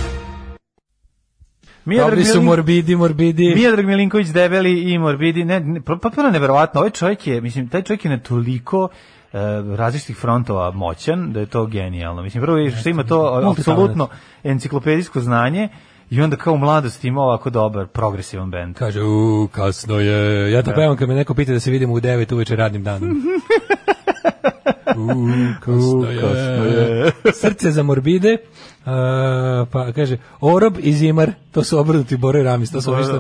Miodrag Dobri su morbidi, morbidi. Miodrag Milinković debeli i morbidi, ne, ne pa- potpuno neverovatno. Ovaj čovjek je, mislim, taj čovjek je na toliko različitih frontova moćan da je to genijalno. Mislim, prvo je što ima to apsolutno enciklopedijsko znanje i onda kao u mladosti ima ovako dobar progresivan bend. Kaže, u, kasno je. Ja to pevam kad me neko pita da se vidimo u 9 uveče radnim danom. [laughs] u, kasno je. Srce za morbide. Uh, pa kaže Orob i Zimar, to su obrnuti Boro i Ramis, to su ovi što,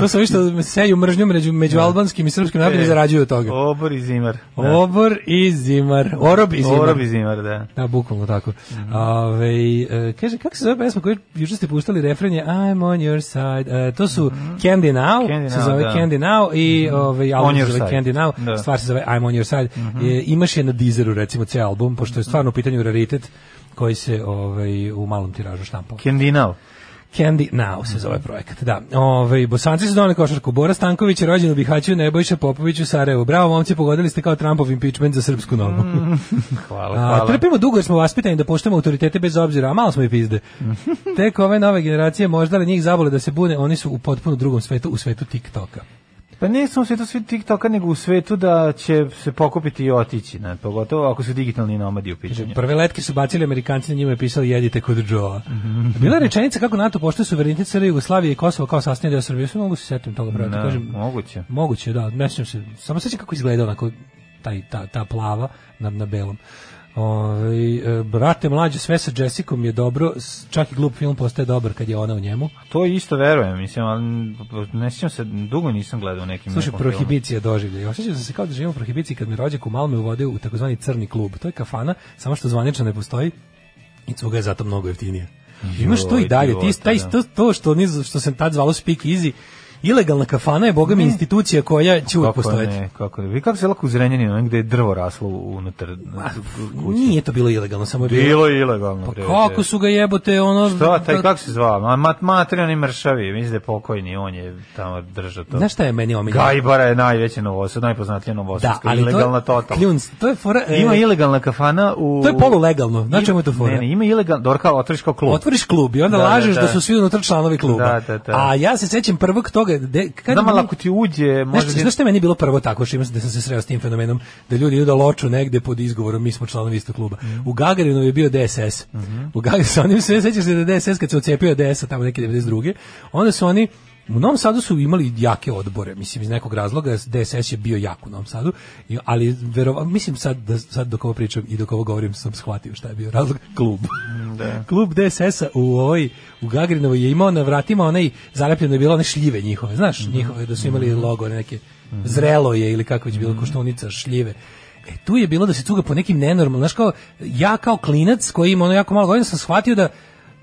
to su ovi što seju mržnju među, među albanskim i srpskim narodom i zarađuju od toga. Obor i zimar. Da. Obor i Zimar. Orob i Zimar. Orob i zimar, da. Da, bukvalno tako. Ove, e, kaže, kako se zove pesma koju juče ste puštali refren je I'm on your side. E, to su Candy Now, Candy se zove da. Candy Now i ovaj On album Your se zove Side. Candy Now, Da. stvar se zove I'm on your side. E, imaš je na Deezeru recimo ceo album, pošto je stvarno u pitanju raritet koji se ovaj, u malom tiražu štampao. Kendinao. Candy Now se zove projekat, da. Ove, bosanci su doneli košarku. Bora Stanković je rođen u Bihaću, Nebojša Popović u Sarajevu. Bravo, momci, pogodili ste kao Trumpov impeachment za srpsku nogu. [laughs] Hvala, A, hvala. trpimo dugo jer smo vaspitani da poštujemo autoritete bez obzira, a malo smo i pizde. [laughs] Tek ove nove generacije možda li njih zabole da se bune, oni su u potpuno drugom svetu, u svetu TikToka. Pa ne samo u svetu svi TikToka, nego u svetu da će se pokupiti i otići, ne, pogotovo ako su digitalni nomadi u pitanju. Prve letke su bacili Amerikanci, na njima je pisali jedite kod Joa. Bila je rečenica kako NATO poštuje suverenitet Srbije, Jugoslavije i Kosovo kao sastavni deo Srbije. Sve mogu se setim toga, brate. Kažem, moguće. Moguće, da, ne se. Samo sećam kako izgleda onako taj, ta, ta plava na, na belom. Ove, e, brate mlađe, sve sa Jessicom je dobro, čak i glup film postaje dobar kad je ona u njemu. To isto verujem, mislim, ali ne sjećam se, dugo nisam gledao nekim Slušaj, nekom prohibicija doživlja. I osjećam se kao da živimo u prohibiciji kad me rođak u Malme uvodio u takozvani crni klub. To je kafana, samo što zvanično ne postoji i cuga je zato mnogo jeftinija. Imaš to i dalje, ti, taj, da. to, to što, oni, što se tad zvalo Speak Easy, ilegalna kafana je boga mi institucija koja će Kako postojati. ne, kako ne. Vi kako se lako u Zrenjaninu, gde je drvo raslo unutar kuće? Nije to bilo ilegalno, samo je bilo. Bilo je ilegalno. Pa bre, kako su ga jebote ono Šta, taj da- kako se zvao? Ma, mat, materijalni mršavi, mislim da je pokojni, on je tamo držao to. Znaš šta je meni omiljeno? Gajbara je najveća novosad, najpoznatija Da, novosadska, ali to ilegalna je, total. kljunc, to je fora, e, Ima ilegalna kafana u... To je polulegalno. Čemu je to fora? Ne, ne, ima ilegalno, dobro kao otvoriš kao klub. Otvoriš klub i onda Da, da, lažeš da, da. su svi unutra članovi kluba. Da, da, da. A ja se sećam prvog toga, de, kad Znam, ako ti uđe, može... Znaš, znaš šta je meni bilo prvo tako, što imam da sam se sreo s tim fenomenom, da ljudi idu da loču negde pod izgovorom, mi smo članovi istog kluba. Mhm. U Gagarinu je bio DSS. U Gagarinu, [laughs] sa onim sve sećaš se da je DSS kad se ocepio DS-a tamo neke 92. Onda su oni U Novom Sadu su imali jake odbore, mislim iz nekog razloga DSS je bio jak u Novom Sadu, ali verova, mislim sad da sad dok ovo pričam i dok ovo govorim sam shvatio šta je bio razlog. [laughs] Klub. klub DSS-a u ovoj u Gagrinovoj je imao na vratima onaj zalepljeno je bilo one šljive njihove, znaš, njihove da su imali logo neke zrelo je ili kako je bilo koštunica šljive. E tu je bilo da se cuga po nekim nenormalnim, znaš kao ja kao klinac koji ima ono jako malo godina sam shvatio da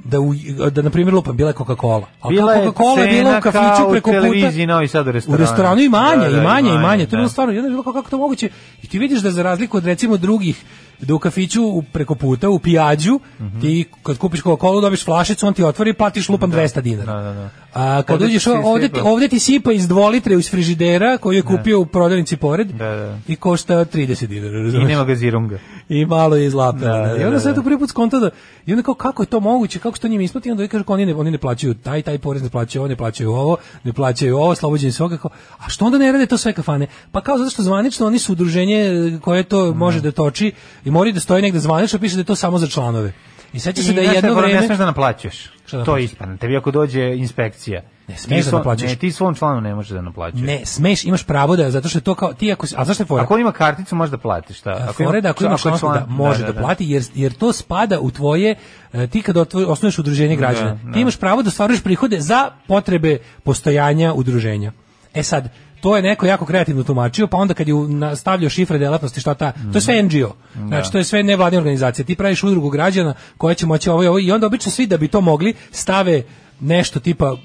da u, da na primjer lupam bila je Coca-Cola. A Bila Coca-Cola je bila u kafiću preko puta. televiziji Novi Sad u U restoranu. restoranu i manje, Da, da, i manje, i manje. To je bilo da. stvarno, jedno je bilo kako to moguće. I ti vidiš da za razliku od recimo drugih da u kafiću u- preko puta u pijađu Mhm. ti kad kupiš Coca-Cola dobiš flašicu, on ti otvori i platiš lupan 200 dinara. Da, da, da. A kad se ovde, ti- ovde ti sipa iz 2 litre iz frižidera koju je kupio u prodavnici pored Da, da. i košta 30 dinara. I nema gazirunga. I malo je izlapeo. Da, Da, da, I onda da, sam da. to prvi put skontao da i onda kao kako je to moguće, kako se to njima isplati, onda kažu kao oni ne, oni ne plaćaju taj taj porez, ne plaćaju ovo, ne plaćaju ovo, ne plaćaju ovo, slobođeni su ovoga, kao, a što onda ne rade to sve kafane? Pa kao zato što zvanično oni su udruženje e, koje to može da toči i mora da stoji negde zvanično piše da je to samo za članove. I seća se da je jedno fora, Ne vreme smeš da naplaćuješ. Da to je ispravno. Tebi ako dođe inspekcija. Ne smeš da naplaćuješ. Ne, ti svom članu ne možeš da naplaćuješ. ne, smeš, imaš pravo da zato što je to kao ti ako a zašto je fora? Ako on ima karticu, može da platiš. Šta? A fora je da ako ima članstvo da može da, plati jer jer to spada u tvoje e, ti kad osnuješ udruženje građana Da, da. ti imaš pravo da ostvaruješ prihode za potrebe postojanja udruženja e sad to je neko jako kreativno tumačio, pa onda kad je stavljao šifre delatnosti, šta ta, to je sve NGO. Znači, to je sve nevladine organizacije. Ti praviš udrugu građana koja će moći ovo i ovo i onda obično svi da bi to mogli stave nešto tipa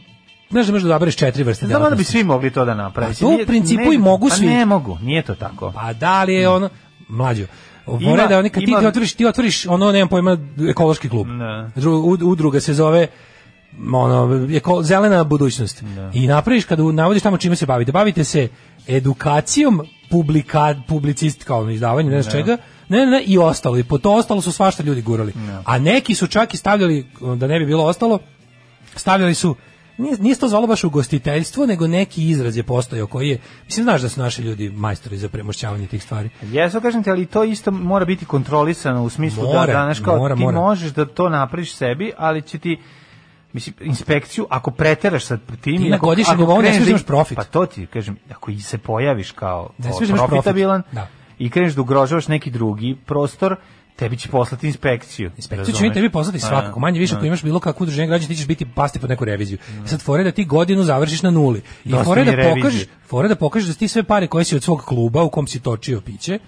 Znaš da možeš da odabereš četiri vrste Znam da bi delatnosti. svi mogli to da naprave. Pa to u principu i mogu pa svi. ne mogu, nije to tako. Pa da li je ono mlađo. Mora da oni kad ti, ima- ti otvoriš, ti otvoriš ono nemam pojma ekološki klub. Ne. Dru- ud- Udruga se zove ono eko, zelena budućnost. I napraviš kad u- navodiš tamo čime se bavite. Bavite se edukacijom, publika, publicist kao izdavanje, ne znam čega. Ne, ne, ne, i ostalo. I po to ostalo su svašta ljudi gurali. A neki su čak i stavljali, da ne bi bilo ostalo, stavljali su nije, nije to zvalo baš ugostiteljstvo, nego neki izraz je postojao koji je, mislim, znaš da su naši ljudi majstori za premošćavanje tih stvari. Jesu, kažem ti, ali to isto mora biti kontrolisano u smislu Mora, da, da, znaš, kao, mora, ti mora. možeš da to napraviš sebi, ali će ti mislim inspekciju ako preteraš sa tim Ti na godišnjem nivou ne smiješ da- da profit. pa to ti kažem ako i se pojaviš kao Ne da profit. profitabilan Da. i kreneš da ugrožavaš neki drugi prostor tebi će poslati inspekciju Inspekciju će mi tebi poslati svakako, manje više a. ako imaš bilo kakvo udruženje građana, ti ćeš biti pasti pod neku reviziju. I sad fore da ti godinu završiš na nuli. I fore da pokažeš, fore da pokažeš da ti sve pare koje si od svog kluba u kom si točio piće,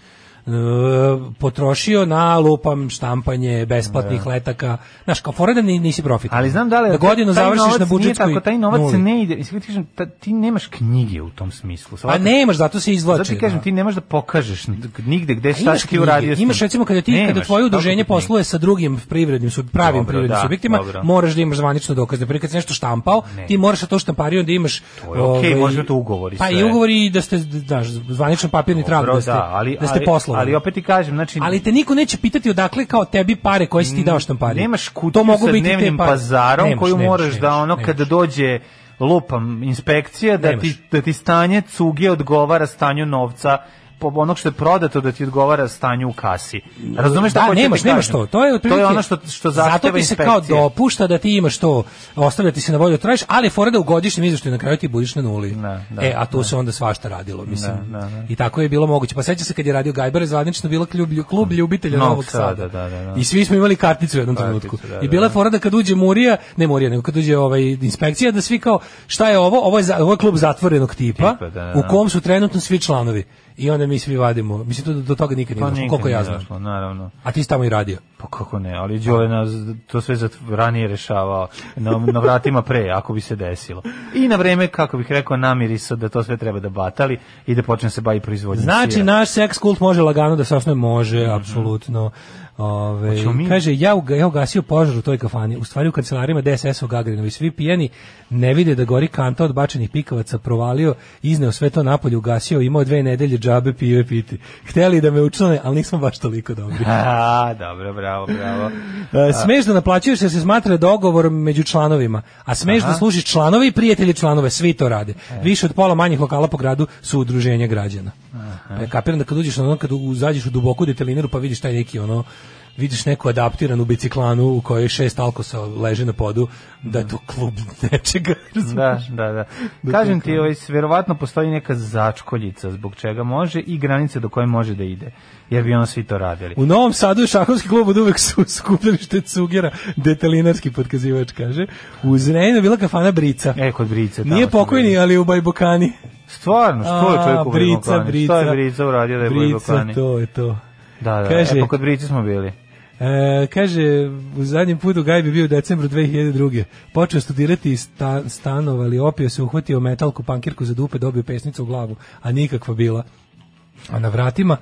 potrošio na lupam štampanje besplatnih letaka. Znaš, kao fore da ni- nisi profit. Ali znam da li da godinu završiš novac na nije budžetskoj tako, taj novac nuli. ne ide, kažem, ta- ti nemaš knjige u tom smislu. Pa shvataš? nemaš, zato se izvlači. Zato ti kažem, da. ti ne možeš da pokažeš nigde gde šta ti uradio. Imaš recimo kada ti Nemaš, kada tvoje udruženje posluje sa drugim privrednim sub, pravim Dobro, privrednim da, subjektima, dobro. moraš da imaš zvanično dokaze. Pri kad si nešto štampao, ti moraš to štamparijom da imaš To je okej, može to ugovor i Pa i ugovori da ste znaš, zvaničan papirni trag da ste, da, ali, da ste ali, poslovali. Ali opet ti kažem, znači... Ali te niko neće pitati odakle kao tebi pare koje si ti dao štampariju. Nemaš kutiju to mogu sa dnevnim pazarom Nemaš, koju nemaš, moraš da nemaš, ono nemaš. kada dođe lupam inspekcija da Nemaš. ti, da ti stanje cuge odgovara stanju novca onog što je prodato da ti odgovara stanju u kasi. Razumeš šta da, ti nemaš, nemaš to. To je otprilike. to je ono što što zahteva Zato ti se kao dopušta da ti imaš to, ostavljati se na volju da tražiš, ali fora da u godišnjem izveštaju na kraju ti budiš na nuli. Da, da, e, a tu se onda svašta radilo, mislim. Da, da, da. I tako je bilo moguće. Pa seća se kad je radio Gajber, zvanično bilo klub, klub ljubitelja Novog Sada. Da, da, da. I svi smo imali karticu u jednom trenutku. da, I da, bila je da. fora da kad uđe Murija, ne Murija, nego kad uđe ovaj inspekcija da svi kao šta je ovo? Ovo je, ovo je klub zatvorenog tipa, Tipa, da, da, u da. kom su trenutno svi članovi. I onda mi svi vadimo. Mislim to do, toga nikad nije Pa došlo, koliko ja znam. došlo, naravno. A ti si tamo i radio. Pa kako ne, ali Đole nas to sve ranije rešavao na, na vratima pre, ako bi se desilo. I na vreme, kako bih rekao, namirisa da to sve treba da batali i da počne se bavi proizvodnjom Znači, sira. naš seks kult može lagano da se osnoje, može, apsolutno. Ove, kaže, ja, uga- ja ugasio požar u toj kafani, u stvari u kancelarijama DSS u Gagarinovi, svi pijeni ne vide da gori kanta od bačenih pikavaca, provalio, izneo sve to napolje, ugasio, imao dve nedelje džabe pive piti. Hteli da me učlane, ali nismo baš toliko dobri. [laughs] A, dobro, bravo, bravo. E, smeš da naplaćuješ jer se smatra dogovor među članovima, a smeš da služiš članove i prijatelji članove, svi to rade. E. Više od pola manjih lokala po gradu su udruženja građana. Pa ja kapiram da kad uđeš na ono, kad uzađeš u duboku detelinaru pa vidiš taj neki ono, vidiš neku adaptiranu biciklanu u kojoj šest alkosa leže na podu, da je to klub [laughs] nečega. Da, da, da. Kažem ti, ovaj, verovatno postoji neka začkoljica zbog čega može i granice do koje može da ide. Jer bi ono svi to radili. U Novom Sadu je šahovski klub od uvek su skupljalište cugera, detelinarski potkazivač, kaže. U Zrenjaninu bila kafana Brica. E, kod Brice. Nije pokojni, ali u Bajbokani. Stvarno, što je čovjek u Brica, Bajbokani? Brica. Što je Brica uradio da je Brica, Bajbokani? to je to. Da, da, Kaže- e, pa kod Brice smo bili. E, kaže, u zadnjem putu Gaj bi bio u decembru 2002. Počeo studirati iz sta, stanova, ali opio se, uhvatio metalku, pankirku za dupe, dobio pesnicu u glavu, a nikakva bila. A na vratima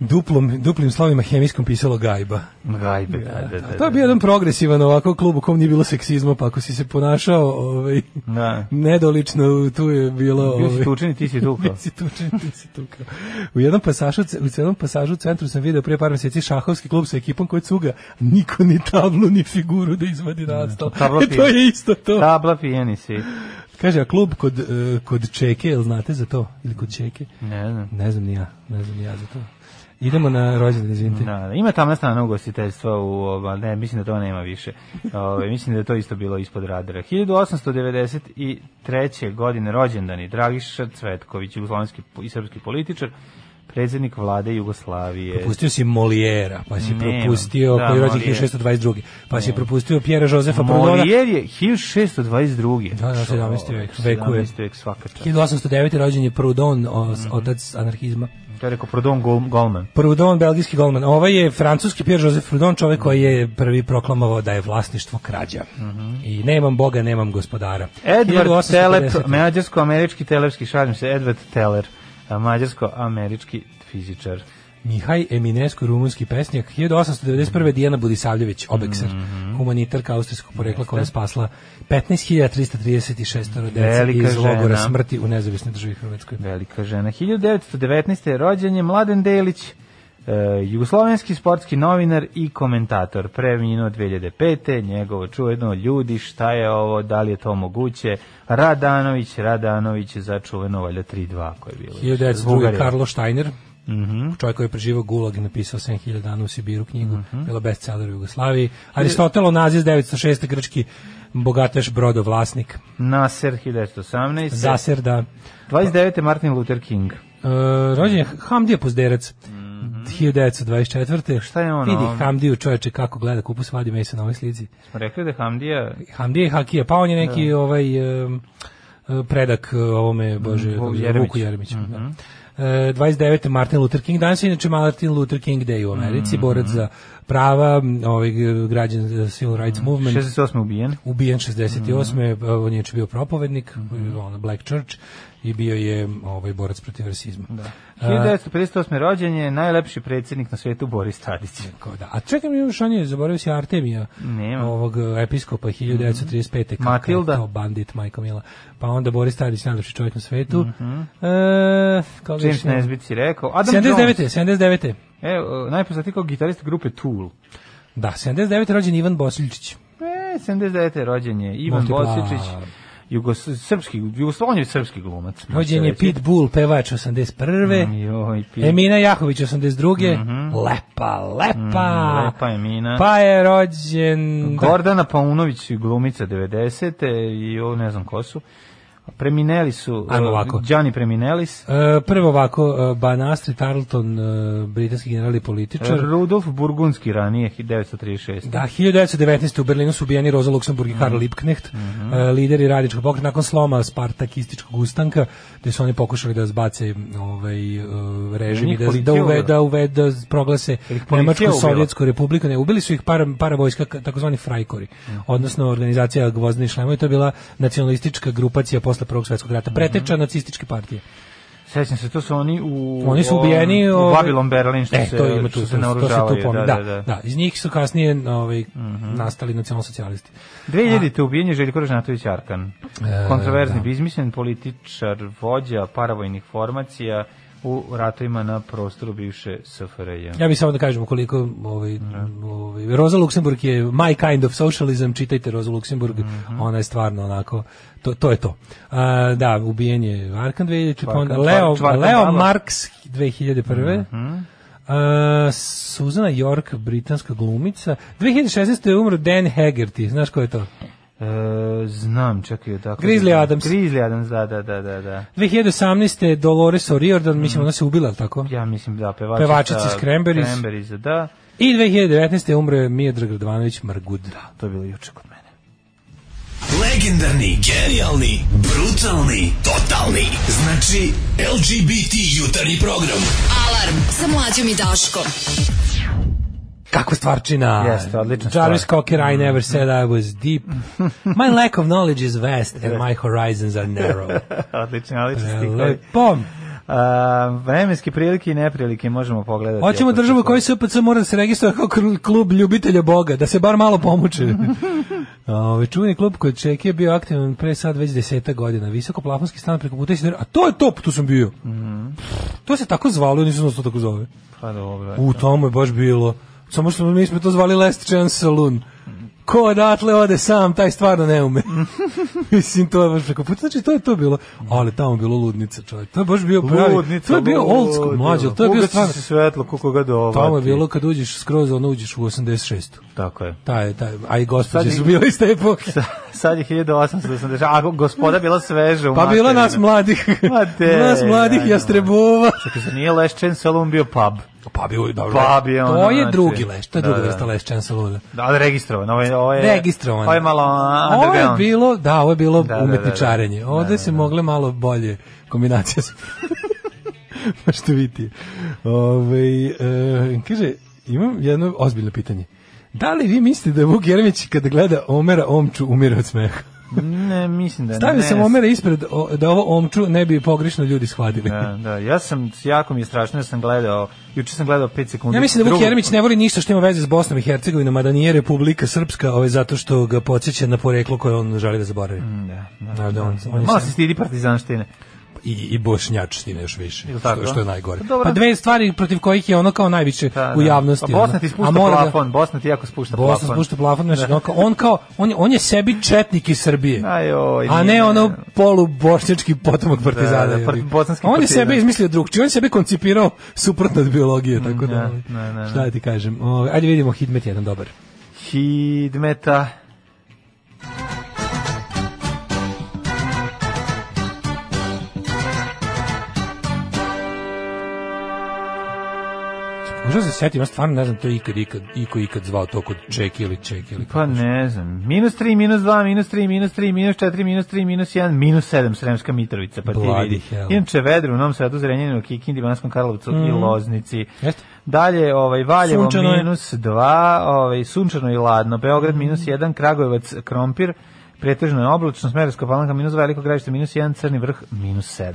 duplom, duplim slovima hemijskom pisalo Gajba. Gajbe, da, da, da. A to je bio jedan progresivan ovako klub u kom nije bilo seksizma, pa ako si se ponašao ovaj, Da. nedolično, tu je bilo... Bio si ovaj, tučen i ti si tukao. [laughs] Si tučen, ti si tukao. U jednom pasažu, u jednom pasažu u centru sam video prije par mjeseci šahovski klub sa ekipom koja cuga, niko ni tablu ni figuru da izvadi na stol. Tabla E, to je isto to. Tabla pijeni si. Kaže, a klub kod, e, kod Čeke, jel znate za to? Ili kod Čeke? Ne znam. Ne znam ni ja, ne znam ni ja za to. Idemo na rođendan, izvinite. Da, da, ima tamna strana ugostiteljstva u, ova, ne, mislim da to nema više. Ove, mislim da je to isto bilo ispod radara. 1893. godine rođendani Dragiša Cvetković, jugoslovenski i srpski političar, predsjednik vlade Jugoslavije. Propustio si Molijera, pa si Nemam. propustio, Da, koji je rođen Molière. 1622. Pa si propustio Pjera Jozefa Proudhona. Molijer je 1622. Da, da, 17. vek, vekuje. 17. vek svaka čast. 1809. rođen je Proudhon, Mhm. otac anarhizma. To je rekao Prodon Gol, Golman. Proudhon, belgijski golman. Ovaj je francuski Pierre Joseph Proudhon, čovjek koji je prvi proklamovao da je vlasništvo krađa. I nemam boga, nemam gospodara. Mhm. Edward 1850. Telep, mađarsko-američki telerski, šalim se, Edward Teller, mađarsko-američki fizičar. Mihaj Eminesko, rumunski pesnjak. 1891. Dijana Budisavljević, obekser, Mhm. humanitarka austrijskog porekla koja je spasla 15.336 dece Velika iz logora smrti u nezavisnoj državi Hrvatskoj. Velika žena. 1919. rođen je Mladen Delić, e, jugoslovenski sportski novinar i komentator. Preminuo 2005. Njegovo čuveno ljudi, šta je ovo, da li je to moguće? Radanović, Radanović za čuveno valjda 3-2 koje je bilo. 1902. Bugarija. Karlo Steiner, Mhm. čovjek koji je preživao gulag i napisao 7000 dana u Sibiru knjigu, bila bestseller u Jugoslaviji. Aristotel Onazis 906. grčki bogataš brodovlasnik. Nasser 1918. Zaser da 29. Martin Luther King. e, rođen je Hamdija Pozderac. 1924. Mhm. Šta je on, Vidi? Hamdiju čoveče kako gleda kupus vadi mesa na ovoj slici. Smo rekli da je Hamdija Hamdija i Hakija, pa on je neki ovaj em, e, predak e, ovome, bože, Vuk kako se zove, Jeremić. Vuku Jeremiću. da. E, 29. Martin Luther King, danas je inače Martin Luther King Day u Americi, borac za prava, ovaj građan Civil Rights Movement. 68. ubijen. ubijen 68. Mhm. on je bio propovednik, ono Black Church i bio je ovaj borac protiv rasizma. Da. 1958. rođen je najlepši predsjednik na svetu Boris Tadić. Kao da. A čekaj mi još on je, zaboravio si Artemija, Nema. ovog e, episkopa 1935. Kakav je Matilda. bandit, majko mila. Pa onda Boris Tadić, najlepši čovjek na svetu. e, kao Mhm. James? Nesbitt si rekao. Adam 79. Jones. 79. E, najpoznatiji kao gitarista grupe Tool. Da, 79. rođen Ivan Bosiljčić. E, 79. rođen je Ivan Multipla. Bosičić. Jugos, srpski, Jugos, on je srpski glumac. Rođen je. Pitbull, pevač 81. Mm, Joj, Pit. Emina Jahović 82. Lepa, lepa. Mm, lepa Emina. Pa je rođen... Gordana Paunović, glumica 90. i ovo ne znam ko su. Premineli su Ajmo ovako. Gianni Preminelis, E, prvo ovako, e, Banastri Tarleton, britanski general i političar. Rudolf Burgundski ranije 1936. Da, 1919. u Berlinu su ubijeni Rosa Luxemburg i Karl Liebknecht, Mhm. e, lideri radičkog pokreta nakon sloma spartakističkog ustanka, gde su oni pokušali da zbace ovaj, režim i da, da, uve, ubila? da, da proglase Nemačku ubila? sovjetsku republiku. Ne, ubili su ih para, para vojska, ka- takozvani frajkori, Mhm. odnosno organizacija Gvozdeni šlemovi, to je bila nacionalistička grupacija posle Prvog svetskog Mhm. rata, preteča nacističke partije. Sećam se, to su oni u... Oni su ubijeni u ovaj- Babylon Berlin, što e, se, to ima tu, se naoružavaju. da, Da, da, da, da. Iz njih su kasnije ovaj, nastali nacionalsocijalisti. 2000. ubijen je Željko Ražnatović Arkan. E, Kontroverzni da. biznismen, političar, vođa paravojnih formacija u ratovima na prostoru bivše SFRJ. Ja bih samo da kažem koliko ovaj, ovaj, Rosa Luxemburg je my kind of socialism, čitajte Rosa Luxemburg, Mhm. ona je stvarno onako, to, to je to. A, da, ubijen je Arkan 2000, pa onda Leo, čvarkan Leo. Marks 2001. Mhm. A, Suzana York, britanska glumica. 2016. je umro Dan Haggerty, znaš ko je to? E, znam, čekaj, tako. Grizzly Adams. Grizzly Adams, da, da, da, da, da. 2018. Dolores O'Riordan, Mhm. mislim ona se ubila, tako? Ja mislim da pevačica. Pevačica iz Cranberries. Cranberries, da. I 2019. umro je Miodrag Radovanović Margud. To je bilo juče kod mene. Legendarni, genijalni, brutalni, totalni. Znači, LGBT jutarnji program. Alarm sa mlađom i Daškom. Kako stvarčina. Jeste, odlična stvar. Jarvis Cocker, I never said I was deep. My lack of knowledge is vast and my horizons are narrow. [laughs] Odlično, odlično. Lepo. A, vremenske prilike i neprilike možemo pogledati. Hoćemo državu se- koji SPC mora da se registruje kao kl- klub ljubitelja Boga, da se bar malo pomuče. [laughs] Ove, čuveni klub kod Čeke je bio aktivan pre sad već deseta godina. Visoko plafonski stan preko puta i A to je top, tu sam bio. To se tako zvalo, nisam znao da se to tako zove. Pa dobro. U tomu je baš bilo. Samo što mi smo to zvali Last Chance Saloon. Ko odatle ode sam, taj stvarno ne ume. [laughs] Mislim, to je baš preko puta. Znači, to je to bilo. Ali tamo je bilo ludnica, čovjek. To je baš bio pravi. Ludnica, to je bio old school, mlađo. To je bio stvarno. se svetlo, kako ga dovati. Tamo je bilo kad uđeš skroz, ono uđeš u 86. Tako je. Taj, taj, a i gospođe su i- bile iz te epoke. [laughs] Sad je 1880, a gospoda bila sveža u Pa bila nas mladih. Ma [laughs] de, nas mladih jastrebova. Čekaj, nije Leščen Salon bio pub. Pa bio, dobro. Pa bio ono, to je znači, drugi leš, to je da, druga da. vrsta leš Chanceluna. Da, ali registrovan. Ovo je, ovo je, Registrovan. Ovo je malo uh, Ovo je underground. bilo, da, ovo je bilo Da, da, da, umetničarenje. da. Ovde Da, da, se da. mogle malo bolje kombinacija. s- [laughs] Pa što vidite. Ove, e, kaže, imam jedno ozbiljno pitanje. Da li vi mislite da je Vuk Jeremić kada gleda Omera Omču umire od smeha? Ne, mislim da Stavio ne. sam Omera ispred o, da ovo Omču ne bi pogrešno ljudi shvatili. Da, da, ja sam, jako mi je strašno, ja sam gledao, juče sam gledao 5 sekundi. Ja mislim da Vuk Jeremić ne voli ništa što ima veze s Bosnom i Hercegovinom, a da nije Republika Srpska, ovaj, zato što ga podsjeća na poreklo koje on želi da zaboravi. Da, da, Da, da, on- on je Malo sam- se stidi partizanštine. I, i bošnjačtine još više, što, što je najgore. Pa dobro. Pa dve stvari protiv kojih je ono kao najviše Da, u da. javnosti. Pa Bosna ono. ti spušta mora da- plafon, Bosna ti jako spušta Bosna plafon. spušta plafon, znači, ono kao- on kao, on, je- on je sebi četnik iz Srbije. Ajoj, a ne ono polu bošnjački potomak partizana. Da, da, bosanski on je sebe izmislio drugčije, on je sebe koncipirao suprotno od biologije, tako da, da, ovaj, da, da, da. šta da ti kažem. Ovaj, ajde vidimo Hidmet jedan dobar. Hidmeta. Možda se setim, ja stvarno ne znam to ikad, ikad, iko ikad zvao to kod Čeki ili Čeki ili Pa ne znam. Minus 3, minus 2, minus 3, minus 3, minus 4, minus 3, minus 1, minus 7, Sremska Mitrovica, pa ti Bloody vidi. hell. Inače vedro u Novom Sadu, Zrenjaninu, Kikindi, Banskom Karlovcu i Loznici. Jeste. Dalje, ovaj, Valjevo Sunčano minus 2, ovaj, sunčano i ladno, Beograd minus 1, Kragujevac, Krompir, pretežno je oblačno, Smerovska palanka minus 2, Veliko gravište minus 1, Crni vrh minus 7.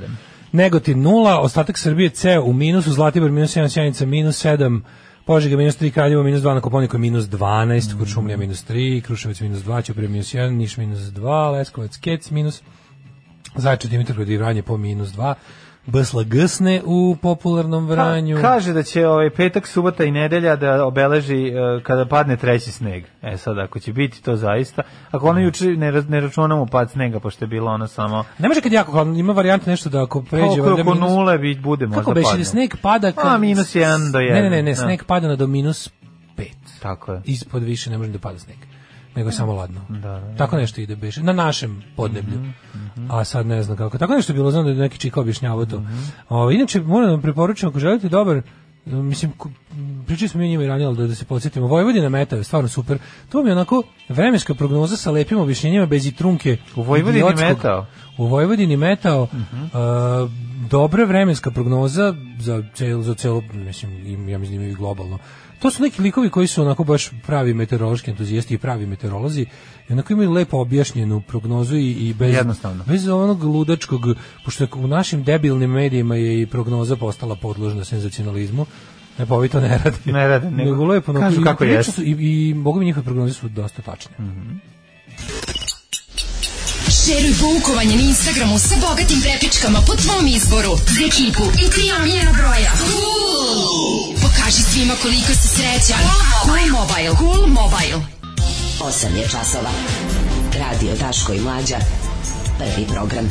Negotin 0, ostatak Srbije C u minusu, Zlatibor minus 1, Sjenica minus 7, Požega minus 3, Kraljevo minus 2, na Koponiku minus 12, Kuršumlija minus 3, Kruševac minus 2, Ćuprije minus 1, Niš minus 2, Leskovac Kec minus, Zajče Dimitrov i Vranje po minus 2, Bsla Gsne u popularnom Vranju. Pa, kaže da će ovaj petak, subota i nedelja da obeleži e, kada padne treći sneg. E sad, ako će biti to zaista. Ako ono juče ne, ne računamo pad snega, pošto je bilo ono samo... Ne može kad jako, ima varijanta nešto da ako Pa pređe... oko, minus- nule bi, bude možda Kako beše, da sneg pada... Kad, A, minus jedan do Ne, ne, ne, ne, da. sneg pada na do minus 5. Tako je. Ispod više ne može da pada sneg. Nego je samo ladno. Da, da, da. Tako nešto ide beše na našem podneblju. A sad ne znam kako. Tako nešto je bilo, znam da je neki čika objašnjavao to. Ovo, inače, moram da vam preporučim, ako želite dobar, mislim, pričali smo mi o njima i ranije, da, da se podsjetimo, Vojvodina meta je stvarno super. To mi je onako vremenska prognoza sa lepim objašnjenjima bez i trunke. U Vojvodini idiotskog- metao? U Vojvodini metao, a, dobra vremenska prognoza za celo, za celo, mislim, im- ja mislim imaju i globalno. To su neki likovi koji su onako baš pravi meteorološki entuzijasti i pravi meteorolozi i onako imaju lepo objašnjenu prognozu i, i bez, Jednostavno. bez onog ludačkog, pošto u našim debilnim medijima je i prognoza postala podložna senzacionalizmu, ne pa ovi to ne rade. Ne rade, nego nego lepo. kažu i kako prilično jeste. su- I, i mogu mi njihove prognoze su dosta tačne. Šeruj poukovanje na Instagramu sa bogatim prepičkama po tvom izboru. Za ekipu i tri omiljena broja. Pokaži svima koliko si srećan. Cool Mobile. Cool Mobile. 8 je časova. Radio Daško i Mlađa. Prvi program.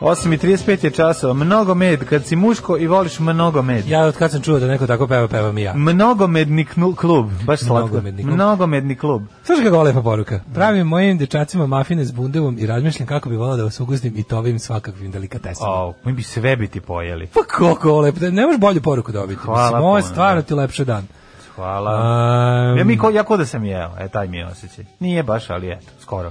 8.35 je časova. Mnogo med. Kad si muško i voliš mnogo med. Ja od kad sam čuo da neko tako peva, pevam i ja. Mnogomedni klub. Baš slatko. Mnogomedni klub. Mnogomedni klub. Slušaj kako lepa poruka. Pravim mojim dečacima mafine s bundevom i razmišljam kako bi volao da vas ugustim i tovim svakakvim delikatesama. O, mi bi sve biti pojeli. Pa kako lepo, ne možeš bolju poruku dobiti. Hvala Mislim, ovo je stvarno da. ti lepše dan. Hvala. Um, Ja mi ko, ja ko da sam jeo, e, taj mi je osjećaj. Nije baš, ali eto, skoro.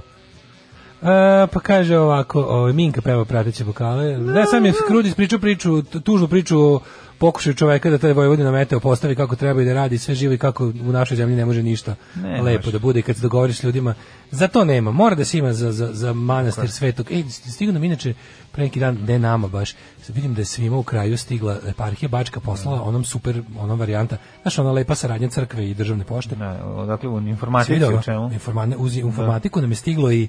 E, pa kaže ovako, o, Minka peva prateće vokale. Da, sam je Krudis pričao priču, tužnu priču o pokušaju čoveka da taj Vojvodina meteo postavi kako treba i da radi sve živo i kako u našoj zemlji ne može ništa Ne lepo može. da bude i kad se dogovoriš s ljudima. Za to nema, mora da se ima za, za, za manastir svetog. Ej, stigao nam inače pre neki dan, ne nama baš, vidim da je svima u kraju stigla eparhija Bačka poslala onom super, onom varijanta, znaš, ona lepa saradnja crkve i državne pošte. Ne, dakle, u Svi informatici u čemu? Informa- uz informatiku nam je stiglo i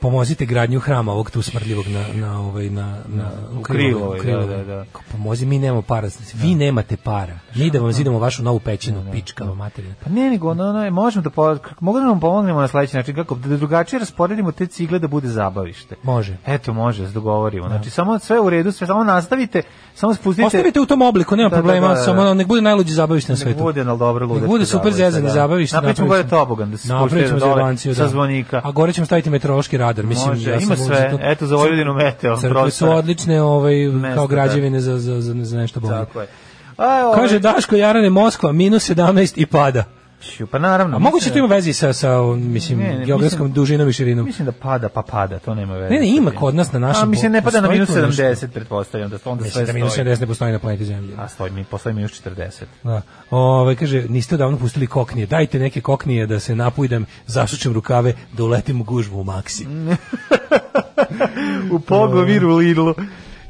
pomozite gradnju hrama ovog tu smrdljivog na na ovaj na na u Krilovoj, Krilovoj. da, da, da. Pomozi, mi nemamo para. Vi nemate para. Mi da vam zidamo vašu novu pećinu, pičkava materina. Pa ne, nego ono, ono, možemo da, po, mogu da nam pomognemo na sledeći način, kako da drugačije rasporedimo te cigle da bude zabavište. Može. Eto, može, da dogovorimo. Znači, samo sve u redu, sve samo nastavite, samo spustite... Ostavite u tom obliku, nema Da, da, problema, da, da, da. samo nek bude najluđi zabavište na Nek svetu. bude, ali dobro, Nek bude super zezanje da. zabavište. Napravit gore tobogan, da se dole zebanciju, sa da. zvonika. A gore ćemo staviti meteorološki radar. Mislim, Može, ja ima sve. to- Eto, za Vojvodinu meteo, Crkve su odlične ovaj, Mesto, kao da. građevine za, za, za, za nešto bolje. Tako je. A, evo, Kaže ovaj- Daško Jarane Moskva minus 17 i pada. Ću, Pa naravno. A moguće to ima vezi sa sa mislim Ne, ne, geografskom mislim- dužinom i širinom. Mislim da pada, pa pada, to nema veze. Ne, ne, ima kod nas na našem A, mislim, ne pada na minus tu nešto. 70, pretpostavljam, da onda Mislim sve da minus stoji. 70 ne postoji na planeti Zemlji. A stoji, mi postoji minus 40. Da. Ove, kaže, niste odavno pustili koknije. Dajte neke koknije da se napujdem, zasučem rukave, da uletim u gužbu [laughs] u maksi. U Pogoviru Lidlu.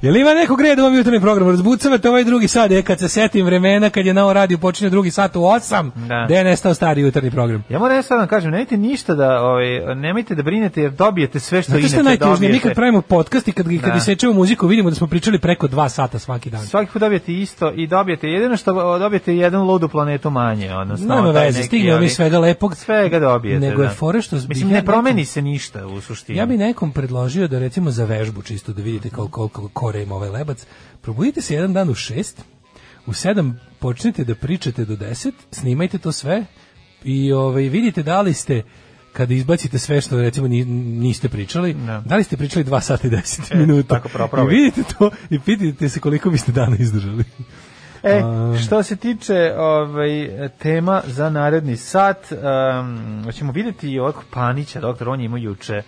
Jel ima nekog reda u ovom jutarnjem programu? Razbucavate ovaj drugi sat, je kad se setim vremena, kad je na ovo radio počinje drugi sat u 8, Da. da je nestao stari jutarnji program. Ja moram sad da vam kažem, nemojte ništa da, ovaj, nemojte da brinete jer dobijete sve što Znate inače što je najtužnije? Mi dobijete. kad pravimo podcast i kad, kad Da. isečemo muziku, vidimo da smo pričali preko dva sata svaki dan. Svaki put dobijete isto i dobijete jedino što dobijete jedan ludu planetu manje, odnosno Nema veze, neki, stignemo mi svega lepog. Svega dobijete. Nego je da. fora što bih Mislim, ne promeni se ništa u suštini. Ja bi nekom predložio da recimo za vežbu čisto da vidite koliko koliko kore ima ovaj lebac. Probudite se jedan dan u šest, u sedam počnite da pričate do deset, snimajte to sve i ovaj, vidite da li ste kada izbacite sve što recimo ni- niste pričali, Da. da li ste pričali 2 sata i 10 E, minuta. tako. I vidite to i pitajte se koliko biste dana izdržali. E, što se tiče ovaj, tema za naredni sat, um, ćemo vidjeti i ovog Panića, doktor, on je imao juče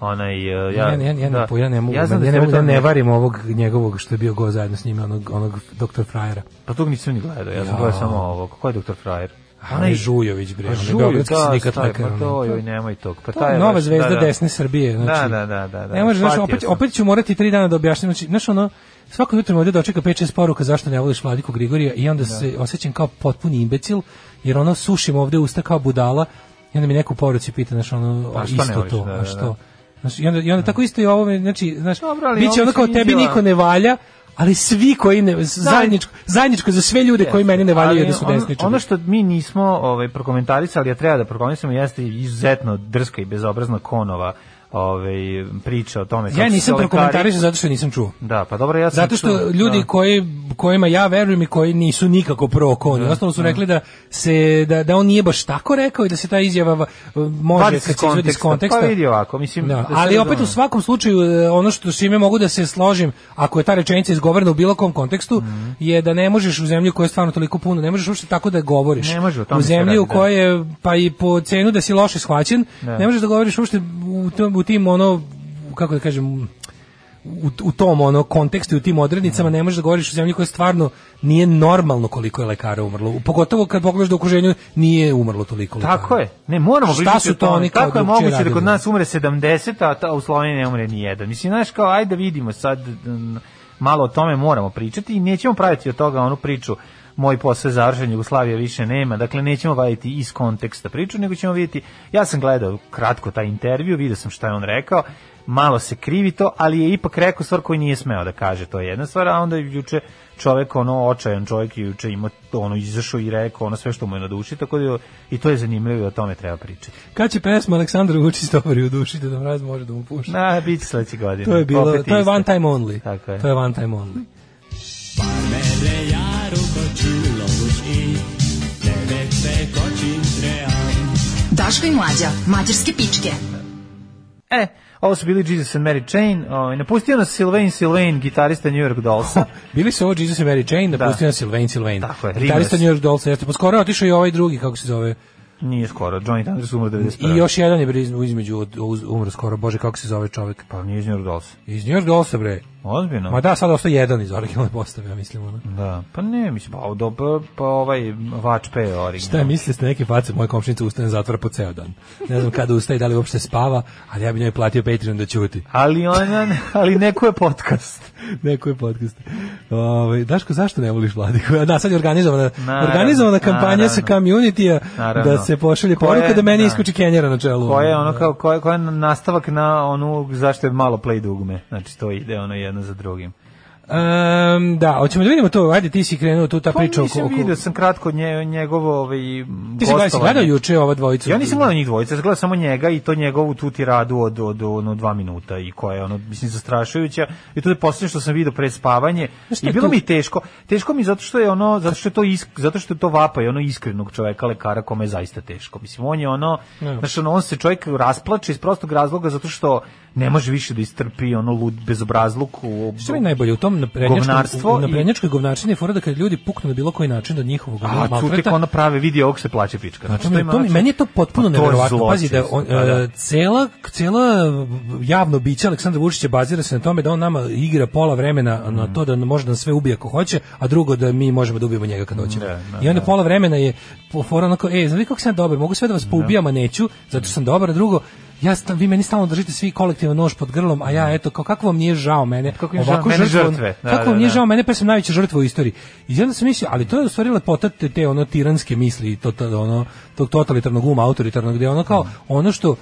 onaj... uh, Ja, ja, ja, ja, da. ne, ja ne mogu, ja, znam da ja ne, mogu, to ne ne- varim ovog njegovog što je bio go zajedno s njime, onog, onog doktor Frajera. Pa tog nisam ni gledao, ja sam Ja. gledao samo ovo. Ko je doktor Frajer? Onaj Žujović, bre, onaj beogradski da, sindikat staj, lekara, Pa to, joj, nemoj tog. Pa taj nova zvezda da, da. desne Srbije, znači. Da, da, da, da, da. Ne može, znači, opet, sam. opet ću morati tri dana da objašnjam, znači, znaš ono, svako jutro me ovdje dočeka 5-6 poruka zašto ne voliš Vladiku Grigorija i onda se osjećam kao potpuni imbecil, jer ono sušim ovdje usta kao budala i onda mi neko u poruci pita, znaš, ono, Pa isto voliš, to, da, a da, što? Da. Znaš, i onda, i onda tako isto i ovo, znači, znaš, Dobro, ali biće ono kao tebi niko ne valja, ali svi koji ne, zajedničko, zajedničko za sve ljude koji meni ne valjaju da su desničari. Ono što mi nismo ovaj, prokomentarisali, a treba da prokomentarišemo, jeste izuzetno drska i bezobrazna konova ovaj priča o tome kako Ja nisam prokomentarisao zato što nisam čuo. Da, pa dobro, ja sam Zato što čuo, ljudi da. koji kojima ja verujem i koji nisu nikako pro kon, ostalo su rekli da se da, da on nije baš tako rekao i da se ta izjava va- može Vadi kad se izvodi iz konteksta. Pa vidi ovako, mislim... Da, da ali opet u svakom slučaju e, ono što s čime mogu da se složim, ako je ta rečenica izgovorena u bilo kom kontekstu, Mhm. je da ne možeš u zemlji u kojoj je stvarno toliko puno, ne možeš uopšte tako da govoriš. Ne može, u zemlji u da. kojoj je, pa i po cenu da si loše shvaćen, Da. ne možeš da govoriš uopšte u, tom, u tim ono, kako da kažem, u, u tom ono kontekstu i u tim odrednicama ne možeš da govoriš u zemlji koja stvarno nije normalno koliko je lekara umrlo. Pogotovo kad pogledaš da u okruženju nije umrlo toliko lekara. Tako je. Ne, moramo Šta su o to oni kao Kako je moguće da kod nas umre 70, a ta- u Sloveniji ne umre ni jedan? Mislim, znaš, kao, ajde da vidimo sad, malo o tome moramo pričati i nećemo praviti od toga onu priču moj posao je završen, Jugoslavija više nema, dakle nećemo vaditi iz konteksta priču, nego ćemo vidjeti, ja sam gledao kratko taj intervju, vidio sam šta je on rekao, malo se krivi to, ali je ipak rekao stvar koju nije smeo da kaže, to je jedna stvar, a onda je juče čovek, ono, očajan čovjek je juče imao, ono, izašao i rekao ono sve što mu je na duši, tako da i to je zanimljivo i o tome treba pričati. Kad će pesma Aleksandra Vučić stopari u duši da nam raz može da mu puša? Na, bit će sledeće godine. To je bilo, Opet to je one time only. Tako je. To je one time only. Daško i mlađa, mađarske pičke. E, ovo su bili Jesus and Mary Chain, ovaj, napustio nas Sylvain Sylvain, gitarista New York Dollsa. [laughs] Bili su ovo Jesus and Mary Chain, da Da. pustio na Sylvain Sylvain. Tako je, Gitarista. New York Dolls, jeste. Pa skoro je otišao i ovaj drugi, kako se zove. Nije skoro, Johnny Thunders umro 91. I još jedan je bre između, umro skoro, bože, kako se zove čovjek. Pa nije iz New York Dolls. Iz New York Dollsa, bre. Ozbiljno? Ma da, sad ostao jedan iz originalne postave, ja mislim. Ono. Da, pa ne, mislim, pa, do, pa, pa ovaj Vač P je original. Šta je mislili ste neke face, moja komšinica ustane zatvora po ceo dan. Ne znam kada ustaje, da li uopšte spava, ali ja bi njoj platio Patreon da ćuti. Ali ona, ali neko je podcast. Neko je podcast. Ovaj Daško, zašto ne voliš Vladiku? Da, sad je organizovana, Naravno, organizovana kampanja sa naravno. community Naravno. da se pošalje poruka da meni da. iskuči Kenjera na čelu. Ko je ono kao ko je, ko je nastavak na onu zašto je malo play dugme. Znači to ide ono jedno za drugim. Em, da, hoćemo da vidimo to, ajde ti si krenuo tu ta Pa priča oko... vidio sam kratko nje, njegovo ovaj, Ti si gledao, gledao juče ova dvojica? Ja nisam gledao njih dvojica, gledao samo njega i to njegovu tu tiradu od, od, ono dva minuta i koja je ono, mislim, zastrašujuća. I to je posljednje što sam vidio pre spavanje. I bilo tu? mi teško. Teško mi zato što je ono, zato što je to isk, zato što je to vapa i ono iskrenog čoveka, lekara, kome je zaista teško. Mislim, on je ono, Ne. znaš, ono, on se čovjek rasplače iz prostog razloga zato što ne može više da istrpi ono lud bezobrazluk u Što mi je najbolje u tom naprednjačkom, Govnarstvo u i- naprednjačkoj govnačini je fora da kad ljudi puknu na bilo koji način od njihovog A, tu tek maltreta, ono prave, vidi ovog se plaće pička. Znači, to to znači- meni je to potpuno Pa neverovatno. Pazi da on, pa da. e, cela, cela javno biće Aleksandra Vučića bazira se na tome da on nama igra pola vremena na to da može da nas sve ubije ako hoće, a drugo da mi možemo da ubijemo njega kad hoćemo. Da, da, I onda da. pola vremena je fora onako, e, znaš vi kako sam dobar, mogu sve da vas poubijam, a neću, zato što sam dobar, a drugo, ja sta, vi meni stalno držite svi kolektivan nož pod grlom, a ja eto, kao kako vam nije žao mene? Kako im žao? Mene žrtve. Da, kako da, vam nije da. žao mene pa sam najveća žrtva u istoriji. I onda sam mislio, ali to je u stvari lepota te, te ono tiranske misli to, to, ono, tog totalitarnog uma, autoritarnog, gde ono kao, ono što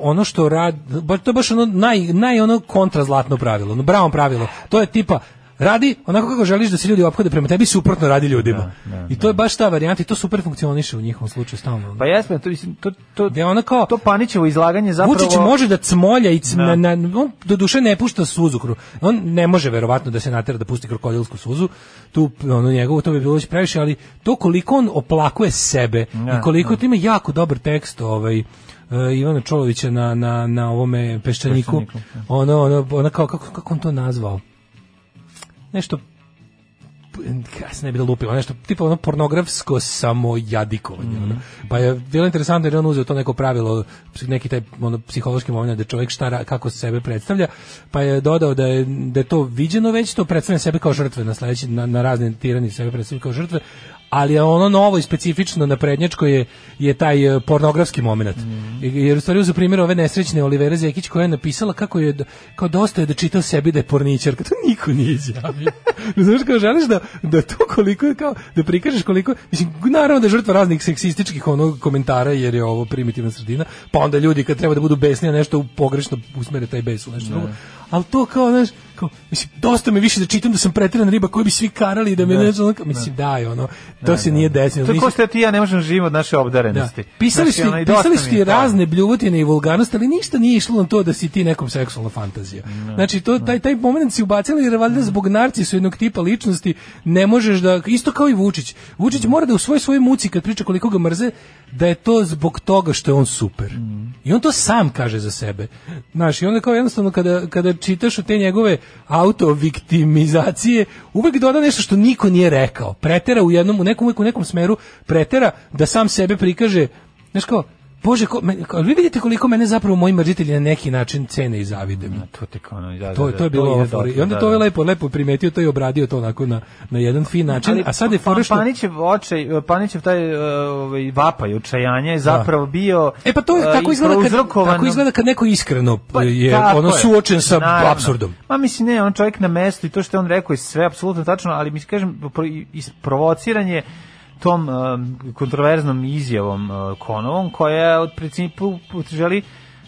ono što rad, to je baš ono naj, naj ono kontrazlatno pravilo, ono brown pravilo. To je tipa, radi onako kako želiš da se ljudi ophode prema tebi, suprotno radi ljudima. I to je baš ta varijanta i to super funkcioniše u njihovom slučaju stalno. Pa jesmo, to, mislim, to, to, Gde ono kao, to Panićevo izlaganje zapravo... Vučić može da cmolja i cm, Da. na, na, on do duše ne pušta suzu kru. On ne može verovatno da se natera da pusti krokodilsku suzu. Tu ono njegovo to bi bilo previše, ali to koliko on oplakuje sebe Da, i koliko to ima jako dobar tekst ovaj uh, Ivana Čolovića na, na, na ovome peščaniku. Peščaniku, Ono, ono, ono kao, kako, kako on to nazvao? Nešto ja se ne bi da lupio, nešto tipa ono pornografsko samojadikovanje. ono. Pa je bilo interesantno jer je on uzeo to neko pravilo, neki taj ono, psihološki moment da čovjek šta, kako se sebe predstavlja, pa je dodao da je, da je to viđeno već, to predstavlja sebe kao žrtve na sledeći, na, na razne tirani sebe predstavlja kao žrtve, ali ono novo i specifično na prednjačko je, je taj e, pornografski moment. Jer u stvari uz primjer ove nesrećne Olivera Zekić koja je napisala kako je, kao dosta je da čita o sebi da je porničarka, [laughs] to niko nije izjavio. [laughs] Znaš, kao želiš da, da to koliko je kao, da prikažeš koliko, mislim, naravno da je žrtva raznih seksističkih onog komentara jer je ovo primitivna sredina, pa onda ljudi kad treba da budu besni, a nešto pogrešno usmere taj bes u nešto drugo. Ali to kao, znaš, kao, mislim, dosta me više da čitam da sam preterana riba koju bi svi karali i da me ne znam, kao, mislim, daj, ono, to se nije desilo. To je ko što ti ja ne možemo živjeti od naše da. obdarenosti. Pisali Znači, su, ono, i ti, dosta pisali su ti razne bljuvotine i vulgarnosti, ali ništa nije išlo na to da si ti nekom seksualna fantazija. Znači, to, taj, taj moment si ubacili jer valjda zbog narcisu jednog tipa ličnosti ne možeš da, isto kao i Vučić. Vučić mora da u svoj svojoj muci kad priča koliko ga mrze, da je to zbog toga što je on super. I on to sam kaže za sebe. Znaš, i onda kao jednostavno kada, kada čitaš o te njegove autoviktimizacije, uvek doda nešto što niko nije rekao. Pretera u jednom, u nekom, u nekom smeru, pretera da sam sebe prikaže, znaš kao, Bože, ko, me, kao, vi vidite koliko mene zapravo moji mrzitelji na neki način cene i zavide mi. To te kao, ono, da, To, da, to je bilo ovo fora. I dotle, onda da, to je da. lepo, lepo primetio to i obradio to onako na, na jedan fin način. a sad je fora što... Panićev očaj, Panićev taj uh, ovaj vapaj očajanja je zapravo bio E pa to je uh, tako izgleda kad, tako izgleda kad neko iskreno Pa, je ono je. suočen sa Naravno. apsurdom. Ma mislim ne, on čovjek na mestu i to što je on rekao je sve apsolutno tačno, ali mislim kažem pro- isprovociranje tom um, kontroverznom izjavom uh, Konovom koja od principu želi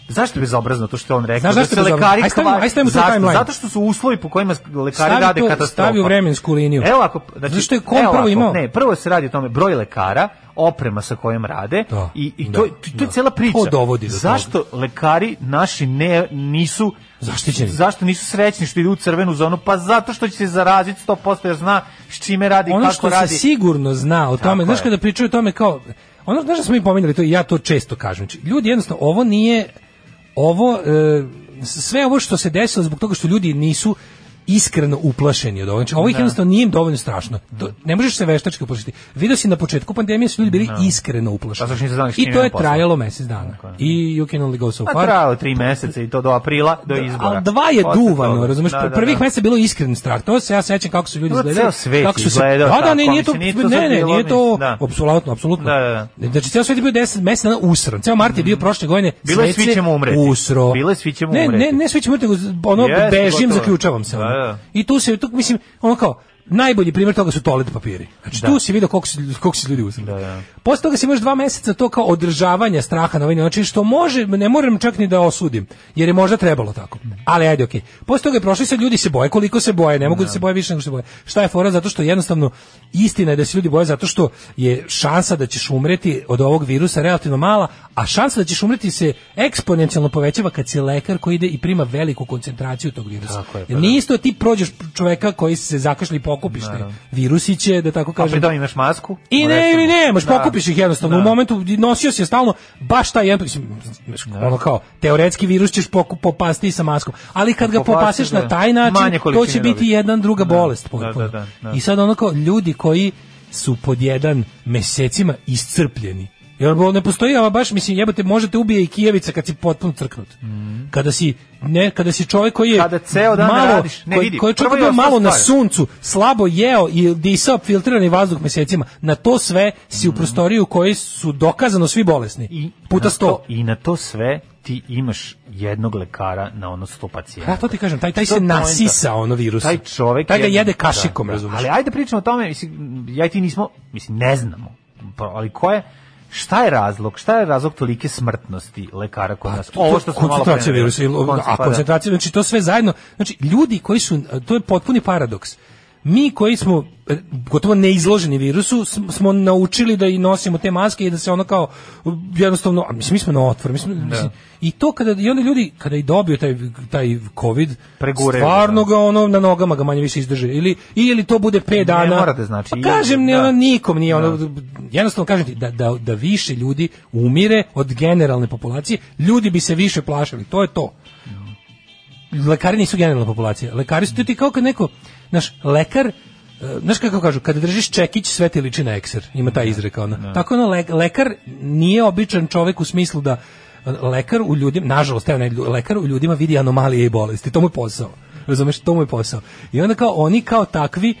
Zašto je bezobrazno to što je on rekao? Znaš da zašto se je bezobrazno? lekari Aj stavimo- stavimo Zašto? Zato što su uslovi po kojima lekari Stavi rade to- katastrofa. stavi u vremensku liniju. Evo ako, znači, Zato što je kom prvo imao- Ne, prvo se radi o tome broj lekara, oprema sa kojom rade Da, i, i da, to, je- to, to je da. cijela priča. To dovodi do Zašto lekari naši ne nisu Zaštićeni. Zašto nisu srećni što idu u crvenu zonu? Pa zato što će se zaraziti 100% jer zna s čime radi ono kako što radi. se sigurno zna o tome, Tako znaš je. kada pričaju o tome kao, ono, znaš da smo mi pominjali to ja to često kažem, znači, ljudi jednostavno, ovo nije, ovo, e, sve ovo što se desilo zbog toga što ljudi nisu iskreno uplašeni od ovoga. Znači, ovo ih jednostavno nije im dovoljno strašno. To, ne možeš se veštački uplašiti. Vidio si na početku pandemije su ljudi bili iskreno uplašeni. S I to je trajalo mesec dana. I you can only go so Pa far. trajalo tri meseca i to do aprila, do izbora. Ali dva je duvano? Da, da, Prvih da. meseca je bilo iskren strah. To se ja sećam kako su ljudi Pa izgledali. kako su se izgledao Da, da, ne, nije to, ne, ne, nije to da. apsolutno, apsolutno. Da, da, da. Znači ceo svet je bio 10 meseci dana usran. Ceo mart je bio prošle godine. Bilo je svi ćemo umreti. Usro. Bilo je svi ćemo ne, umreti. Ne, ne, svi ćemo umreti, ono bežim, zaključavam se. Da, da. I tu se, tu, mislim, ono kao, najbolji primjer toga su toalet papiri. Znači Da. tu si vidio koliko, koliko si ljudi usrali. Da, da. Posle toga si imaš dva meseca to kao održavanja straha na ovaj način, što može, ne moram čak ni da osudim, jer je možda trebalo tako. Ali ajde, okej. Posle toga je prošli sad ljudi se boje, koliko se boje, ne mogu da se boje više nego što se boje. Šta je fora? Zato što jednostavno istina je da se ljudi boje zato što je šansa da ćeš umreti od ovog virusa relativno mala, a šansa da ćeš umreti se eksponencijalno povećava kad si lekar koji ide i prima veliku koncentraciju tog virusa. Tako je, pa Jer nije isto da ti prođeš čoveka koji se zakašli i pokupiš te virusiće, da tako A kažem. pritom imaš masku? I ne, ili ne, možeš Da. pokupiš ih jednostavno. Da. U momentu nosio si je stalno baš taj jedan, mislim, ono kao, teoretski virus ćeš poku, popasti sa maskom. Ali kad ga Popasti, popaseš da. na taj način, to će biti dobiš. jedan druga Da. bolest. Da, da, da, da. I sad ono kao, ljudi koji su pod jedan mesecima iscrpljeni. Jer bo- ne postoji, ama baš, mislim, jebote, možete ubije i Kijevica kad si potpuno crknut. Kada si, ne, kada si čovjek koji je Mhm. Kada ceo dan malo, radiš, ne koji, vidi, koji je čovjek malo na suncu, slabo jeo i disao filtrirani vazduh mesecima, na to sve si u prostoriju koji su dokazano svi bolesni. Mhm. I puta na sto. to- I na to sve ti imaš jednog lekara na ono 100 pacijenta. Ja to ti kažem, taj, taj se nasisa ono virus. Taj čovek taj ga je- jede kašikom, da, da. razumeš? Ali ajde pričamo o tome, mislim, ja i ti nismo, mislim, ne znamo. Pa, Ali ko je, šta je razlog? Šta je razlog tolike smrtnosti lekara kod nas? Ovo što smo malo koncentracija virusa, a pa koncentracija, znači to sve zajedno, znači ljudi koji su, to je potpuni paradoks. Mi koji smo e, gotovo neizloženi virusu sm- smo naučili da i nosimo te maske i da se ono kao jednostavno a mislim mi smo na otvor mislim, mislim, i to kada i onda ljudi kada i dobiju taj taj covid Preguraju, stvarno da. ga ono na nogama ga manje više izdrže ili ili to bude 5 dana mora da znači, pa kažem ne da. ono nikom nije ono jednostavno kažem ti da, da, da više ljudi umire od generalne populacije ljudi bi se više plašili to je to lekari nisu generalna populacija. Lekari su ti kao kad neko, znaš, lekar, e, znaš kako kažu, kada držiš čekić, sve ti liči na ekser. Ima taj izreka. Ona. Tako ono, le- lekar nije običan čovek u smislu da e, lekar u ljudima, nažalost, evo ne, lekar u ljudima vidi anomalije i bolesti. To mu je posao. Razumeš, to mu je posao. I onda kao oni kao takvi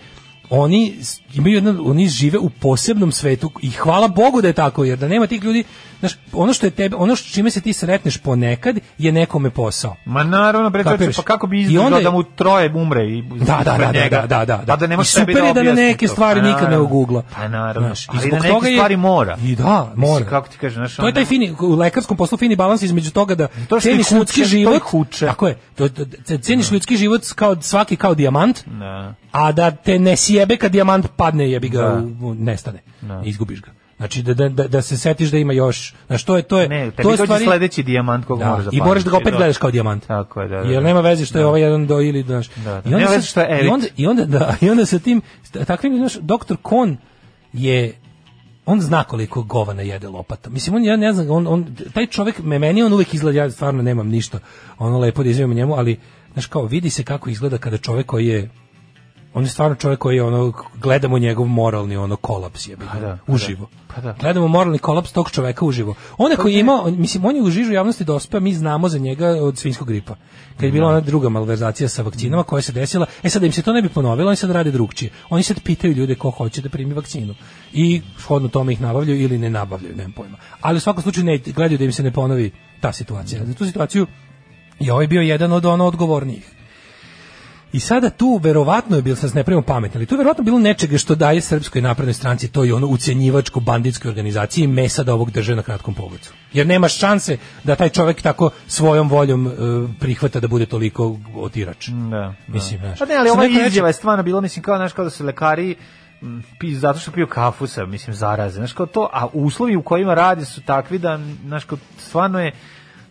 oni imaju jedno, oni žive u posebnom svetu i hvala Bogu da je tako, jer da nema tih ljudi, znaš, ono što je tebe, ono što čime se ti sretneš ponekad je nekome posao. Ma naravno, bre, pa kako bi izdržao onda da mu troje umre i Da, da, da, da, njega? da, da, da. Pa da I sebi super je da na neke stvari Pa nikad ne ogugla. Pa naravno. Znaš, i ali na neke toga je- stvari mora. I da, Mislim, mora. kako ti kažeš, znaš, To je taj fini, u lekarskom poslu fini balans između toga da To ceniš ljudski život. Tako je. To, to, ceniš ljudski život kao svaki kao dijamant. Da. a da te ne sjebe kad dijamant padne, jebi ga, Da. nestane. Izgubiš ga. Znači da, da, da, da se setiš da ima još. Znači to je to je Ne, to je dođe sledeći dijamant kog da, moraš da I moraš da ga opet pamtiš, gledaš kao dijamant. Tako je, da, da, Jer da. nema veze što je Da. ovaj jedan do ili znaš. Da, da. I onda Nema veze što je I elit. onda i onda da i onda sa tim takvim znaš doktor Kon je on zna koliko govana jede lopata. Mislim, on, ja ne znam, on, on, taj čovjek, me, meni on uvijek izgleda, ja stvarno nemam ništa ono lepo da izvijem njemu, ali, znaš, kao, vidi se kako izgleda kada čovjek koji je, on je stvarno čovjek koji je, ono, gledamo njegov moralni, ono, kolaps, ga, Pa da, pa uživo. da, pa da. Gledamo moralni kolaps tog čoveka uživo. On koji je imao, on- mislim, on je u žižu javnosti dospeo, mi znamo za njega od svinjskog gripa. Kad je bila ona druga malverzacija sa vakcinama koja se desila, e sad da im se to ne bi ponovilo, oni sad rade drugčije. Oni sad pitaju ljude ko hoće da primi vakcinu. I shodno tome ih nabavljaju ili ne nabavljaju, nemam pojma. Ali u svakom slučaju ne, gledaju da im se ne ponovi ta situacija. Za tu situaciju je ovaj bio jedan od ono odgovornijih. I sada tu verovatno je bilo, sad se ne pravimo pametni, ali tu je verovatno bilo nečega što daje Srpskoj naprednoj stranci, to je ono ucjenjivačko banditskoj organizaciji i mesa da ovog drže na kratkom pogocu. Jer nemaš šanse da taj čovjek tako svojom voljom e, prihvata da bude toliko otirač. Da. Mislim, znaš. Pa ne, ali ova izjava je stvarno bila, mislim, kao, znaš, kao da su lekari pi, zato što piju kafu sa, mislim, zaraze, znaš, kao to, a uslovi u kojima radi su takvi da, znaš, kao, stvarno je,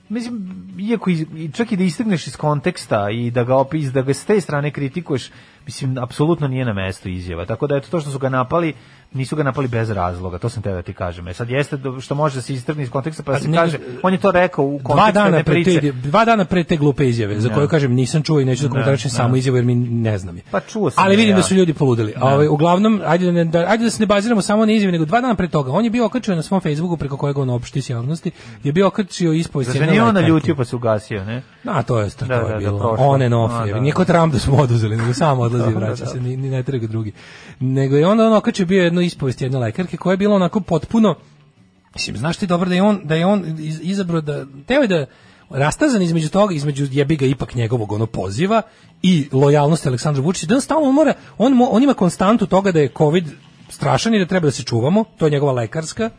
mislim, iako iz, čak i da istigneš iz konteksta i da ga opis, da ga s te strane kritikuješ, mislim, apsolutno nije na mestu izjava, tako da eto to što su ga napali, nisu ga napali bez razloga, to sam te da ti kažem. E sad jeste što može da se istrgne iz konteksta, pa da se ne- kaže, on je to rekao u dva kontekstu dana jedne pre te, dva dana pre te glupe izjave za Da. koju kažem nisam čuo i neću da Da, komentarišem da. samo izjavu jer mi ne znam je. Pa čuo sam Ali je, vidim ja. da su ljudi poludeli. A ovaj uglavnom ajde da, ne, da ajde da se ne baziramo samo na izjavi nego dva dana pre toga on je bio okačio na svom Facebooku preko kojeg on opšti s javnosti je bio okačio ispovest se jedne nije on lekarke. naljutio pa se ugasio, ne? A to je to Da, je da, da, bilo. on and off. Je. da. Nije ko Trump da smo oduzeli, nego samo odlazi i [laughs] Da, vraća da. se, ni, ni ne treba drugi. Nego je onda on okačio bio jednu ispovest jedne lekarke koja je bila onako potpuno Mislim, znaš ti dobro da je on, da je on iz- izabrao da, teo je da rastazan između toga, između jebi ga ipak njegovog ono poziva i lojalnosti Aleksandra Vučića, da on stalno mora, on, on ima konstantu toga da je COVID strašan i da treba da se čuvamo, to je njegova lekarska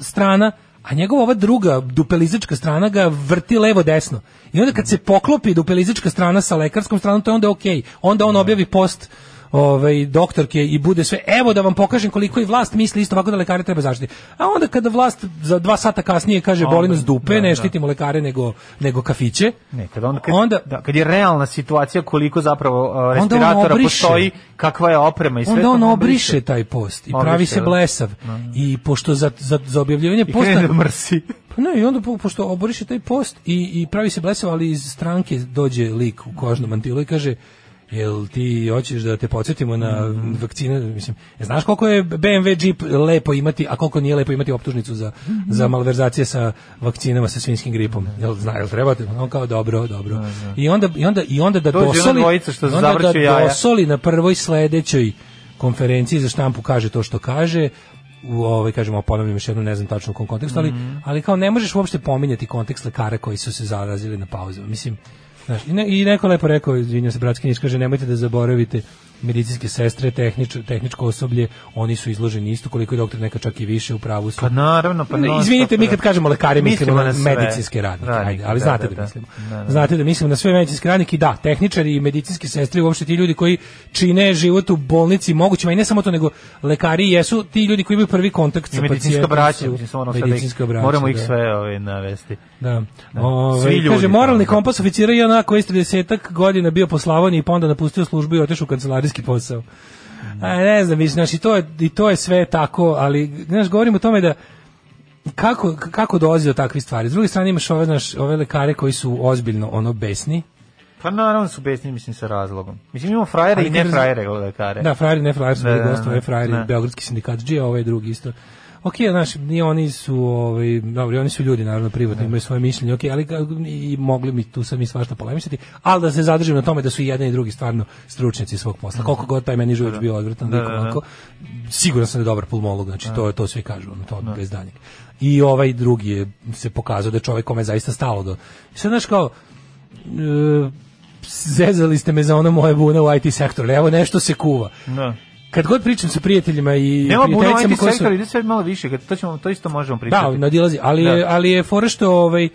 strana, a njegova ova druga dupelizačka strana ga vrti levo desno. I onda kad se poklopi dupelizačka strana sa lekarskom stranom, to je onda okej. Onda on objavi post ovaj doktorke i bude sve evo da vam pokažem koliko i vlast misli isto ovako da lekare treba zaštiti. A onda kada vlast za dva sata kasnije kaže boli nas dupe, da, ne da. štitimo lekare nego nego kafiće. Ne, kad, on, kad, Onda- da, kad je realna situacija koliko zapravo uh, respiratora obriše. postoji, kakva je oprema i sve Onda to on on obriše taj post i pravi Obriše, se da. blesav. I pošto za, za, za objavljivanje posta da mrsi. [laughs] Pa ne, i onda po- pošto oboriše taj post i, i pravi se blesav, ali iz stranke dođe lik u kožnom mantilu i kaže jel ti hoćeš da te podsjetimo na Mhm. vakcine, mislim, e, znaš koliko je BMW Jeep lepo imati, a koliko nije lepo imati optužnicu za, Mhm. za malverzacije sa vakcinama sa svinskim gripom, jel zna, jel trebate? On kao dobro, dobro. I onda, i onda, i onda da Dođe ona dosoli, dvojica što onda da jaja. dosoli na prvoj sledećoj konferenciji za štampu kaže to što kaže, u ovaj kažemo ponavljam još jednom ne znam tačno u kom kontekstu, ali, Mhm. ali kao ne možeš uopšte pominjati kontekst lekara koji su se zarazili na pauzama. Mislim, znaš, i, ne, i neko lepo rekao, izvinjam se, bratski niš, kaže, nemojte da zaboravite medicinske sestre, tehnič, tehničko osoblje, oni su izloženi isto, koliko je doktor neka čak i više u pravu su. Pa naravno, pa Ne, Izvinite, mi da. kad kažemo lekari mislimo, Mislimo na, sve. medicinske radnike, Radnike, ajde, ali da, znate da, da, da. mislimo. Da, da. Znate da mislimo na sve medicinske radnike i da, tehničari i medicinske sestre, uopšte ti ljudi koji čine život u bolnici mogućima i ne samo to, nego lekari jesu ti ljudi koji imaju prvi kontakt I sa pacijentom. su sad da ih, medicinska braća, moramo ih da. sve ovaj, navesti. Da. Da. Ove, Svi ljudi kaže, moralni da. kompas oficira i ona koji je 30 godina bio po Slavoniji pa onda napustio službu i otišao u kancelarijski posao. A, ne znam, mislim, znaš, i to, je, i to je sve tako, ali, znaš, govorim o tome da kako, kako dolazi do takvih stvari. S druge strane imaš ove, znaš, ove lekare koji su ozbiljno ono besni. Pa naravno su besni, mislim, sa razlogom. Mislim, imamo frajere i ne frajere lekare. Da, frajeri, ne frajeri su Da, bili da, da, da. beogradski sindikat G, a ovaj drugi isto. Ok, znaš, ni oni su, ovaj, dobro, oni su ljudi, naravno, privatno, imaju svoje mišljenje, ok, ali i mogli mi tu sad mi svašta polemisati, ali da se zadržim na tome da su i jedan i drugi stvarno stručnjaci svog posla. Koliko god taj meni Žujić bio odvratan, Da, da, da. siguran sam da je dobar pulmolog, znači to, to svi kažu, ono, to bez daljeg. I ovaj drugi je se pokazao da je čovjek kome je zaista stalo do... I sad, znaš, kao, e, zezali ste me za ono moje bune u IT sektoru, evo nešto se kuva. Da. Kad god pričam sa prijateljima i Nema prijateljicama IT koje su... ide sve malo više, kad to, ćemo, to isto možemo pričati. Da, nadilazi, ali, Da. je, ali je fora što ovaj,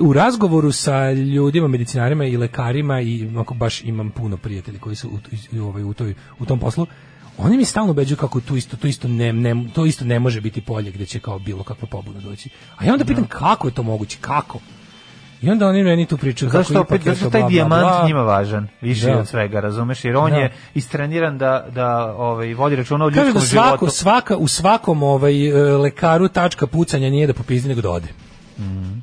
u razgovoru sa ljudima, medicinarima i lekarima i ako baš imam puno prijatelja koji su u, i- ovaj, u, toj, u tom poslu, oni mi stalno ubeđuju kako tu isto, to isto ne, ne, to isto ne može biti polje gde će kao bilo kakva pobuna doći. A ja onda pitam kako je to moguće, kako? I onda oni meni tu pričaju kako Zašto opet, zašto to taj dijamant njima važan, više Da. od svega, razumeš, jer on Da. je istreniran da, da ovaj, vodi računa o Kaže ljudskom da svako, životu. svaka, u svakom ovaj, e, lekaru tačka pucanja nije da popizdi nego da ode.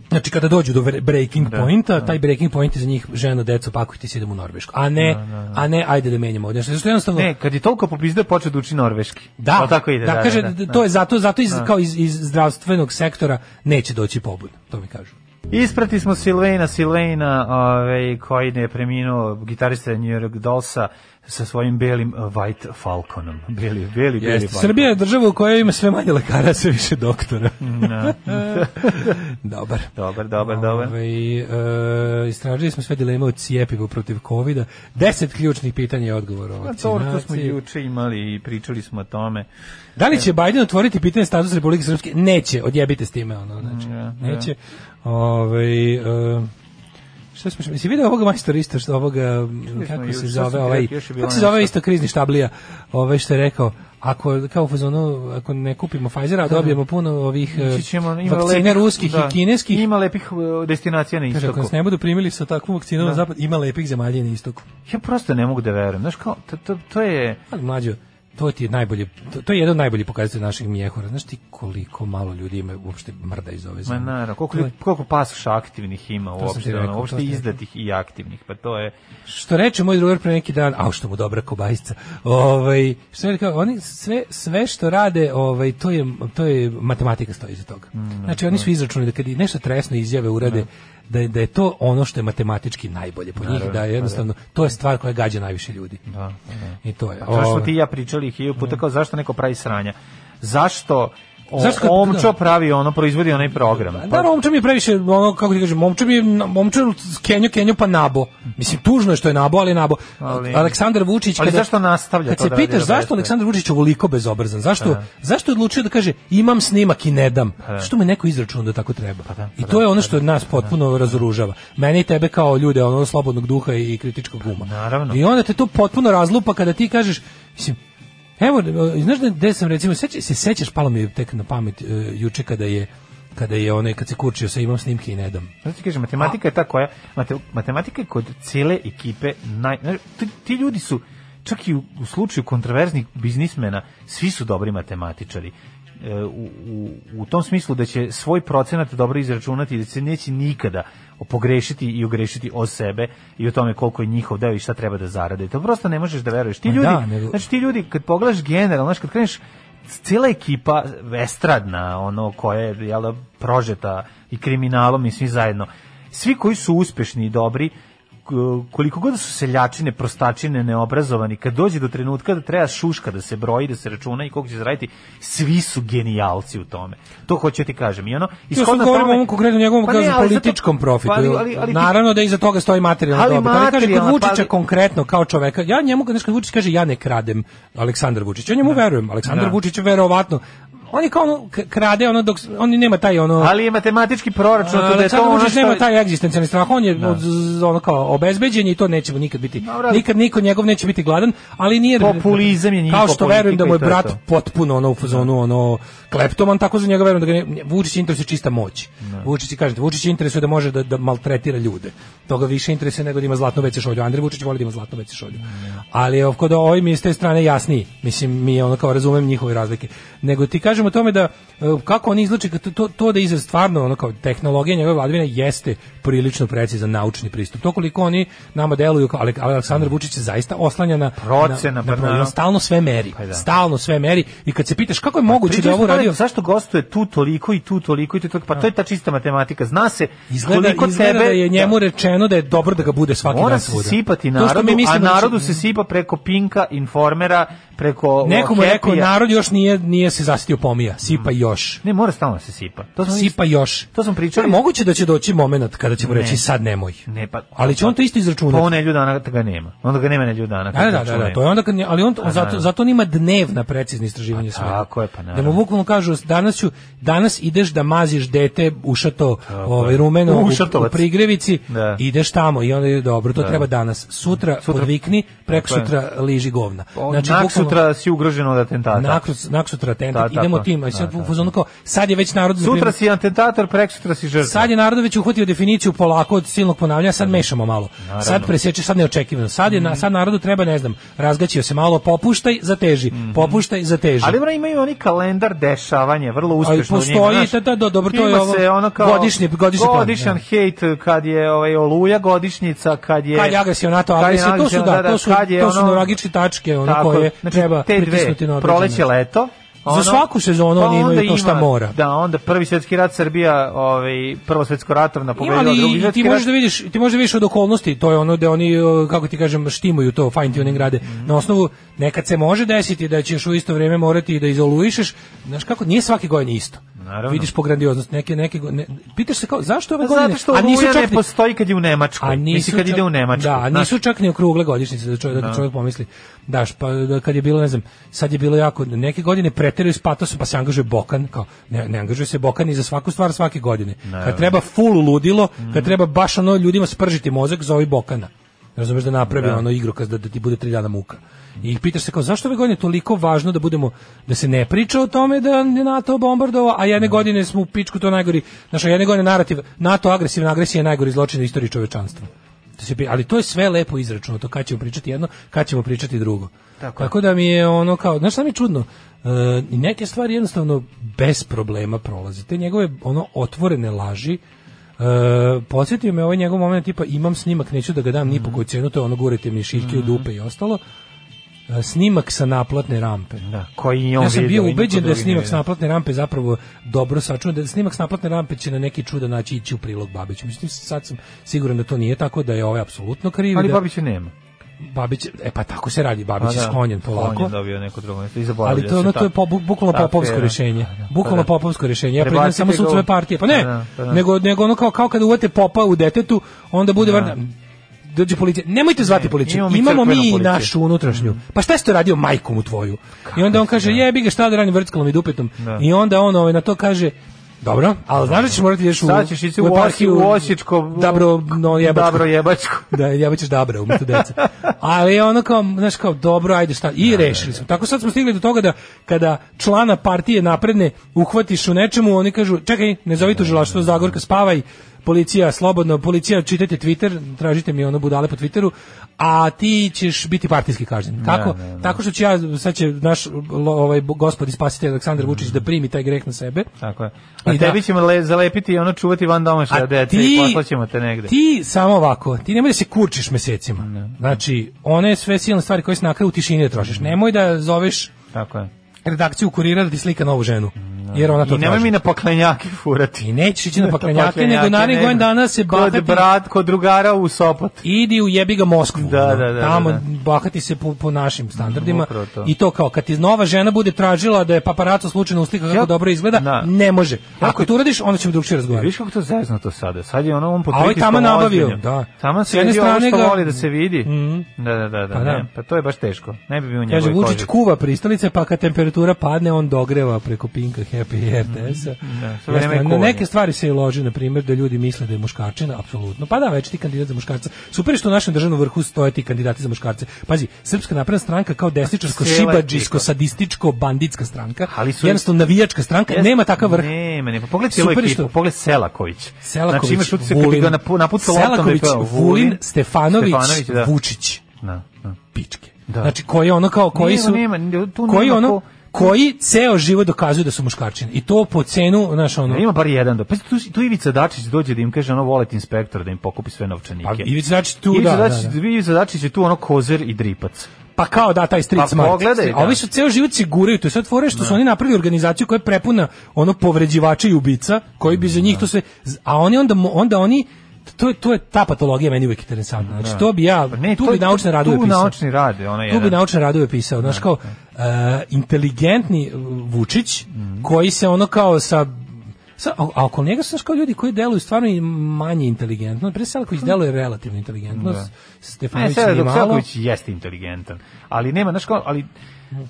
Znači kada dođu do breaking pointa, taj breaking point je za njih žena, deco, pakujte se idemo u Norvešku. A ne, a ne ajde da menjamo ovdje. Znači, jednostavno, Ne, kad je toliko popizde, počeo da uči norveški. da, Pa tako ide, da, kaže, da, to je zato, zato iz, kao iz, iz zdravstvenog sektora neće doći pobud, to mi kažu. Isprati smo Silvena, Silvena, ovaj, koji je preminuo gitarista New York Dollsa sa svojim belim White Falconom. Beli, beli, beli Jeste. Srbija je država u kojoj ima sve manje lekara, sve više doktora. [laughs] Da. [laughs] Dobar. Dobar, dobar, dobar. Ovaj, e, istražili smo sve dileme od cijepiva protiv covida. Deset ključnih pitanja i odgovora o A to, to smo vakcinaciji. juče imali i pričali smo o tome. Da li će Biden otvoriti pitanje status Republike Srpske? Neće, odjebite s time, ono, znači, Ja, neće. Ovaj, e, šta smo, si vidio ovoga majstora isto, što ovoga, kako juče, se zove, ovaj, kako se zove isto krizni štablija, ovaj što je rekao, ako, kao fazonu, ako ne kupimo Pfizera, a dobijemo puno ovih e, Ići ćemo, ima vakcina lepih- ruskih da, i kineskih, Ima lepih uh, destinacija na Kaže, ako istoku. nas ne budu primili sa takvom vakcinom na zapad, ima lepih zemalja na istoku. Ja prosto ne mogu da verujem. Znaš kao, to, to, to je... Ali mlađo, to ti je najbolje, to, to je jedan od najboljih pokazatelja naših mjehura. Znaš ti koliko malo ljudi ima uopšte mrda iz ove Ma zemlje? naravno, koliko, je- koliko pasoša aktivnih ima uopšte, rekao, ono, uopšte izdatih i aktivnih, pa to je... Što reče moj drugar pre neki dan, a što mu dobra kobajsca. Ovaj što je rekao, oni sve sve što rade, ovaj to je to je matematika stoji iza toga. znači oni su izračunali da kad i nešto tresno izjave urade da je, da je to ono što je matematički najbolje po njih, da je jednostavno to je stvar koja gađa najviše ljudi. Da, I to je. To što ti ja pričali hiljadu puta kao zašto neko pravi sranja. Zašto Zašto kad- Omčo da. pravi ono, proizvodi onaj program? Pa, Da, momča mi je previše, ono, kako ti kažem, momča mi je, momča Kenjo, Kenjo pa nabo. Mislim, tužno je što je nabo, ali nabo. Ali- Aleksandar Vučić... Ali kada- zašto nastavlja Kad to se da pitaš zašto? Aleksandar Vučić ovoliko bezobrazan, zašto, zašto je odlučio da kaže imam snimak i ne dam? Što me neko izračunao da tako treba? da, I pa to da, je ono pa što nas potpuno razoružava. Mene i tebe kao ljude, ono slobodnog duha i kritičkog uma. Naravno. I onda te to potpuno razlupa kada ti kažeš, mislim, Evo, e, znaš da gde sam recimo, seća, se sećaš, palo mi je tek na pamet e, juče kada je kada je onaj kad se kurčio sa imam snimke i ne dam. Znači ti kažem, matematika je ta koja, mate, matematika je kod cijele ekipe, naj, znaš, ti, ti ljudi su, čak i u, u slučaju kontroverznih biznismena, svi su dobri matematičari. E, u, u, u tom smislu da će svoj procenat dobro izračunati da se neće nikada pogrešiti i ogrešiti o sebe i o tome koliko je njihov deo i šta treba da zarade. To prosto ne možeš da veruješ. Ti ljudi, da, nego- znači ti ljudi kad pogledaš generalno, znači kad kreneš cijela ekipa estradna, ono koja je jel, da, prožeta i kriminalom i svi zajedno, svi koji su uspešni i dobri, koliko god su seljačine, prostačine, neobrazovani, kad dođe do trenutka da treba šuška da se broji, da se računa i koliko će zaraditi, svi su genijalci u tome. To hoću ti kažem. I ono, ishodno tome- konkretno njegovom Pa pa ne, ali zato- političkom profitu. Pa ali- ali- ali Naravno da iza toga stoji materijalna Ali dobit. Ali kaže kod Vučića pa konkretno kao čoveka, ja njemu kad Vučić kaže ja ne kradem Aleksandar Vučić, ja njemu verujem. Aleksandar Da. Vučić verovatno on je kao ono, krade ono dok on nema taj ono Ali je matematički proračun, da je to Aleksandar ono Vučić što... nema taj egzistencijalni strah, on je od, z- ono kao obezbeđen i to neće nikad biti. Dobro, ali- Nikad niko njegov neće biti gladan, ali nije Populizam je Kao što verujem da mu je to je brat to. potpuno ono u fazonu ono kleptoman, tako za njega verujem da ga ne, Vučić interesuje čista moć. Vučić kažete, Vučić interesuje da može da, da maltretira ljude. Toga više interesuje nego da ima zlatnu WC šolju. Andrej Vučić voli da ima zlatnu WC šolju. Ali je kod ovoj mi je s te strane jasniji. Mislim mi ono kao razumem njihove razlike. Nego ti kažem kažem o tome da e, kako oni izlače to, to, to da iza stvarno ono kao tehnologija njegove vladavine jeste prilično precizan naučni pristup. To koliko oni nama deluju Ali- Aleksandar Vučić se zaista oslanja na Procena, na, pa na, na, naravno. stalno sve meri. Pa da. Stalno sve meri i kad se pitaš kako je moguće da je ovo radio Zašto gostuje tu toliko i tu toliko i tu toliko? Pa to je ta čista matematika. Zna se Izgleda, koliko izgleda tebe da je njemu rečeno da je dobro da ga bude svaki Mora dan se svuda. sipati narodu, mi a da će- narodu se sipa preko Pinka, Informera, preko Nekomu je rekao, narod još nije, nije se zasitio pomija, sipa još. Ne, mora stalno da se sipa. To smo Sipa još. To smo pričali. Ne, moguće da će doći moment kada ćemo Ne. reći sad nemoj. Ne, pa, Ali će on to isto izračunati. Pa on nedelju dana ga nema. Onda ga nema nedelju dana. Da, da, da, da, to je onda kad, ali on, A, zato, zato on ima dnevna precizna istraživanja svega. tako je, pa naravno. Da mu bukvalno kažu, danas, ću, danas ideš da maziš dete ušato ovaj, rumeno u, u prigrevici, Da. ideš tamo i onda je dobro, to treba danas. Sutra, Sutra- podvikni, Tako je. sutra liži govna. Znači, Nak sutra si ugrožen od atentata. Naksutra atentat, Da, idemo tim, a sad Da, da, fazonu kao, sad je već narod... na Sutra si atentator, prek sutra si žrtva. Sad je narod već uhvatio definiciju polako od silnog ponavljanja, sad mešamo malo. Sad presječe, sad neočekivano. Sad, je, na, sad narodu treba, ne znam, razgaćio se malo, popuštaj, zateži, popuštaj, zateži. Ali mora imaju oni kalendar dešavanja, vrlo Ali uspešno. njima, postoji, znaš. da, da, da, dobro, to je ovo se ono kao godišnji- godišnji plan, godišnjan hejt kad je ovaj oluja godišnjica, kad je kad je agresija NATO, agresija, to su da, to su, to su tačke, ono koje znači, treba pritisnuti na proleće, leto. Ono- svaku sezonu oni imaju to šta ima- mora. Da, onda prvi svjetski rat Srbija, ovaj prvo svjetsko ratovna pobedila, drugi i ti možeš da vidiš, ti možeš da vidiš od okolnosti, to je ono da oni kako ti kažem štimuju to fine tuning rade. Mhm. Na osnovu nekad se može desiti da ćeš u isto vrijeme morati da izoluišeš, znaš kako nije svake godine isto. Naravno. Vidiš po grandioznosti neke neke ne, pitaš se kao zašto ove Pa godine Zato što a nisu čak ne postoji kad je u Nemačkoj. a nisu kad čak- ide u Nemačku. Da, znaš. nisu čak ni okrugle godišnjice da čovjek, da čovjek pomisli. Daš, pa da kad je bilo, ne znam, sad je bilo jako, neke godine preteraju s patosom, pa se angažuje Bokan, kao, ne, ne angažuje se Bokan i za svaku stvar svake godine. Kad treba full ludilo, Mhm. kad treba baš ono ljudima spržiti mozak, zove Bokana. Razumeš da napravi ono igrokaz da, da ti bude tri dana muka. I pitaš se kao zašto ove godine toliko važno da budemo da se ne priča o tome da je NATO bombardovao, a jedne godine smo u pičku to najgori, znači jedne godine narativ NATO agresivna agresija je najgori zločin u istoriji čovečanstva. Ali to je sve lepo izračuno, to kad ćemo pričati jedno, kad ćemo pričati drugo. Tako, da mi je ono kao, znaš šta mi je čudno? E, neke stvari jednostavno bez problema prolaze. Te njegove ono otvorene laži, E, podsjetio me ovaj njegov moment tipa imam snimak, neću da ga dam ni po koju cenu, to je ono gurajte mi šiljke u dupe i ostalo. E, snimak sa naplatne rampe. Da, koji on Ja sam bio ubeđen da je snimak sa naplatne rampe zapravo dobro sačuvan, da snimak sa naplatne rampe će na neki čudan način ići u prilog Babiću. Međutim, sad sam siguran da to nije tako, da je ovaj apsolutno kriv. Ali da, Babića nema. Babić, e pa tako se radi, Babić Pa je da, sklonjen polako. sklonjen, dobio neko drugo mesto i zaboravlja Ali to, ono, to je po, bu- bukvalno popovsko rješenje. Pa da, pa Bukvalno da. popovsko rješenje. Ja Prebacite samo sucove partije. Pa ne, nego, nego ono kao, kao kada uvate popa u detetu, onda bude varda, dođe policija. Nemojte zvati policiju. imamo mi Imamo mi našu unutrašnju. Pa šta ste radio majkom u tvoju? I onda on kaže, jebi ga šta da radim vrckalom i dupetom. Da. I onda on ovaj, na to kaže, Dobro, ali znaš da ćeš morati da ideš u, Sad ćeš ići u, Osje- u Osječko, Dabro, no, jebačko. Dobro jebačko. [laughs] da, jebaćeš Dabra umjesto deca. Ali je ono kao, znaš kao, dobro, ajde šta, i rešili smo. Tako sad smo stigli do toga da kada člana partije napredne uhvatiš u nečemu, oni kažu, čekaj, ne zovi tužilaštvo, Zagorka, spavaj, policija, slobodno, policija, čitajte Twitter, tražite mi ono budale po Twitteru, a ti ćeš biti partijski kažnjen. Kako? Tako što će ja, sad će naš ovaj gospod i spasitelj Aleksandar Vučić da primi taj greh na sebe. Tako je. A I da. tebi ćemo le, zalepiti i ono čuvati van domašaja A dece i poslaćemo te negde. Ti samo ovako, ti nemoj da se kurčiš mesecima. Znači, one sve silne stvari koje se na kraju u tišini da trošiš. Nemoj da zoveš Tako je. redakciju kurira da ti slika novu ženu. Jer ona to I nemoj mi na paklenjake furati. I nećeš ići na [laughs] Paklenjake, nego narednih godina dana se bahati. Kod brat, kod drugara u Sopot. Idi u jebi ga Moskvu. Da, da, da, Tamo da, bahati se po, po našim standardima. To. I to kao kad ti nova žena bude tražila da je paparaco slučajno uslika kako Ja- dobro izgleda, Da. ne može. Ako to uradiš, onda ćemo drugčije razgovarati. Viš kako to zezno to sada? Sad je ono on pod A ovaj tamo nabavio, da. Tamo se jedne strane što ga- voli da se vidi. Mhm. Da, da, da, da, Pa da. ne, pa to je baš teško. Ne bi bio u Kaže, Vučić kuva pristalice, pa kad temperatura padne, on dogreva preko Pinka, Happy i RTS-a. Da, na neke stvari se i loži, na primjer, da ljudi misle da je muškarčina, apsolutno. Pa da, već ti kandidat za muškarca. Super što u našem državnom vrhu stoje ti kandidati za muškarce. Pazi, Srpska napredna stranka kao desničarsko, ekipa. sadističko, banditska stranka, Ali su- jednostavno navijačka stranka, Jeste- nema takav vrh. Nema, nema. Pogled cijelu Super je ekipu, što- pogled Selaković. Selaković, znači, imaš utisak Vulin, ga napucao loptom Selaković, Vulin, Stefanović, Stefanović, da. Vučić. Da, da. pičke. Da. Znači koji ono kao koji Nema, su nema, tu koji ono koji ceo život dokazuju da su muškarčine. I to po cenu, znaš, ono... Ima bar jedan do. Pa tu, tu Ivica Dačić dođe da im kaže ono volet inspektor da im pokupi sve novčanike. Pa Ivica Dačić tu, Ivica da, Dačić, da, da. Ivica Dačić je tu ono kozer i dripac. Pa kao da, taj street Pa smart. pogledaj, A ovi da. su ceo život siguraju, to je sad fore što su oni napravili organizaciju koja je prepuna ono povređivača i ubica, koji bi za njih to sve... A oni onda, onda oni to je to je ta patologija meni uvijek interesantna. Znači to bi ja Pa ne, tu to- bi naučne radove tu pisao. naučni rade, ono Tu jedan. bi naučne radove pisao, znaš kao e, inteligentni Vučić Mhm. koji se ono kao sa Sa, a, oko njega su kao ljudi koji deluju stvarno i manje inteligentno. Pre Selaković deluje relativno inteligentno. Da. S- Ne, Stefanović. Selković jeste inteligentan, ali nema, znaš kao, ali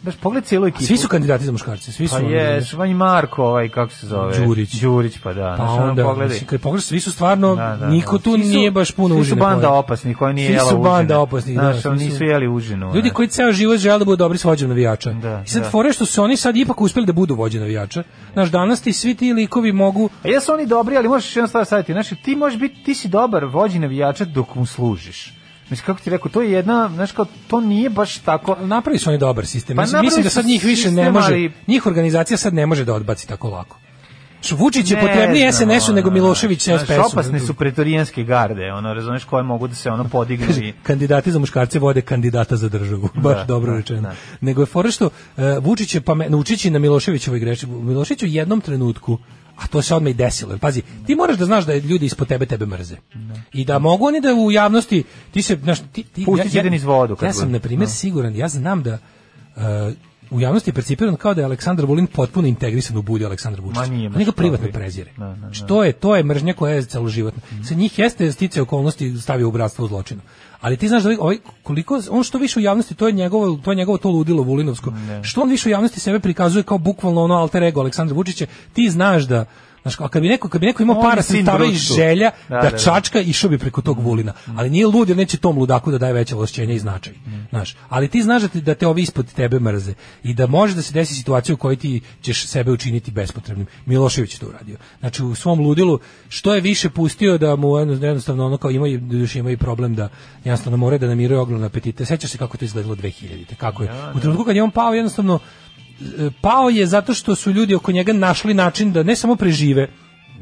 Znaš, pogledaj cijelu ekipu. Svi su kandidati za muškarce, svi su. Pa je, znaš. i Marko, ovaj, kako se zove? Đurić. Đurić, pa da. Pa znaš, onda, pogledaj. kad pogledaš, svi su stvarno, Da, da, niko da. tu Svi su- nije baš puno svi užine. su banda pojeo. opasnih koja nije Svi jela su užine. banda opasnih, da. Znaš, svi oni su- nisu jeli užinu. Ljudi koji ceo život žele da budu dobri s vođom navijača. Da, I sad da. fore što su oni sad ipak uspeli da budu vođe navijača. Znaš, danas ti svi ti likovi mogu A jesu oni dobri, ali možeš jednu stvar staviti. Znači, ti možeš biti, ti si dobar vođi navijača dok mu služiš. Mislim, kako ti rekao, to je jedna, znaš, kao, to nije baš tako... napravili su oni dobar sistem. Pa Mislim, mislim da su sad njih više ne sistem, može, ali- njih organizacija sad ne može da odbaci tako lako. Što Vučić je Ne potrebniji SNS-u nego ono, Milošević znaš, SPS-u. Opasne su pretorijanske garde, ono, razumeš, koje mogu da se ono podignu i... kandidati za muškarce vode kandidata za državu. [laughs] Baš Da, dobro da, rečeno. da. Nego je fora što uh, Vučić je pame, naučići na Miloševićevoj greši. Milošević u jednom trenutku a to se odmah i desilo. Pazi, ti moraš da znaš da ljudi ispod tebe tebe mrze. I da mogu oni da u javnosti ti se znaš ti ti Pusti ti jedan iz vodu kad Ja sam na primjer Da. siguran, ja znam da uh, u javnosti je percipiran kao da je Aleksandar Vulin potpuno integrisan u bulju Aleksandra Vučića. Ma njega privatno prezire. Da, da, da. Što je, to je mržnja koja je celoživotna. Sa njih jeste stice okolnosti stavio u bratstvo u zločinu. Ali ti znaš da ovaj, ovaj koliko on što više u javnosti to je njegovo to je njegovo to ludilo Vulinovsko. Što on više u javnosti sebe prikazuje kao bukvalno ono alter ego Aleksandra Vučića, ti znaš da Znaš, a kad bi neko, kad bi neko imao On para sredstava i želja Da, da, da, da. čačka išao bi preko tog Vulina. Ali nije lud jer neće tom ludaku da daje veće ovlašćenja i značaj. Znaš, ali ti znaš da te, da te ovi ispod tebe mrze i da može da se desi situacija u kojoj ti ćeš sebe učiniti bespotrebnim. Milošević je to uradio. Znači u svom ludilu što je više pustio da mu jedno- jednostavno ono kao imaju još imaju problem da jednostavno moraju da namiraju ogromne apetite. Sećaš se kako to izgledalo 2000-te, kako je. U trenutku kad je on pao jednostavno pao je zato što su ljudi oko njega našli način da ne samo prežive,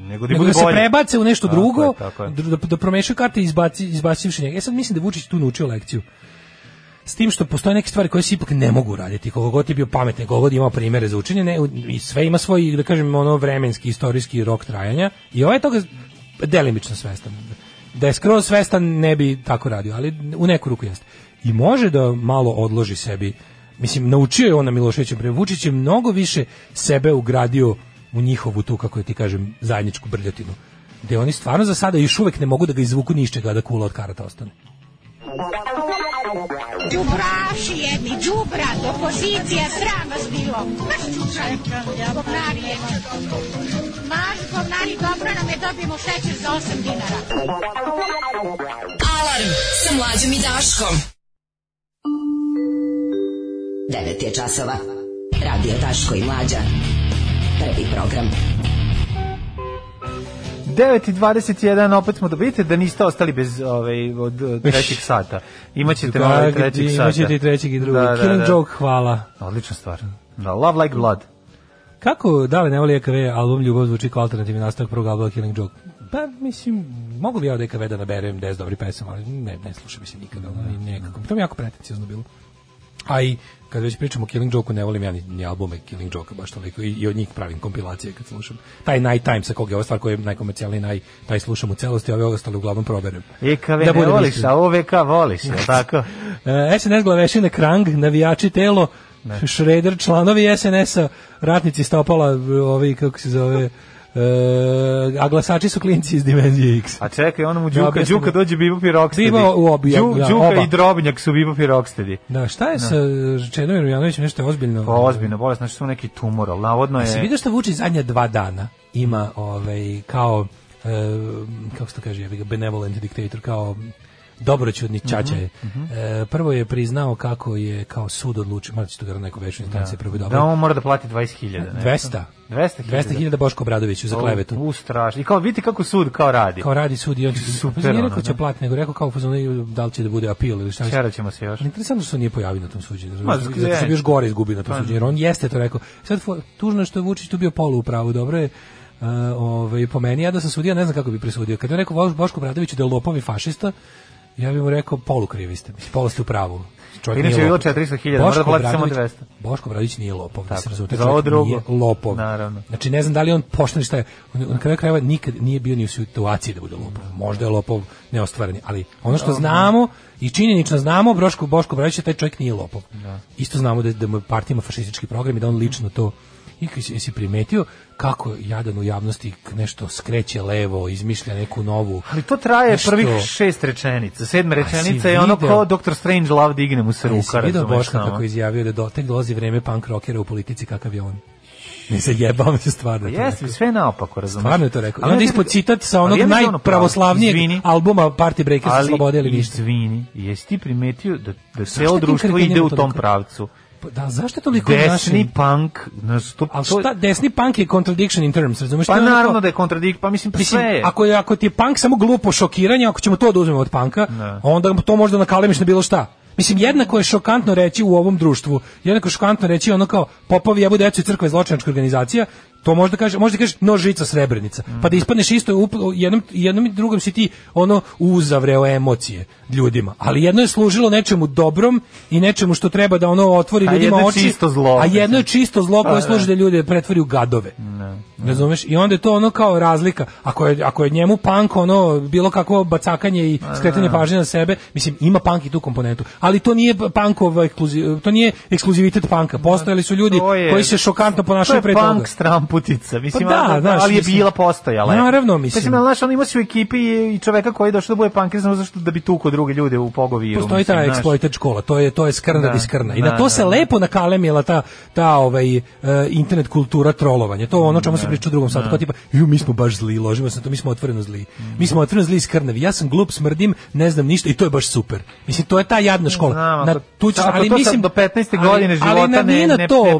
Nego da, nego da se prebace u nešto Tako drugo, je, tako je. da, da promešaju karte i izbaci, izbacivši njega. Ja sad mislim da Vučić tu naučio lekciju. S tim što postoje neke stvari koje se ipak ne mogu raditi. Koliko god je bio pametan, koliko god imao primere za učenje, ne, i sve ima svoj, da kažem, ono vremenski, istorijski rok trajanja. I ovaj toga delimično svestan. Da je skroz svestan ne bi tako radio, ali u neku ruku jeste. I može da malo odloži sebi mislim, naučio je on na Miloševićem pre Vučić je mnogo više sebe ugradio u njihovu tu, kako ti kažem, zajedničku brljotinu. Gde oni stvarno za sada još uvek ne mogu da ga izvuku ni iz čega da kula od karata ostane. Đubraši jedni, đubrat, opozicija, sram vas bilo. Maš čučaj, govnari jedni. Maš govnari, dobro nam je, dobijemo šećer za 8 dinara. Alarm sa mlađom i Daškom. 9 je časova. Radio Daško i Mlađa. Prvi program. 9.21, opet smo da vidite da niste ostali bez ovaj, od, od trećeg sata. Imaćete ovaj trećeg sata. Imaćete i trećeg i drugog. Da, da, Killing da. Joke, hvala. Odlična stvar. Da, Love Like Blood. Kako Dale ne voli EKV, album Ljubav zvuči kao alternativni nastavak prvog albuma Killing Joke? Pa, mislim, mogu bi ja od EKV da naberem 10 dobri pesama, ali ne, ne slušam mislim nikada. I nekako, to mi je jako pretencijozno bilo. A i kad već pričamo o Killing Joke-u, ne volim ja ni, ni albume Killing Joke-a baš toliko i, i od njih pravim kompilacije kad slušam. Taj Night Time sa kog je ova stvar koja je najkomercijalniji, naj, taj slušam u celosti, a ove ostale uglavnom proberem. EKV Da ne voliš, iskren. a OVK voliš, je [laughs] tako? E, SNS glavešine Krang, navijači telo, Šreder, članovi SNS-a, ratnici stopala, ovi, kako se zove, a glasači su klinci iz Dimenzije X. A čekaj, ono mu Da Đuka. Đuka dođe Bebop i Rocksteady. Bibo u obi- Đu- da, Đuka oba. i Drobnjak su Bebop i Rocksteady. Da, šta je sa Čedomirom Janovićem, nešto je ozbiljno? Pa ozbiljno, bolest, znači su neki tumor, ali navodno A si je... vidio što Vučić zadnja dva dana ima ovaj, kao, e, kako se to kaže, benevolent diktator, kao dobroćudni ćaća je. Mhm, E, prvo je priznao kako je kao sud odlučio, malo će to ga neko veću instancije prvo je Da dobro. on mora da plati 20.000. ne? 200. 200.000. 200.000 Boško Obradoviću za klevetu. U, strašno. I kao, vidite kako sud kao radi. Kao radi sud i on će [laughs] Super, nije rekao će da. platiti, nego rekao kao u fazonu, da li će da bude apil ili šta. Čerat ćemo se još. Interesantno što nije pojavio na tom suđenju. Zato što još gore izgubio na tom Pa- suđenju, jer on jeste to rekao. Sad tužno što je Vučić tu bio polu u pravu, dobro je. Uh, ovaj, po meni, ja da sam sudija, ne znam kako bi presudio. Kad je rekao Boš- Boško Bradoviću da je lopov i fašista, ja bih mu rekao polu krivi ste, mislim, polu ste u pravu. Čovjek Inače je bilo lopov. 400.000, mora da plati samo Obradović- 200. Boško Bradović nije lopov, da se razumete, Za ovo drugo. nije lopov. Naravno. Znači ne znam da li on pošten šta je. On na kraju krajeva nikad nije bio ni u situaciji da bude lopov. Možda je lopov neostvareni, ali ono što znamo i činjenično znamo Boško Boško Bradović da taj čovjek nije lopov. Isto znamo da da mu partija ima fašistički program i da on lično to i jesi, jesi primetio kako jadan u javnosti nešto skreće levo, izmišlja neku novu. Ali to traje nešto- prvih šest rečenica. Sedma rečenica je ono video- kao Dr. Strange Love digne mu se A jesi ruka, vidio Boška kako izjavio da do, tek dolazi vreme punk rockera u politici kakav je on. Ne se jebam se stvarno. je to Jeste, rekao. sve naopako, razumeš? Stvarno je to rekao. Ali onda ispod ti- citat sa ali onog da najpravoslavnijeg Izvini. albuma Party Breakers Ali, Slobode ili ništa. izvini, jesi ti primetio da, da tim društvo ide u tom pravcu? Pa Da, zašto je toliko Desni našim- punk, to, Ali to- šta, desni punk je contradiction in terms, razumeš? pa ono naravno kao- da je kontradikt, pa mislim, pa Mislim, sve je. ako, je, ako ti je punk samo glupo šokiranje, ako ćemo to da uzmemo od panka, Da. onda to možda nakalemiš na bilo šta. Mislim, jednako je šokantno reći u ovom društvu, jednako je šokantno reći ono kao popovi jebu decu i crkva je zločinačka organizacija, to možda kaže, možda kažeš nožica srebrenica, pa da ispadneš isto u jednom, jednom i drugom si ti ono uzavreo emocije ljudima, ali jedno je služilo nečemu dobrom i nečemu što treba da ono otvori A ljudima oči, čisto zlo, a jedno je čisto zlo koje Pa, služi da. da ljude pretvori u gadove. Razumeš? I onda je to ono kao razlika. Ako je, ako je njemu punk ono bilo kakvo bacakanje i skretanje pažnje na sebe, mislim ima punk i tu komponentu, ali to nije punkov ekskluziv, to nije ekskluzivitet panka. Postojali su ljudi koji se šokantno ponašaju pre toga. Stramputica, mislim, Pa da, ali- znaš, ali je mislim- bila postojala. Naravno, mislim. Mislim, ali, znaš, on ima se u ekipi i, čoveka koji je došao da bude punker samo zašto da bi tuko druge ljude u pogoviru. Postoji mislim, ta znaš. exploited škola, to je to je skrna Da, di skrna. I da, na to se da, da. lepo nakalemila ta ta ovaj e, internet kultura trolovanja. To ono čemu se priča u drugom satu, kao tipa, ju mi smo baš zli, ložimo se na to, mi smo otvoreno zli. Mi smo otvoreno zli i skrnavi. Ja sam glup, smrdim, ne znam ništa i to je baš super. Mislim to je ta jadna škola. Znam, na tu ćeš- ali mislim do 15. ali- godine života ali na, ne- nije na ne- to ne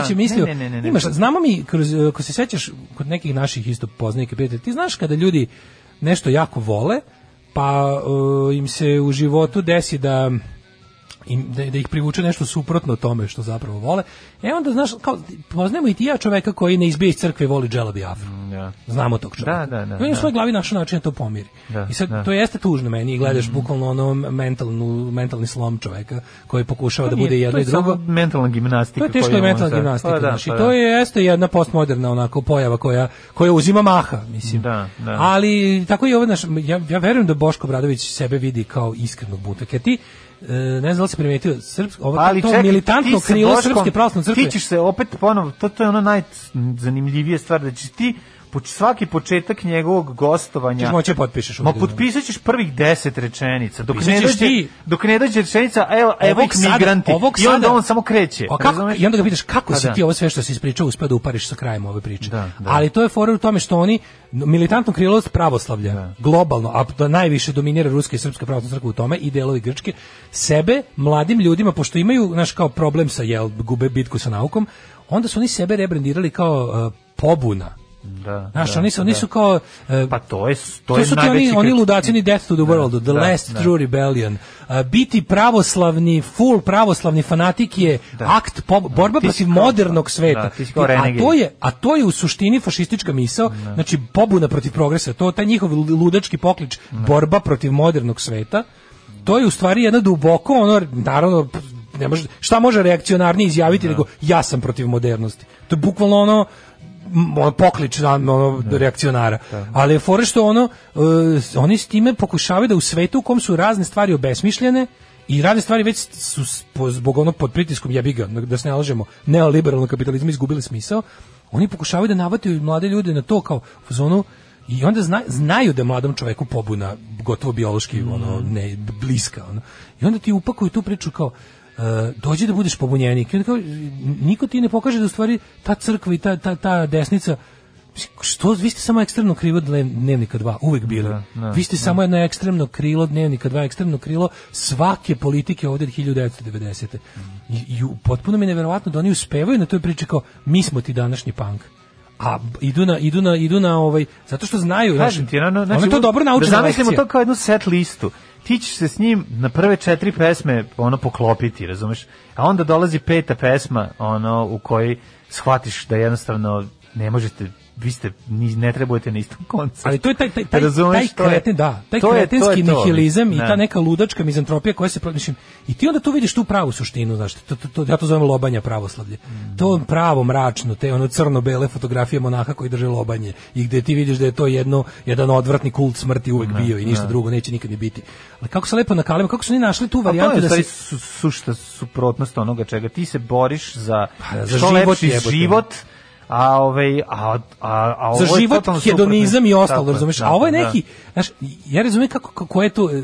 mislim, misli, da. Ne, ne, ne, ne, imaš, ne. Znamo mi kroz ako se sećaš kod nekih naših isto poznanika ti znaš kada ljudi nešto jako vole, pa uh, im se u životu desi da im, da, da ih privuče nešto suprotno tome što zapravo vole. E onda, znaš, kao, poznajemo i ti i ja čoveka koji ne izbije iz crkve i voli dželabi afro. Da. Znamo tog čoveka. Da, da, da, I on je u da. svojoj glavi našao način da to pomiri. Da, I sad, da. to jeste tužno meni i gledaš bukvalno ono mentalnu, mentalni slom čoveka koji pokušava da Pa Nije, bude jedno to je i drugo. samo mentalna gimnastika. To je teška mentalna gimnastika, Pa da, znaš, i pa to da. je jeste jedna postmoderna onako pojava koja koja uzima maha, mislim. Da, da. Ali tako i ovo naš ja ja verujem da Boško Bradović sebe vidi kao iskrenog buntaka. Ti ne znam da li si primetio srpsko ovo Ali to čekaj, militantno krilo Boškom- srpske pravoslavne crkve. Ti ćeš se opet ponovo, to, to je ono najzanimljivije stvar, da ćeš ti svaki početak njegovog gostovanja Ćeš moći da potpišeš Ma ovdje. potpisat ćeš prvih deset rečenica. Dok ne, dođe, ti. dok ne dođe rečenica, evo, evo Ovog sada- migranti. ovog I onda sada- on samo kreće. A kako? I onda ga pitaš kako Pa si da. ti ovo sve što si ispričao uspeo da upariš sa krajem ove priče. Da, da. Ali to je fora u tome što oni militantno krilo pravoslavlja globalno, a da najviše dominira ruska i srpska pravoslavna crkva u tome i delovi grčke, sebe mladim ljudima pošto imaju naš kao problem sa jel gube bitku sa naukom, onda su oni sebe rebrandirali kao uh, pobuna. Da, Znaš, da, oni su, oni da. su kao... uh, Pa to je, to, to, je su ti oni, oni ludaci, oni Death to the World, The da, Last da. True Rebellion. Uh, biti pravoslavni, full pravoslavni fanatik je akt po, borba Ti si protiv modernog sveta. da, a to je a to je u suštini fašistička misao, znači pobuna protiv progresa, to taj njihov ludački poklič, borba protiv modernog sveta. To je u stvari jedno duboko ono naravno ne može, šta može reakcionarnije izjaviti nego ja sam protiv modernosti. To je bukvalno ono poklič ono, reakcionara. Ali je fora što ono, e, oni s time pokušavaju da u svetu u kom su razne stvari obesmišljene i razne stvari već su zbog ono pod pritiskom jebiga, da se ne lažemo, neoliberalnog kapitalizma izgubili smisao, oni pokušavaju da navataju mlade ljude na to kao u zonu i onda zna- znaju da je mladom čoveku pobuna gotovo biološki ono ne bliska ono. i onda ti upakuju tu priču kao dođi da budeš pobunjenik I onda kao, niko ti ne pokaže da u stvari ta crkva i ta, ta, ta desnica Što To vi ste samo ekstremno krilo dle- dnevnika 2, uvek bili. Da, da, vi ste samo jedno ekstremno krilo dnevnika 2, ekstremno krilo svake politike ovde od 1990. I, i u- potpuno mi je neverovatno da oni uspevaju na toj priči kao mi smo ti današnji punk. A idu na idu na idu na ovaj zato što znaju Kažem ti, ono, znači, to dobro naučena Da zamislimo lekcija. to kao jednu set listu. Ti ćeš se s njim na prve četiri pesme ono poklopiti, razumeš? A onda dolazi peta pesma, ono u kojoj shvatiš da jednostavno ne možete vi ste ni ne trebujete na istom koncu. Ali to je taj taj taj, Razumeš, taj to kreten, da, taj to je- to je kretenski to. nihilizam i Ne. ta neka ludačka mizantropija koja se mislim i ti onda tu vidiš tu pravu suštinu, znaš, to, to, to ja to zovem lobanja pravoslavlje. To je pravo mračno, te ono crno-bele fotografije monaha koji drže lobanje i gde ti vidiš da je to jedno jedan odvratni kult smrti uvek bio i ništa ne. drugo neće nikad ni biti. Ali kako se lepo nakalimo, kako su oni našli tu to varijantu da se su, sušta suprotnost onoga čega ti se boriš za, Pa, za što život lepši život, a ovaj a a a ovo za život, hedonizam i ostalo, razumeš? A tako ovo je da. neki, znaš, ja razumijem kako, kako je to, e,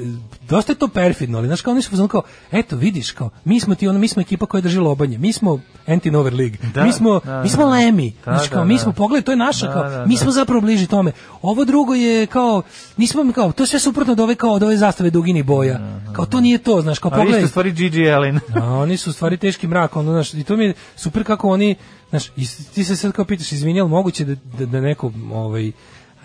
dosta je to perfidno, ali znaš kao oni su kao, eto vidiš kao, mi smo ti ono, mi smo ekipa koja drži lobanje, mi smo Anti-Nover League, Da, mi smo, da, mi smo da. Lemi, Da, znaš kao, da, mi da. smo, pogledaj, to je naša, Da, kao, da, mi da. smo zapravo bliži tome. Ovo drugo je kao, nismo mi kao, to je sve suprotno od ove, kao, od ove zastave duginih boja. Kao, to nije to, znaš, kao, A vi ste pogledaj. u stvari Gigi Allen. A oni su stvari teški mrak, ono, znaš, i to mi je super kako oni, znaš, ti se sad kao pitaš, izvini, jel moguće da, da, da neko, ovaj,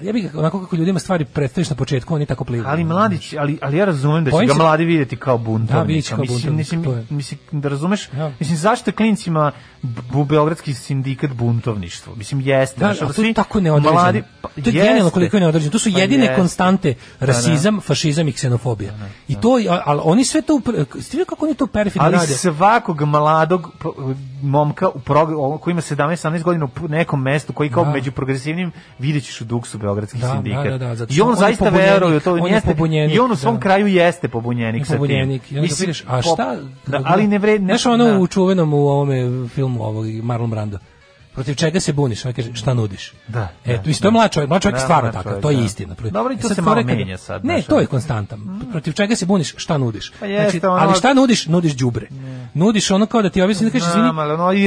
ja bih onako kako ljudima stvari predstaviš na početku, oni tako plivu. Ali mladić, ali ali ja razumem da će ga se- mladi vidjeti kao buntovnika. Da, vidjet će kao mislim, buntovnik, mislim, to je. mislim, da razumeš? Ja. Mislim zašto klincima bu beogradski sindikat buntovništvo? Mislim jeste, Da, ali to je svi tako neodređeno. mladi- pa, to je genijalno koliko je neodređeno. To su Pa jedine jeste. konstante Da, da. rasizam, fašizam i ksenofobija. I to, a- ali oni sve to, vidjeli kako oni to perfidno Ali rade? svakog mladog momka u koji ima 17-18 godina u nekom mestu, koji kao Da. među progresivnim, vidjet ćeš u Duksu Beogradski Da, sindikat. da, da, da, I on, on je zaista pobunjenik, veruje to. on je jeste- pobunjenik, I on u svom da. kraju jeste pobunjenik I sa tim. pobunjenik. I Mislim, a šta? Da, ali ne vred... Ne, Znaš ono da. u čuvenom u ovome filmu ovog Marlon Brando? Protiv čega se buniš? On kaže, šta nudiš? Da, E, da, to, to je mlad čovjek, mlad čovjek Da, stvarno čovjek, to je da. istina. Dobro, i to se malo kad- menja sad, Ne, to je konstanta. Protiv čega se buniš? Šta nudiš? Pa jeste, Znači, ono- ali šta nudiš? Nudiš đubre. Nudiš ono kao da ti da kažeš izvini.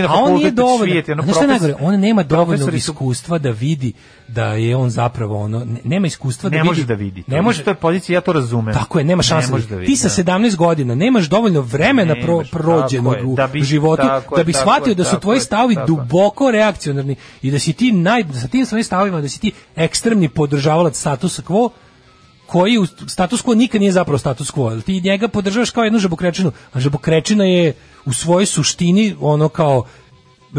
a on nije da dovoljno. švijeti, ono je profes- najgore? On nema su- iskustva da vidi da je on zapravo ono ne- nema iskustva da Ne vidi. može da vidi. Ne može To je pozicija, ja to razumem. tako je, nema šanse. Ne da ti sa da. 17 godina nemaš dovoljno vremena prođenog tako je, u da životu tako da je, bi tako shvatio je, da su tako tvoji je, stavovi tako je. duboko reakcionarni i da si ti naj da sa tim svojim stavovima da si ti ekstremni podržavalac statusa quo koji u status quo nikad nije zapravo status quo. Ti njega podržavaš kao jednu žabokrečinu, a žabokrečina je u svojoj suštini ono kao e,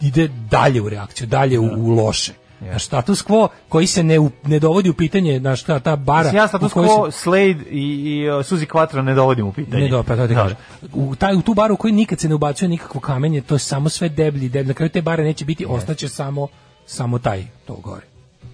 ide dalje u reakciju, dalje u, u loše. A status quo koji se ne, ne dovodi u pitanje na šta ta bara Mislim, ja status quo, se- Slade i, i uh, Suzy Quattro ne dovodim u pitanje. Ne do, pa to ti kažem. U, taj, u tu baru u kojoj nikad se ne ubacuje nikakvo kamenje, to je samo sve deblji, deblji. Na kraju te bare neće biti, ostaće samo, samo taj, to gore.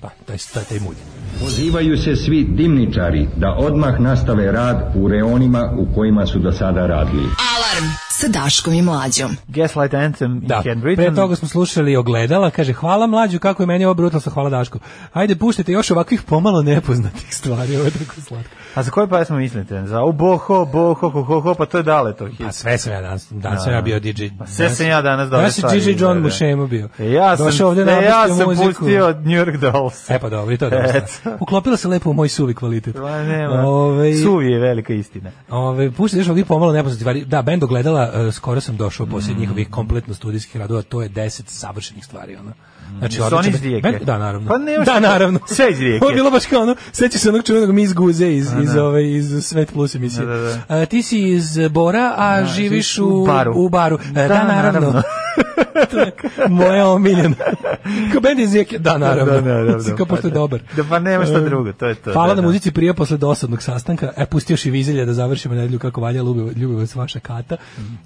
Da, taj, taj, taj mulj. Pozivaju se svi dimničari da odmah nastave rad u reonima u kojima su do sada radili. Alarm sa Daškom i Mlađom. Gaslight Anthem Da, i Ken Britain. pre toga smo slušali ogledala, kaže hvala mlađu, kako je meni ovo brutalno, hvala Daško. Ajde, puštajte još ovakvih pomalo nepoznatih stvari, ovo je tako slatko. A za koju pesmu mislite? Za u boho, boho, ho, ho, ho, pa to je dale to hit. Pa sve sam ja danas, danas sam Da. ja bio DJ. Pa sve sam ja danas dobre Danas je stvari DJ John. Mušemo bio. E, ja sam, Došao ovde e, ja sam muziku. pustio New York Dolls. E pa dobro, i to je. Uklopila se lepo u moj suvi kvalitet. Pa nema, Ovaj, suvi je velika istina. Ove, puštajte još ovdje pomalo nepoznati stvari. Da, bend ogledala, e, skoro sam došao poslije njihovih kompletno studijskih radova, to je 10 savršenih stvari, ono. Znači, oni iz. Rijeke? Da, naravno. Pa nema da, naravno. sve iz Rijeke. [laughs] Ovo je bilo baš kao ono, seća se onog čuvenog Miss Guze iz, iz, da. ove, iz Svet Plus emisije. Da, da, da. A, ti si iz Bora, a živiš u, u baru. U baru. E, Da, Da, naravno. naravno. [laughs] [laughs] moja omiljena. [laughs] Kao bend iz Rijeke, da, naravno. Da, da, da, da, Kao pošto je pa da. dobar. Da, pa nema šta E, drugo, to je to, Hvala da, na da. muzici prije posle dosadnog sastanka. E, pustio još i vizelja da završimo nedelju kako valja ljubivo s vaša kata.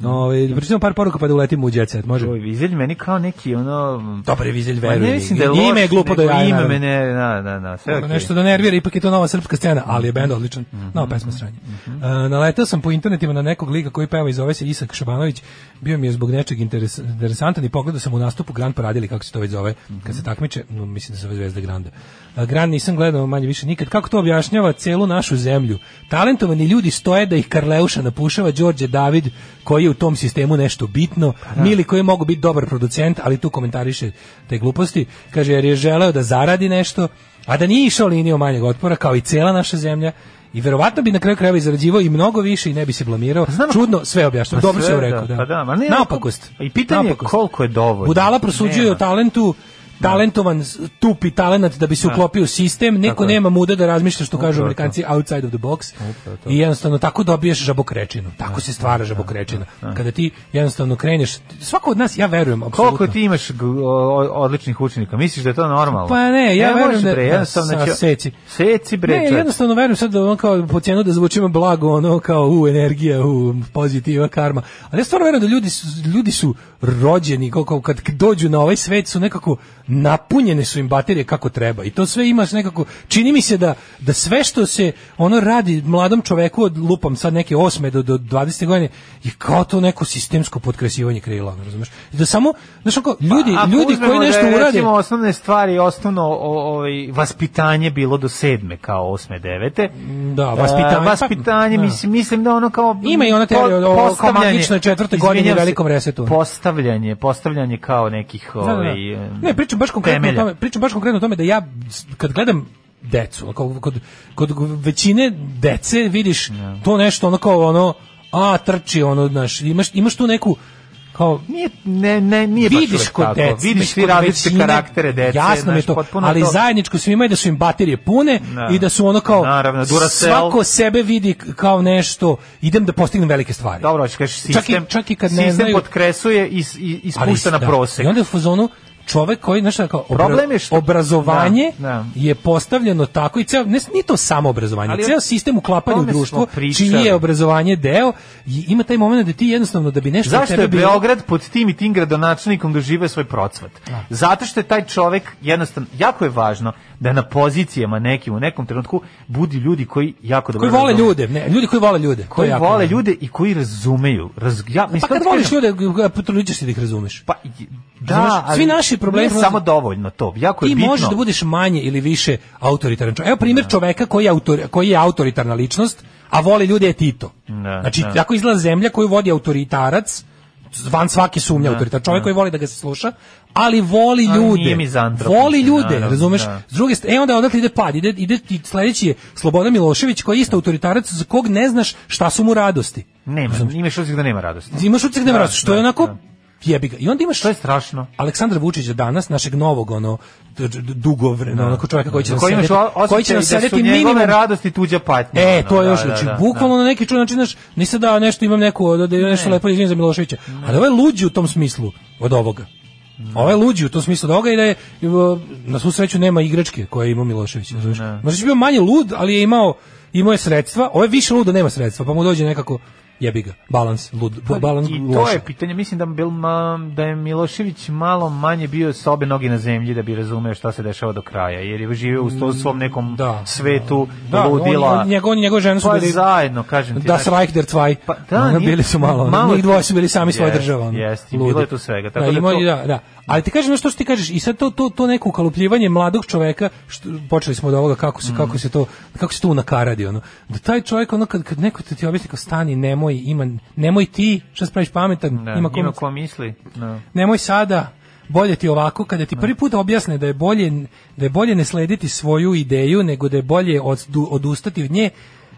Ove, pričamo par poruka pa da uletimo u jet set, može? Oj, Vizelj meni kao neki ono... Dobar je Vizelj, veruj ne mi. mislim da je I ime je loš, glupo nego jaja, Ime naravno. mene, da, da, da, sve okej. Nešto da nervira, ipak je to nova srpska scena, ali je bend odličan. Mhm. Nova pesma sranje. E, naletao sam po internetima na nekog lika koji peva i zove se Isak Šabanović. Bio mi je zbog nečeg interes, interesantan i pogledao sam u nastupu Grand Parade ili kako se to već zove, kad se takmiče, no, mislim da se zove Zvezda Granda. A, Grand nisam gledao manje više nikad. Kako to objašnjava celu našu zemlju? Talentovani ljudi stoje da ih Karleuša napušava, Đorđe David koji je u tom sistemu nešto bitno, Mili koji mogu biti dobar producent, ali tu komentariše te gluposti, kaže jer je želeo da zaradi nešto, a da nije išao linijom manjeg otpora kao i cela naša zemlja i verovatno bi na kraju krajeva i zarađivao i mnogo više i ne bi se blamirao. Čudno sve objašnjava. Pa Dobro sve, se rekao, da. Pa da, ma ne, Naopakost. I pitanje je Naopakost. koliko je dovoljno. Budala prosuđuje o talentu, talentovan tupi talenat da bi se Da. uklopio u sistem, neko nema muda da razmišlja što kažu amerikanci outside of the box i jednostavno tako dobiješ žabokrečinu, tako se stvara žabokrečina. Kada ti jednostavno kreneš, svako od nas, ja verujem, apsolutno. Koliko ti imaš odličnih učenika? Misliš da je to normalno? Pa ne, ja verujem da, da, jednostavno seci. Seci bre. Ne, jednostavno verujem sad da on kao po cijenu da zvučimo blago, ono kao u energija, u pozitiva, karma. Ali ja stvarno verujem da ljudi su, ljudi su rođeni, kao kad dođu na ovaj svet su nekako napunjene su im baterije kako treba. I to sve imaš nekako, čini mi se da, da sve što se ono radi mladom čoveku od lupam sad neke osme do, do 20. godine je kao to neko sistemsko potkresivanje krila, razumeš? I da samo, ako, ljudi, Ako ljudi koji nešto da je, urade, Recimo, osnovne stvari, osnovno ovaj, vaspitanje bilo do sedme, kao osme, devete. Da, vaspitanje, E, vaspitanje, pa, da. mislim, mislim da ono kao... Ima i ona teorija o- o- kao magičnoj godini izvinjam se, velikom resetu. Postavljanje, postavljanje kao nekih... Da, da, da. Ovaj, Ne, pričam baš konkretno o tome, pričam baš konkretno o tome da ja kad gledam decu, kao kod, kod većine dece vidiš to nešto ono kao ono a trči ono znaš, imaš imaš tu neku kao Nije, ne, ne, nije baš vidiš uvek kod tako. dece, Vidiš svi različite većine, karaktere dece. Jasno mi to, potpuno ali to- zajedničko svima je da su im baterije pune Da. i da su ono kao Naravno, svako sebe vidi kao nešto, idem da postignem velike stvari. Dobro, hoćeš kažeš sistem, Čak i- čak i kad ne sistem znaju- potkresuje i, i, i Ali spušta na da. prosek. I onda u fazonu čovek koji znaš kao obra- Problem je što- obrazovanje Da, da. je postavljeno tako i ceo ne nije to samo obrazovanje, Ali ceo sistem uklapanja u društvo čiji je obrazovanje deo i ima taj moment da ti jednostavno da bi nešto Zašto tebe je bilo- Beograd pod tim i tim gradonačelnikom doživio svoj procvat? Zato što je taj čovek jednostavno, jako je važno da na pozicijama nekim u nekom trenutku budi ljudi koji jako dobro koji vole razumeju. ljude, ne, ljudi koji vole ljude, koji jako vole važno. ljude i koji razumeju. Raz, ja, mislim, Pa kad voliš ljude, potrudiš se da ih razumeš. Pa, da, ali svi naši problemi nije samo dovoljno to. Jako je ti bitno. možeš da budeš manje ili više autoritaran. Evo primjer čoveka koji je, autor, koji je autoritarna ličnost, a voli ljude je Tito. Da, znači, da. tako izgleda zemlja koju vodi autoritarac, van svake sumnje Da, autoritar. Čovjek da. koji voli da ga se sluša, ali voli ljude. Voli ljude, naravno, razumeš? da. S druge strane, e onda odatle ide pad, ide, ide ti sledeći je Slobodan Milošević koji je isto autoritarac za kog ne znaš šta su mu radosti. Nema, imaš osjećaj da nema radosti. Imaš utisak da nema Da, radosti, što je da, onako da. Jebi ga. I onda imaš To je strašno. Aleksandra Vučića danas, našeg novog ono d- d- dugovremena, onako čovjeka koji će nas koji sedeti, koji će nas da sedeti njegove minimum radosti tuđa patnja. E, to je još, da, da, znači, da, bukvalno na neki način, znaš, nisam da nešto imam neku, da, da je nešto lepo izvinim za Miloševića, ali ovo je luđi u tom smislu od ovoga. Ovo je luđi u tom smislu od ovoga i da je, na svu sreću nema igračke koje je imao Milošević. Znaš, možda je bio manje lud, ali je imao, imao je sredstva, ovo je više lud da nema sredstva, pa mu dođe nekako, jebi ga, balans, lud, balans Pa I to loša. je pitanje, mislim da, bil, ma, da je Milošević malo manje bio sa obe noge na zemlji da bi razumeo šta se dešava do kraja, jer je živio u sto- svom nekom svetu Da, on, ludila. on, njegov, njegova žena su Pa bili zajedno, kažem ti. Znaš. Reich der Zwei. Pa, da, nije- bili su malo, malo njih dvoje su bili sami svoja Jest, država. ono, jest, i ludi. bilo je tu svega, tako da, da ima to- da, da. Ali ti kažem na što što ti kažeš i sad to to to neko ukalupljivanje mladog čoveka što počeli smo od ovoga kako se Mm. kako se to kako se to unakaradi ono da taj čovjek ono kad kad neko ti objasni kao stani nemoj ima nemoj ti šta se praviš pametan Da, ima ko, ima ko misli. Da. nemoj sada bolje ti ovako kada ti prvi put objasne da je bolje da je bolje ne slediti svoju ideju nego da je bolje od, odustati od nje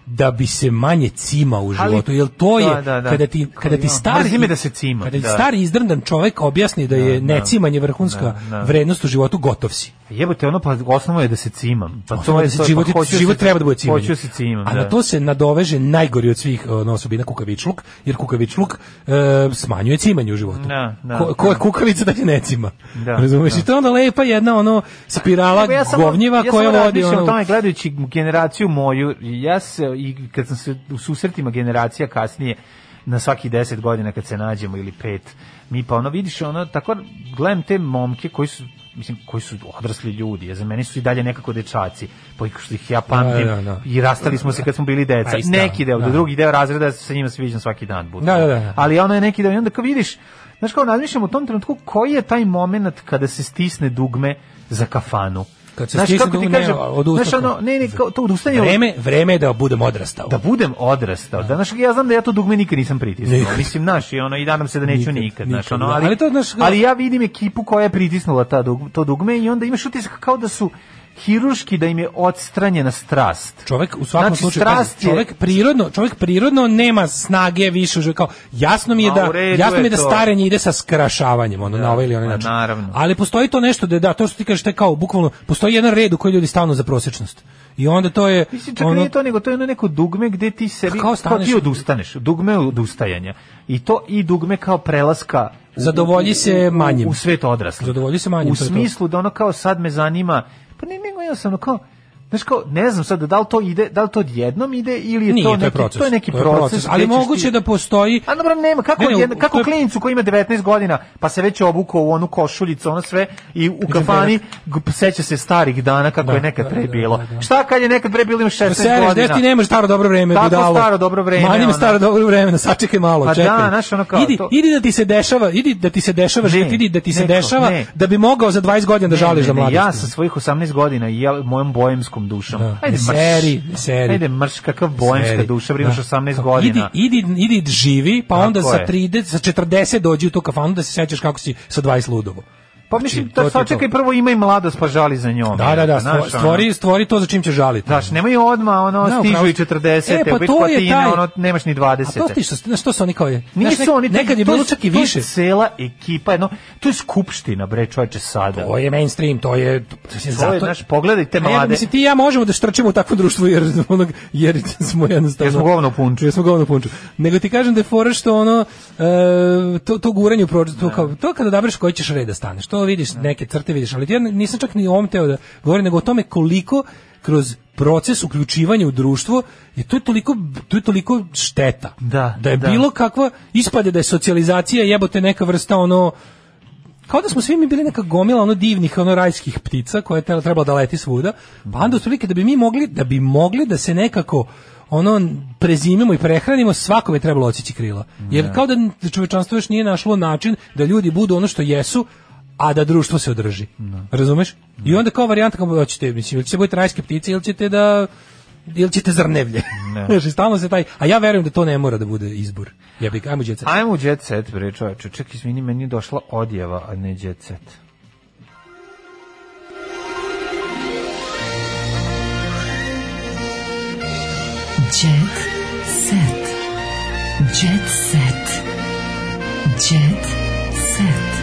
da bi se manje cima u životu jel to je Da, da, da. kada ti kada ti stari da se cima, kada ti da. stari izdrndan čovjek objasni da je Da, necimanje vrhunska Da, da. vrednost u životu gotov si Jebote, ono pa osnovno je da se cimam. Pa to je da to, život, pa život se- treba da bude cimanje. Hoću se cimam, A da. na to se nadoveže najgori od svih ono, osobina kukavičluk, jer kukavičluk e, smanjuje cimanje u životu. Da, da. Ko, ko je kukavica da je ne cima. Da, Razumeš? da. I to je onda lepa jedna ono spirala ja samo- govnjiva ja koja vodi ono... o tome gledajući generaciju moju, ja se, i kad sam se u susretima generacija kasnije, na svaki deset godina kad se nađemo ili pet, mi pa ono vidiš ono, tako gledam te momke koji su mislim, koji su odrasli ljudi, a za mene su i dalje nekako dečaci, po što ih ja pamtim, Da, da, da. i rastali smo se kad smo bili deca. A, isto, neki deo, da. drugi deo razreda se sa njima sviđam svaki dan. bukvalno. Da, da, da. Ali ono je neki deo, i onda kao vidiš, znaš kao razmišljam u tom trenutku, koji je taj moment kada se stisne dugme za kafanu? Kad se Znaš, stisne kako ti kažem, znaš, ono, ne, ne, kao, to odustanje od- Vreme, vreme je da budem odrastao. da budem odrastao. Da, znaš, ja znam da ja to dugme nikad nisam pritisnuo. Nikad. Mislim, znaš, i ono i nadam se da neću Nikad, nikad, znaš, nikad, ono, da. ali, Ali to, znaš, ali ja vidim ekipu koja je pritisnula ta dug, to dugme i onda imaš utisak kao da su hiruški da im je odstranjena strast. Čovjek u svakom Znači, slučaju strast je- čovjek prirodno, čovjek prirodno nema snage više kao jasno mi je da u jasno mi je da starenje ide sa skrašavanjem ono na ovaj ili onaj ma, način. naravno. Ali postoji to nešto da da to što ti kažeš to je kao bukvalno postoji jedan red u koji ljudi stavno za prosječnost. I onda to je Mislim, čak ono- nije to, nego to je ono neko dugme gde ti sebi, Kao kao, staneš- ti odustaneš, dugme odustajanja. I to i dugme kao prelaska u- Zadovolji u- se u- manjim. U svet odraslih. Zadovolji se manjim, U je to. smislu da ono kao sad me zanima, pa ne, nego jednostavno kao, Znaš kao, ne znam sad da li to ide, da li to odjednom ide ili je Nije, to to je neki, proces. to je neki To je proces. proces, ali moguće ti- da postoji A dobro, nema, kako, Ne, ne, jedna, kako je- klinicu koji ima 19 godina, pa se već obukao u onu košuljicu, ono sve, i u kafani seća se starih dana kako Da, je nekad da, pre da, bilo. da, da. Šta kad je nekad pre bilo ima 16 Sereš, godina? gde ti nemaš staro dobro vreme, Kako budalo. staro dobro vreme, ono? staro dobro vreme, sačekaj malo, Pa čekaj. da, znaš, ono kao idi, to- idi da ti se dešava, idi da ti se dešava, Ne, život, idi da ti se dešava, da bi mogao za 20 godina da žališ za ne, mladosti. Ja sa svojih 18 godina i mojom bojemskom dušom. Da. Ajde, mrš. seri, seri. Ajde, mrš, kakav bojemska Seri. duša, imaš Da. 18 Tako, godina. Idi, idi, idi živi, pa Tako onda sa je. 30, sa 40 dođi u tu kafanu da se sećaš kako si sa 20 ludovo. Pa mislim, Znači, to sačekaj prvo ima i mladost pa žali za njom. Da, da, da, Znaš, stvori, stvori to za čim će žaliti. Znaš, nemoj odma ono Da, stižu i si. 40, E, pa to je taj- ono nemaš ni 20. A to ti što, znaš, to su oni kao je. Nisu nek- oni, nekad je bilo čak i to je više. cela ekipa, jedno, to je skupština, bre, čoveče, sada. To je mainstream, to je... To, je, znaš, pogledajte mlade. mislim, ti i ja možemo da štrčimo u takvom društvu jer, [laughs] onog, jer smo jednostavno... Jer smo govno punču. Jer smo govno punču. Nego ti kažem da je fora što ono, e, to, to guranje u to, kao, to kada odabereš koji ćeš red da staneš, to vidiš, neke crte vidiš, ali ja nisam čak ni o ovom teo da govorim, nego o tome koliko kroz proces uključivanja u društvo je to je toliko to je toliko šteta. Da, da je da. bilo kakva ispade da je socijalizacija jebote neka vrsta ono kao da smo svi mi bili neka gomila ono divnih ono rajskih ptica koja je trebala da leti svuda pa onda otprilike da bi mi mogli da bi mogli da se nekako ono prezimimo i prehranimo svakome je trebalo odsjeći krila. Jer kao da čovečanstvo još nije našlo način da ljudi budu ono što jesu a da društvo se održi razumeš i onda kao varijanta kako hoćete mislim ili ćete budete rajske ptice ili ćete da ili ćete zrnevlje Ne. [laughs] Znaš, i stalno se taj a ja verujem da to ne mora da bude izbor jebi ga ajmo đeca Ajmo u jet set, bre, čoveče. Čekaj, izvini, meni je došla odjeva, a ne jet set. Jet set. Jet set. Jet set. Set.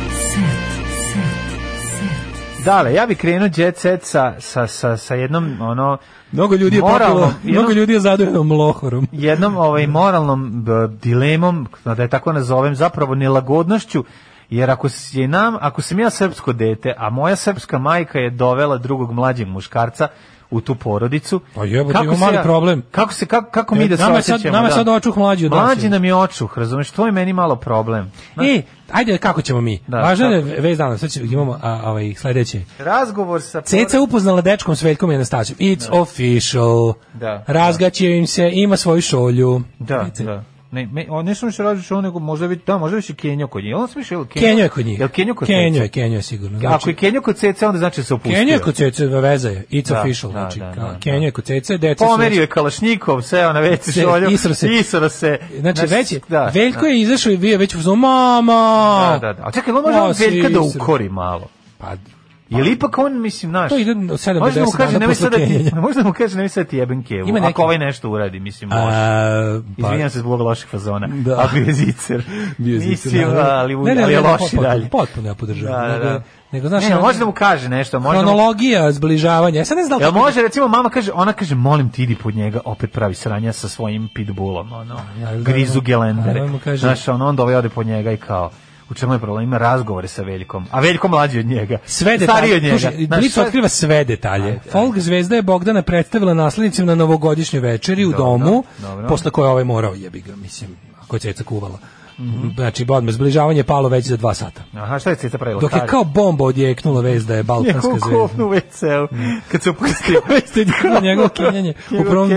Dale, ja bih krenuo jet set sa, sa, sa, sa jednom, ono, Mnogo ljudi je jednom- mnogo ljudi je zadojeno mlohorom. [laughs] jednom ovaj moralnom b, dilemom, da je tako nazovem, zapravo nelagodnošću, jer ako je nam, ako sam ja srpsko dete, a moja srpska majka je dovela drugog mlađeg muškarca u tu porodicu. Pa jebote, imamo mali ja- problem. Kako se kako, kako mi E, da se nama sad- nama da. sad očuh mlađi od Mlađi nam je očuh, razumeš? To je meni malo problem. Znaš, E, ajde, kako ćemo mi? Da, Važno je kako? vez dana, sad ćemo, imamo a, ovaj, sledeće. Razgovor sa Ceca upoznala dečkom s Veljkom i Anastasijom. It's official. Da. Razgaćio im se, ima svoju šolju. Da, da. Ne, me, on ne samo što nego možda bi da, možda više Kenjo kod njih. On se više Kenjo je kod njih. Jel Kenjo kod Kenjo je, Kenjo je sigurno. Ako je Kenjo kod Cece, onda znači da se opustio. Kenjo je kod Cece, veza je. It's Da, official. da, znači, da, kao, da, Kenjo je kod Cece, deca su... Pomerio je Kalašnikov, seo na Se- šolju. isro se. Isro se. Znači, već je, da, Veljko da. je izašao i bio već u mama! Da, da, da. A čekaj, on može Veljka da ukori malo. Pa, Ili ipak on, mislim, naš... To ide od sedam do Možda mu kaže, nemoj posle sad da ti, [laughs] možda mu kaže, nemoj sad da ti jebem kevu. Ima neki- Ako ovaj nešto uradi, mislim, može. Pa- Izvinjam se zbog loših fazona. Da. A bio je zicer. [laughs] Bio je zicer, Mislim, naravno. ali, Ne, ne, ali je ne, loši potpuno- dalje. potpuno ja podržavam. Da, da, Nego- da. znaš, ne, ono- može da mu kaže nešto. Može da mu- zbližavanja. Ja sad ne znam da Jel li to- može, recimo, mama kaže, ona kaže, molim ti idi pod njega, opet pravi sranja sa svojim pitbullom, ono, Ja, da, grizu da. gelendere. Da Znaš, on onda ovaj ode pod njega i kao, u čemu je problem, ima razgovore sa Veljkom, a Veljko mlađi od njega, Sve detalje. od njega. Znaš, Blic sve- otkriva sve detalje. Folk zvezda je Bogdana predstavila naslednicima na novogodišnjoj večeri u Dobro, domu, dobro. posle koje je ovaj morao jebi ga, mislim, ako je ceca kuvala. Znači, odmah zbližavanje je palo već za dva sata. Aha, šta je Ceca pravila? Dok je kao bomba odjeknula vez da je Balkanska zvezda. WC-u. Kad se [laughs] opustio. Njegovo kenjanje. U prvom...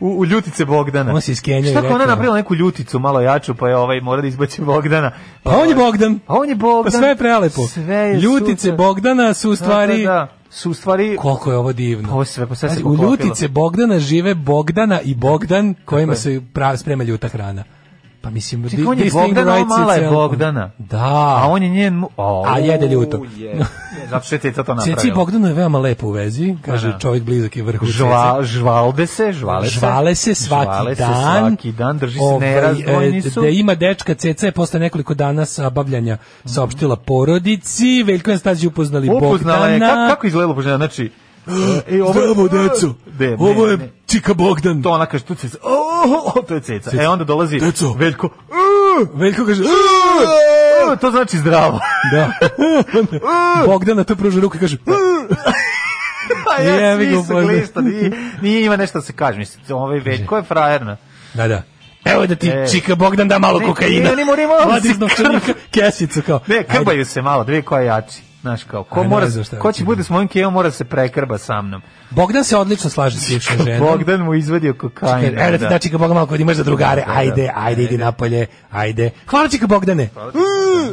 u, u ljutice Bogdana. On se iskenjao Šta ako ona napravila neku ljuticu malo jaču, pa je ovaj mora da izbaci Bogdana. Pa on je Bogdan. A on je Bogdan. Pa sve je prelepo. Sve je Ljutice super. Bogdana su u stvari... Da, da, da. Su u stvari... Koliko je ovo divno. Ovo sve, pa sve se Pazi, u ljutice Bogdana žive Bogdana i Bogdan kojima se pra, sprema ljuta hrana. Pa mislim, Čekaj, di- on je this thing Bogdan, a writes mala je. Bogdana. Da. A on je njen... mu- O, A jede ljuto. Je, zato što je Ceca to napravila. Ceci Bogdanu je veoma lepo u vezi, kaže Da. čovjek blizak je vrhu Žva, žvalde se, žvale se. Žvale se svaki Žvale se dan. svaki dan, drži se Ovaj, nerazdvojni e, su. Da ima dečka Ceca je posle nekoliko dana sabavljanja saopštila porodici, Veljko je Stazić upoznali Upoznala je, Bogdana. kako, kako izgleda upoznala, znači... [gasps] E, Zdravo, deco. De, Ovo je. Čika Bogdan. To ona kaže, tu ceca, o, o, to je ceca. Ceca. E, onda dolazi Deco. Veljko, Veljko kaže, "E, to znači zdravo. da. Bogdana to pruža ruku i kaže, A ja, svi su glišta, nije, nije ima nešto da se kaže, mislim, ovaj Veljko je frajerna. da, da. Evo da ti E. Čika Bogdan da malo Ne, kokaina. ne, ne, mora- mora da Vadi se iz novčanika kesicu kao. Ne, ajde. krbaju se malo, dve koja je jači. Znaš kao, ko, A ne mora, znam šta ko hoće će bude s mojim kevom mora da se prekrba sa mnom. Bogdan se odlično slaže s [laughs] bivšom ženom. Bogdan mu izvadio kokain. Evo da ti da Čika Bogdan malo kod imaš za drugare. Da, da, da. Ajde, ajde, idi napolje. Ajde. Hvala Čika Bogdane. Da,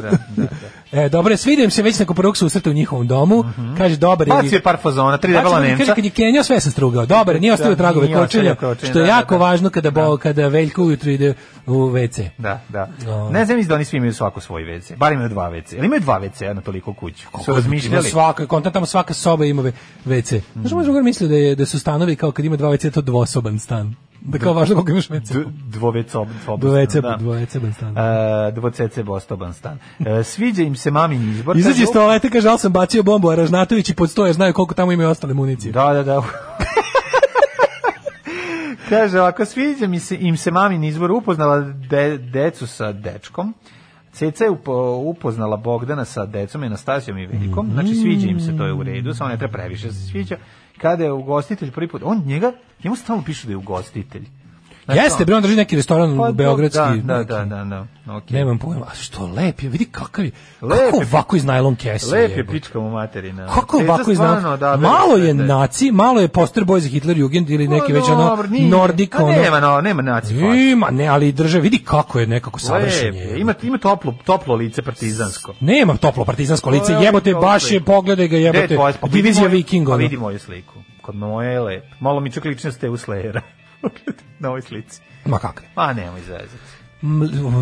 da, da. E, dobro, svidim se već nakon prvog susreta u njihovom domu. Kaže, dobar je. Bacio je par fazona, tri debela Kaže, Nemca. kad je Kenja sve sam strugao. Dobar, nije ostavio Da, tragove kočenja, što je da, jako da, važno kada, bo, kada Veljko ujutru ide u WC. Da, da. O. Ne znam da oni svi imaju svako svoj WC. Bar imaju dva WC. Ali imaju dva WC na toliko kuću. Su Ima razmišljali. svaka, konta tamo svaka soba ima WC. Znaš, moj drugar misli da, je, da su stanovi kao kad ima dva WC, to dvosoban stan. Da kao važno koliko imaš WC. D- Dvovec ob, Dvovece, da. dvoveceban stan. E, dvocece bostoban stan. E, sviđa im se mamin izbor. Izađe iz toalete, kaže, ali sam bacio bombu, a Ražnatović i podstoje, znaju koliko tamo imaju ostale municije. Da, da, da. [laughs] Kaže, ovako sviđa mi se, im se mamin izbor upoznala de, decu sa dečkom. Ceca je upo, upoznala Bogdana sa decom, Anastasijom i Veljkom. Znači, sviđa im se, to je u redu, samo ne treba previše da se sviđa. Kada je ugostitelj prvi put, on njega, njemu stalno piše da je ugostitelj. Znači, Jeste, bre, on drži neki restoran Pa, u Beogradski. Da, da, da, da, da. Okay. Nemam pojma, a što lep je, vidi kakav je, Lep kako je. ovako iz najlon kese Lep je jebote. pička mu materina. Kako ovako iz najlon odabere Malo je te- naci, malo je poster boy za Hitler Jugend ili neki Pa već ono. Nordik, Pa ono. Nema, no, nema naci. Ima, ne, ali drže, vidi kako je nekako savršen je. je. Ima, ima toplo, toplo lice partizansko. Nema toplo partizansko lice, je jebote, baš je, pogledaj ga, je jebote, pa divizija moju- Viking, Pa ono. vidi moju sliku. Kod moje je lep. Malo mi čak lično ste u Slayera. [laughs] Na ovoj slici. Ma kakve? Ma nemoj zezati.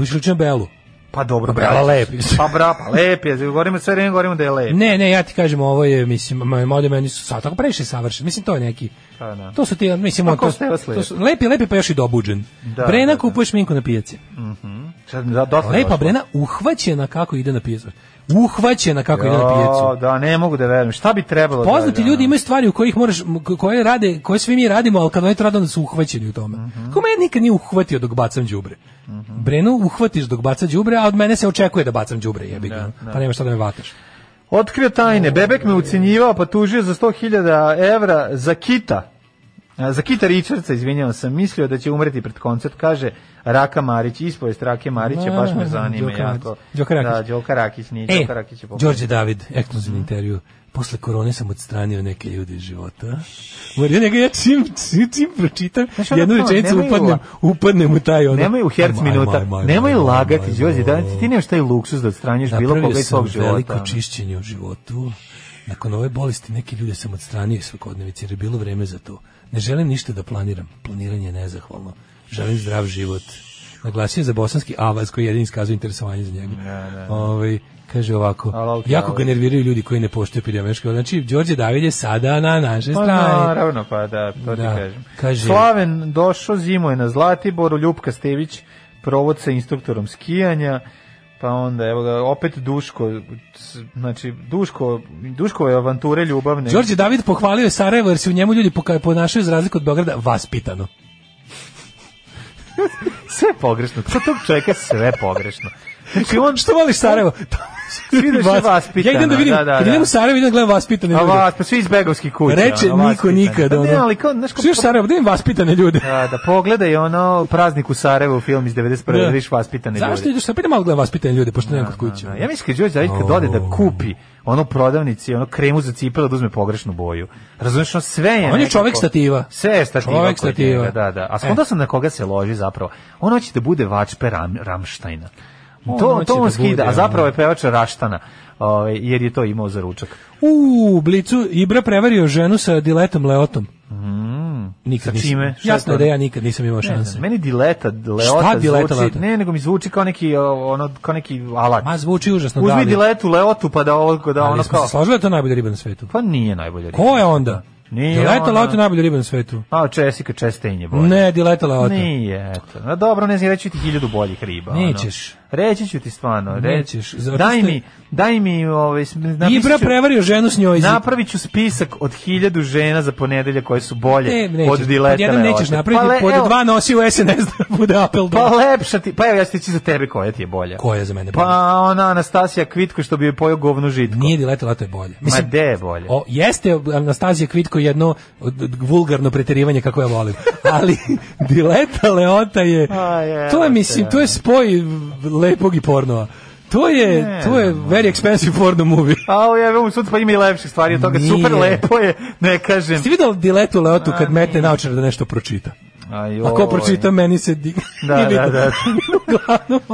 Išličem Belu. Pa dobro, Pa Bela lep. Pa bra, pa lep je. Govorimo sve vreme, govorimo da je lep. Ne, ne, ja ti kažem, ovo je, mislim, mode meni su sad tako previše savršen. Mislim, to je neki, Pa da. to su ti, mislim, on, to, to su, lepi, lepi, pa još i dobuđen. Da, Brena da, da. kupuje šminku na pijaci. Sad, da, dosta Lepa došlo. Brena uhvaćena kako ide na pijacu. Uhvaćena kako ide na pijacu. Da, ne mogu da verujem. Šta bi trebalo Poznati da, da, ljudi imaju stvari u kojih moraš koje rade, koje svi mi radimo, al kad oni to rade onda su uhvaćeni u tome. Mhm. Ko mene nikad nije uhvatio dok bacam đubre. Brenu uhvatiš dok baca đubre, a od mene se očekuje da bacam đubre, jebi ga. Pa nema šta da me vataš. Otkrio tajne. Bebek me ucenjivao, pa tužio za 100.000 evra za kita. Za Kita Richardsa, izvinjavam sam, mislio da će umreti pred koncert, kaže Raka Marić, ispovest Rake Marića, baš me zanima Đoka jako. Đoka Rakić. Da, Đoka Rakić, nije E, Đoka Rakić je. Đorđe David, ekskluzivni intervju. Posle korone sam odstranio neke ljude iz života. Mora, ja njega ja čim, čim, čim pročitam, Znaš, ono jednu rečenicu upadnem, upadnem u taj ono. Nemoj u herc minuta, nemoj lagati, Đorđe, da ti nemaš taj luksus da odstranjuješ bilo Napravio koga iz sam svog života. veliko ono. čišćenje u životu. Nakon ove bolesti neke ljude sam odstranio iz svakodnevice jer je bilo vreme za to. Ne želim ništa da planiram. Planiranje je nezahvalno. Želim zdrav život. Naglasio je za bosanski avaz koji jedini iskazuje interesovanje za njega. Ovaj, kaže ovako, ti jako ga avaz. nerviraju ljudi koji ne poštuju epidemiološke. Znači, Đorđe David je sada na našoj Pa strani. naravno, pa da, to Da, ti kažem. kaže- Slaven došao, zimo je na Zlatiboru, Ljupka Stević provod sa instruktorom skijanja, pa onda evo ga opet Duško, znači Duško, Duškove avanture ljubavne. Đorđe David pohvalio je Sarajevo jer se u njemu ljudi ponašaju za razliku od Beograda vaspitano. [laughs] sve pogrešno. Kod tog čovjeka sve pogrešno. Znači on Što voliš Sarajevo? Svi da Ja idem da vidim, da, da, da. idem u Sarajevo, idem da gledam vaspitane A ljude. vas, pa svi iz begovskih kuća. Reče ono, niko nikada, Pa ne, ali kao, znaš, kao, Svi u Sarajevo, da vidim vaspitane ljude. Da, da pogledaj ono praznik u Sarajevu film iz 91. Da. da vidiš vaspitane ljude. Zašto ideš? Sad idem malo gledam vaspitane ljude, pošto nemam kod kuće. Da, ja mislim kad Đorđe David kad ode da kupi ono prodavnici, ono kremu za cipele da uzme pogrešnu boju. Razumeš, ono sve je On je čovek stativa. Sve je stativa. Čovek kod stativa. Da, da. A skonda sam na koga se loži zapravo. On hoće da bude vačpe Ram, Ramštajna. On To, to on da skida, bude, a zapravo je pevač Raštana. Ovaj, jer je to imao za ručak. U Blicu Ibra prevario ženu sa diletom Leotom. Nikad Sa nisam- čime? Je Jasno je da ja nikad nisam imao šanse. meni dileta, leota Šta dileta, zvuči, leota? ne, nego mi zvuči kao neki, ono, kao neki alat. Ma zvuči užasno Uzmi da. diletu, leotu, pa da ovo, da Ali ono kao... složili da je to najbolja riba na svetu. Pa nije najbolja riba. Ko je onda? Nije Dileta ona. Leota je najbolja riba na svetu. A, Jessica Chastain je bolja. Ne, Dileta Leota. Nije, eto. No, dobro, ne znam, reći ti hiljadu boljih riba. ono. Reći ću ti stvarno. Zato Daj mi, daj mi, ovaj, Ibra prevario ženu s njoj. Napravit ću spisak od hiljadu žena za ponedelje koje su bolje Ne, od dileta Pod jedan nećeš napraviti, Pa le- pod dva nosi u SNS da bude apel Pa lepša ti, pa evo ja ću ti reći za tebe koja ti je bolja. Koja je za mene bolja? Pa ona Anastasija Kvitko što bi je pojao govnu žitko. Nije Dileta Leota je bolja. Ma de je bolje? O, jeste Anastazija Kvitko jedno vulgarno preterivanje kako ja volim. [laughs] Ali Dileta Leota je to je mislim to je spoj lepog i pornova. To je Ne to je very expensive porno movie. A ja mu sud pa ima i lepših stvari od toga. Nije. Super lepo je, ne kažem. Jeste vidjeli Diletu Leotu kad metne naočar da nešto pročita? Aj, Ako pročita, meni se di... Da, [laughs] da, bitno. da. [laughs]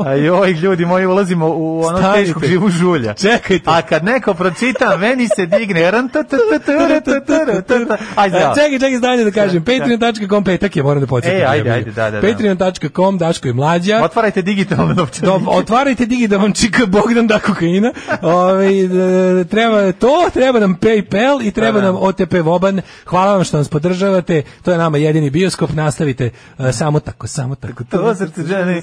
A joj, ljudi moji, ulazimo u ono teško živu žulja. Čekajte. A kad neko pročita, meni se digne. Ajde, čekaj, čekaj, stavljaj da kažem. Patreon.com, petak je, moram da podsjetim. E, ajde, ajde, da, da. Patreon.com, Daško je Mlađa. Otvarajte digitalno novčanike. Otvarajte digitalno čika Bogdan da kokaina. Ove, treba to, treba nam Paypal i treba nam OTP Voban. Hvala vam što nas podržavate. To je nama jedini bioskop. Nastavite samo tako, samo tako. To srce žene.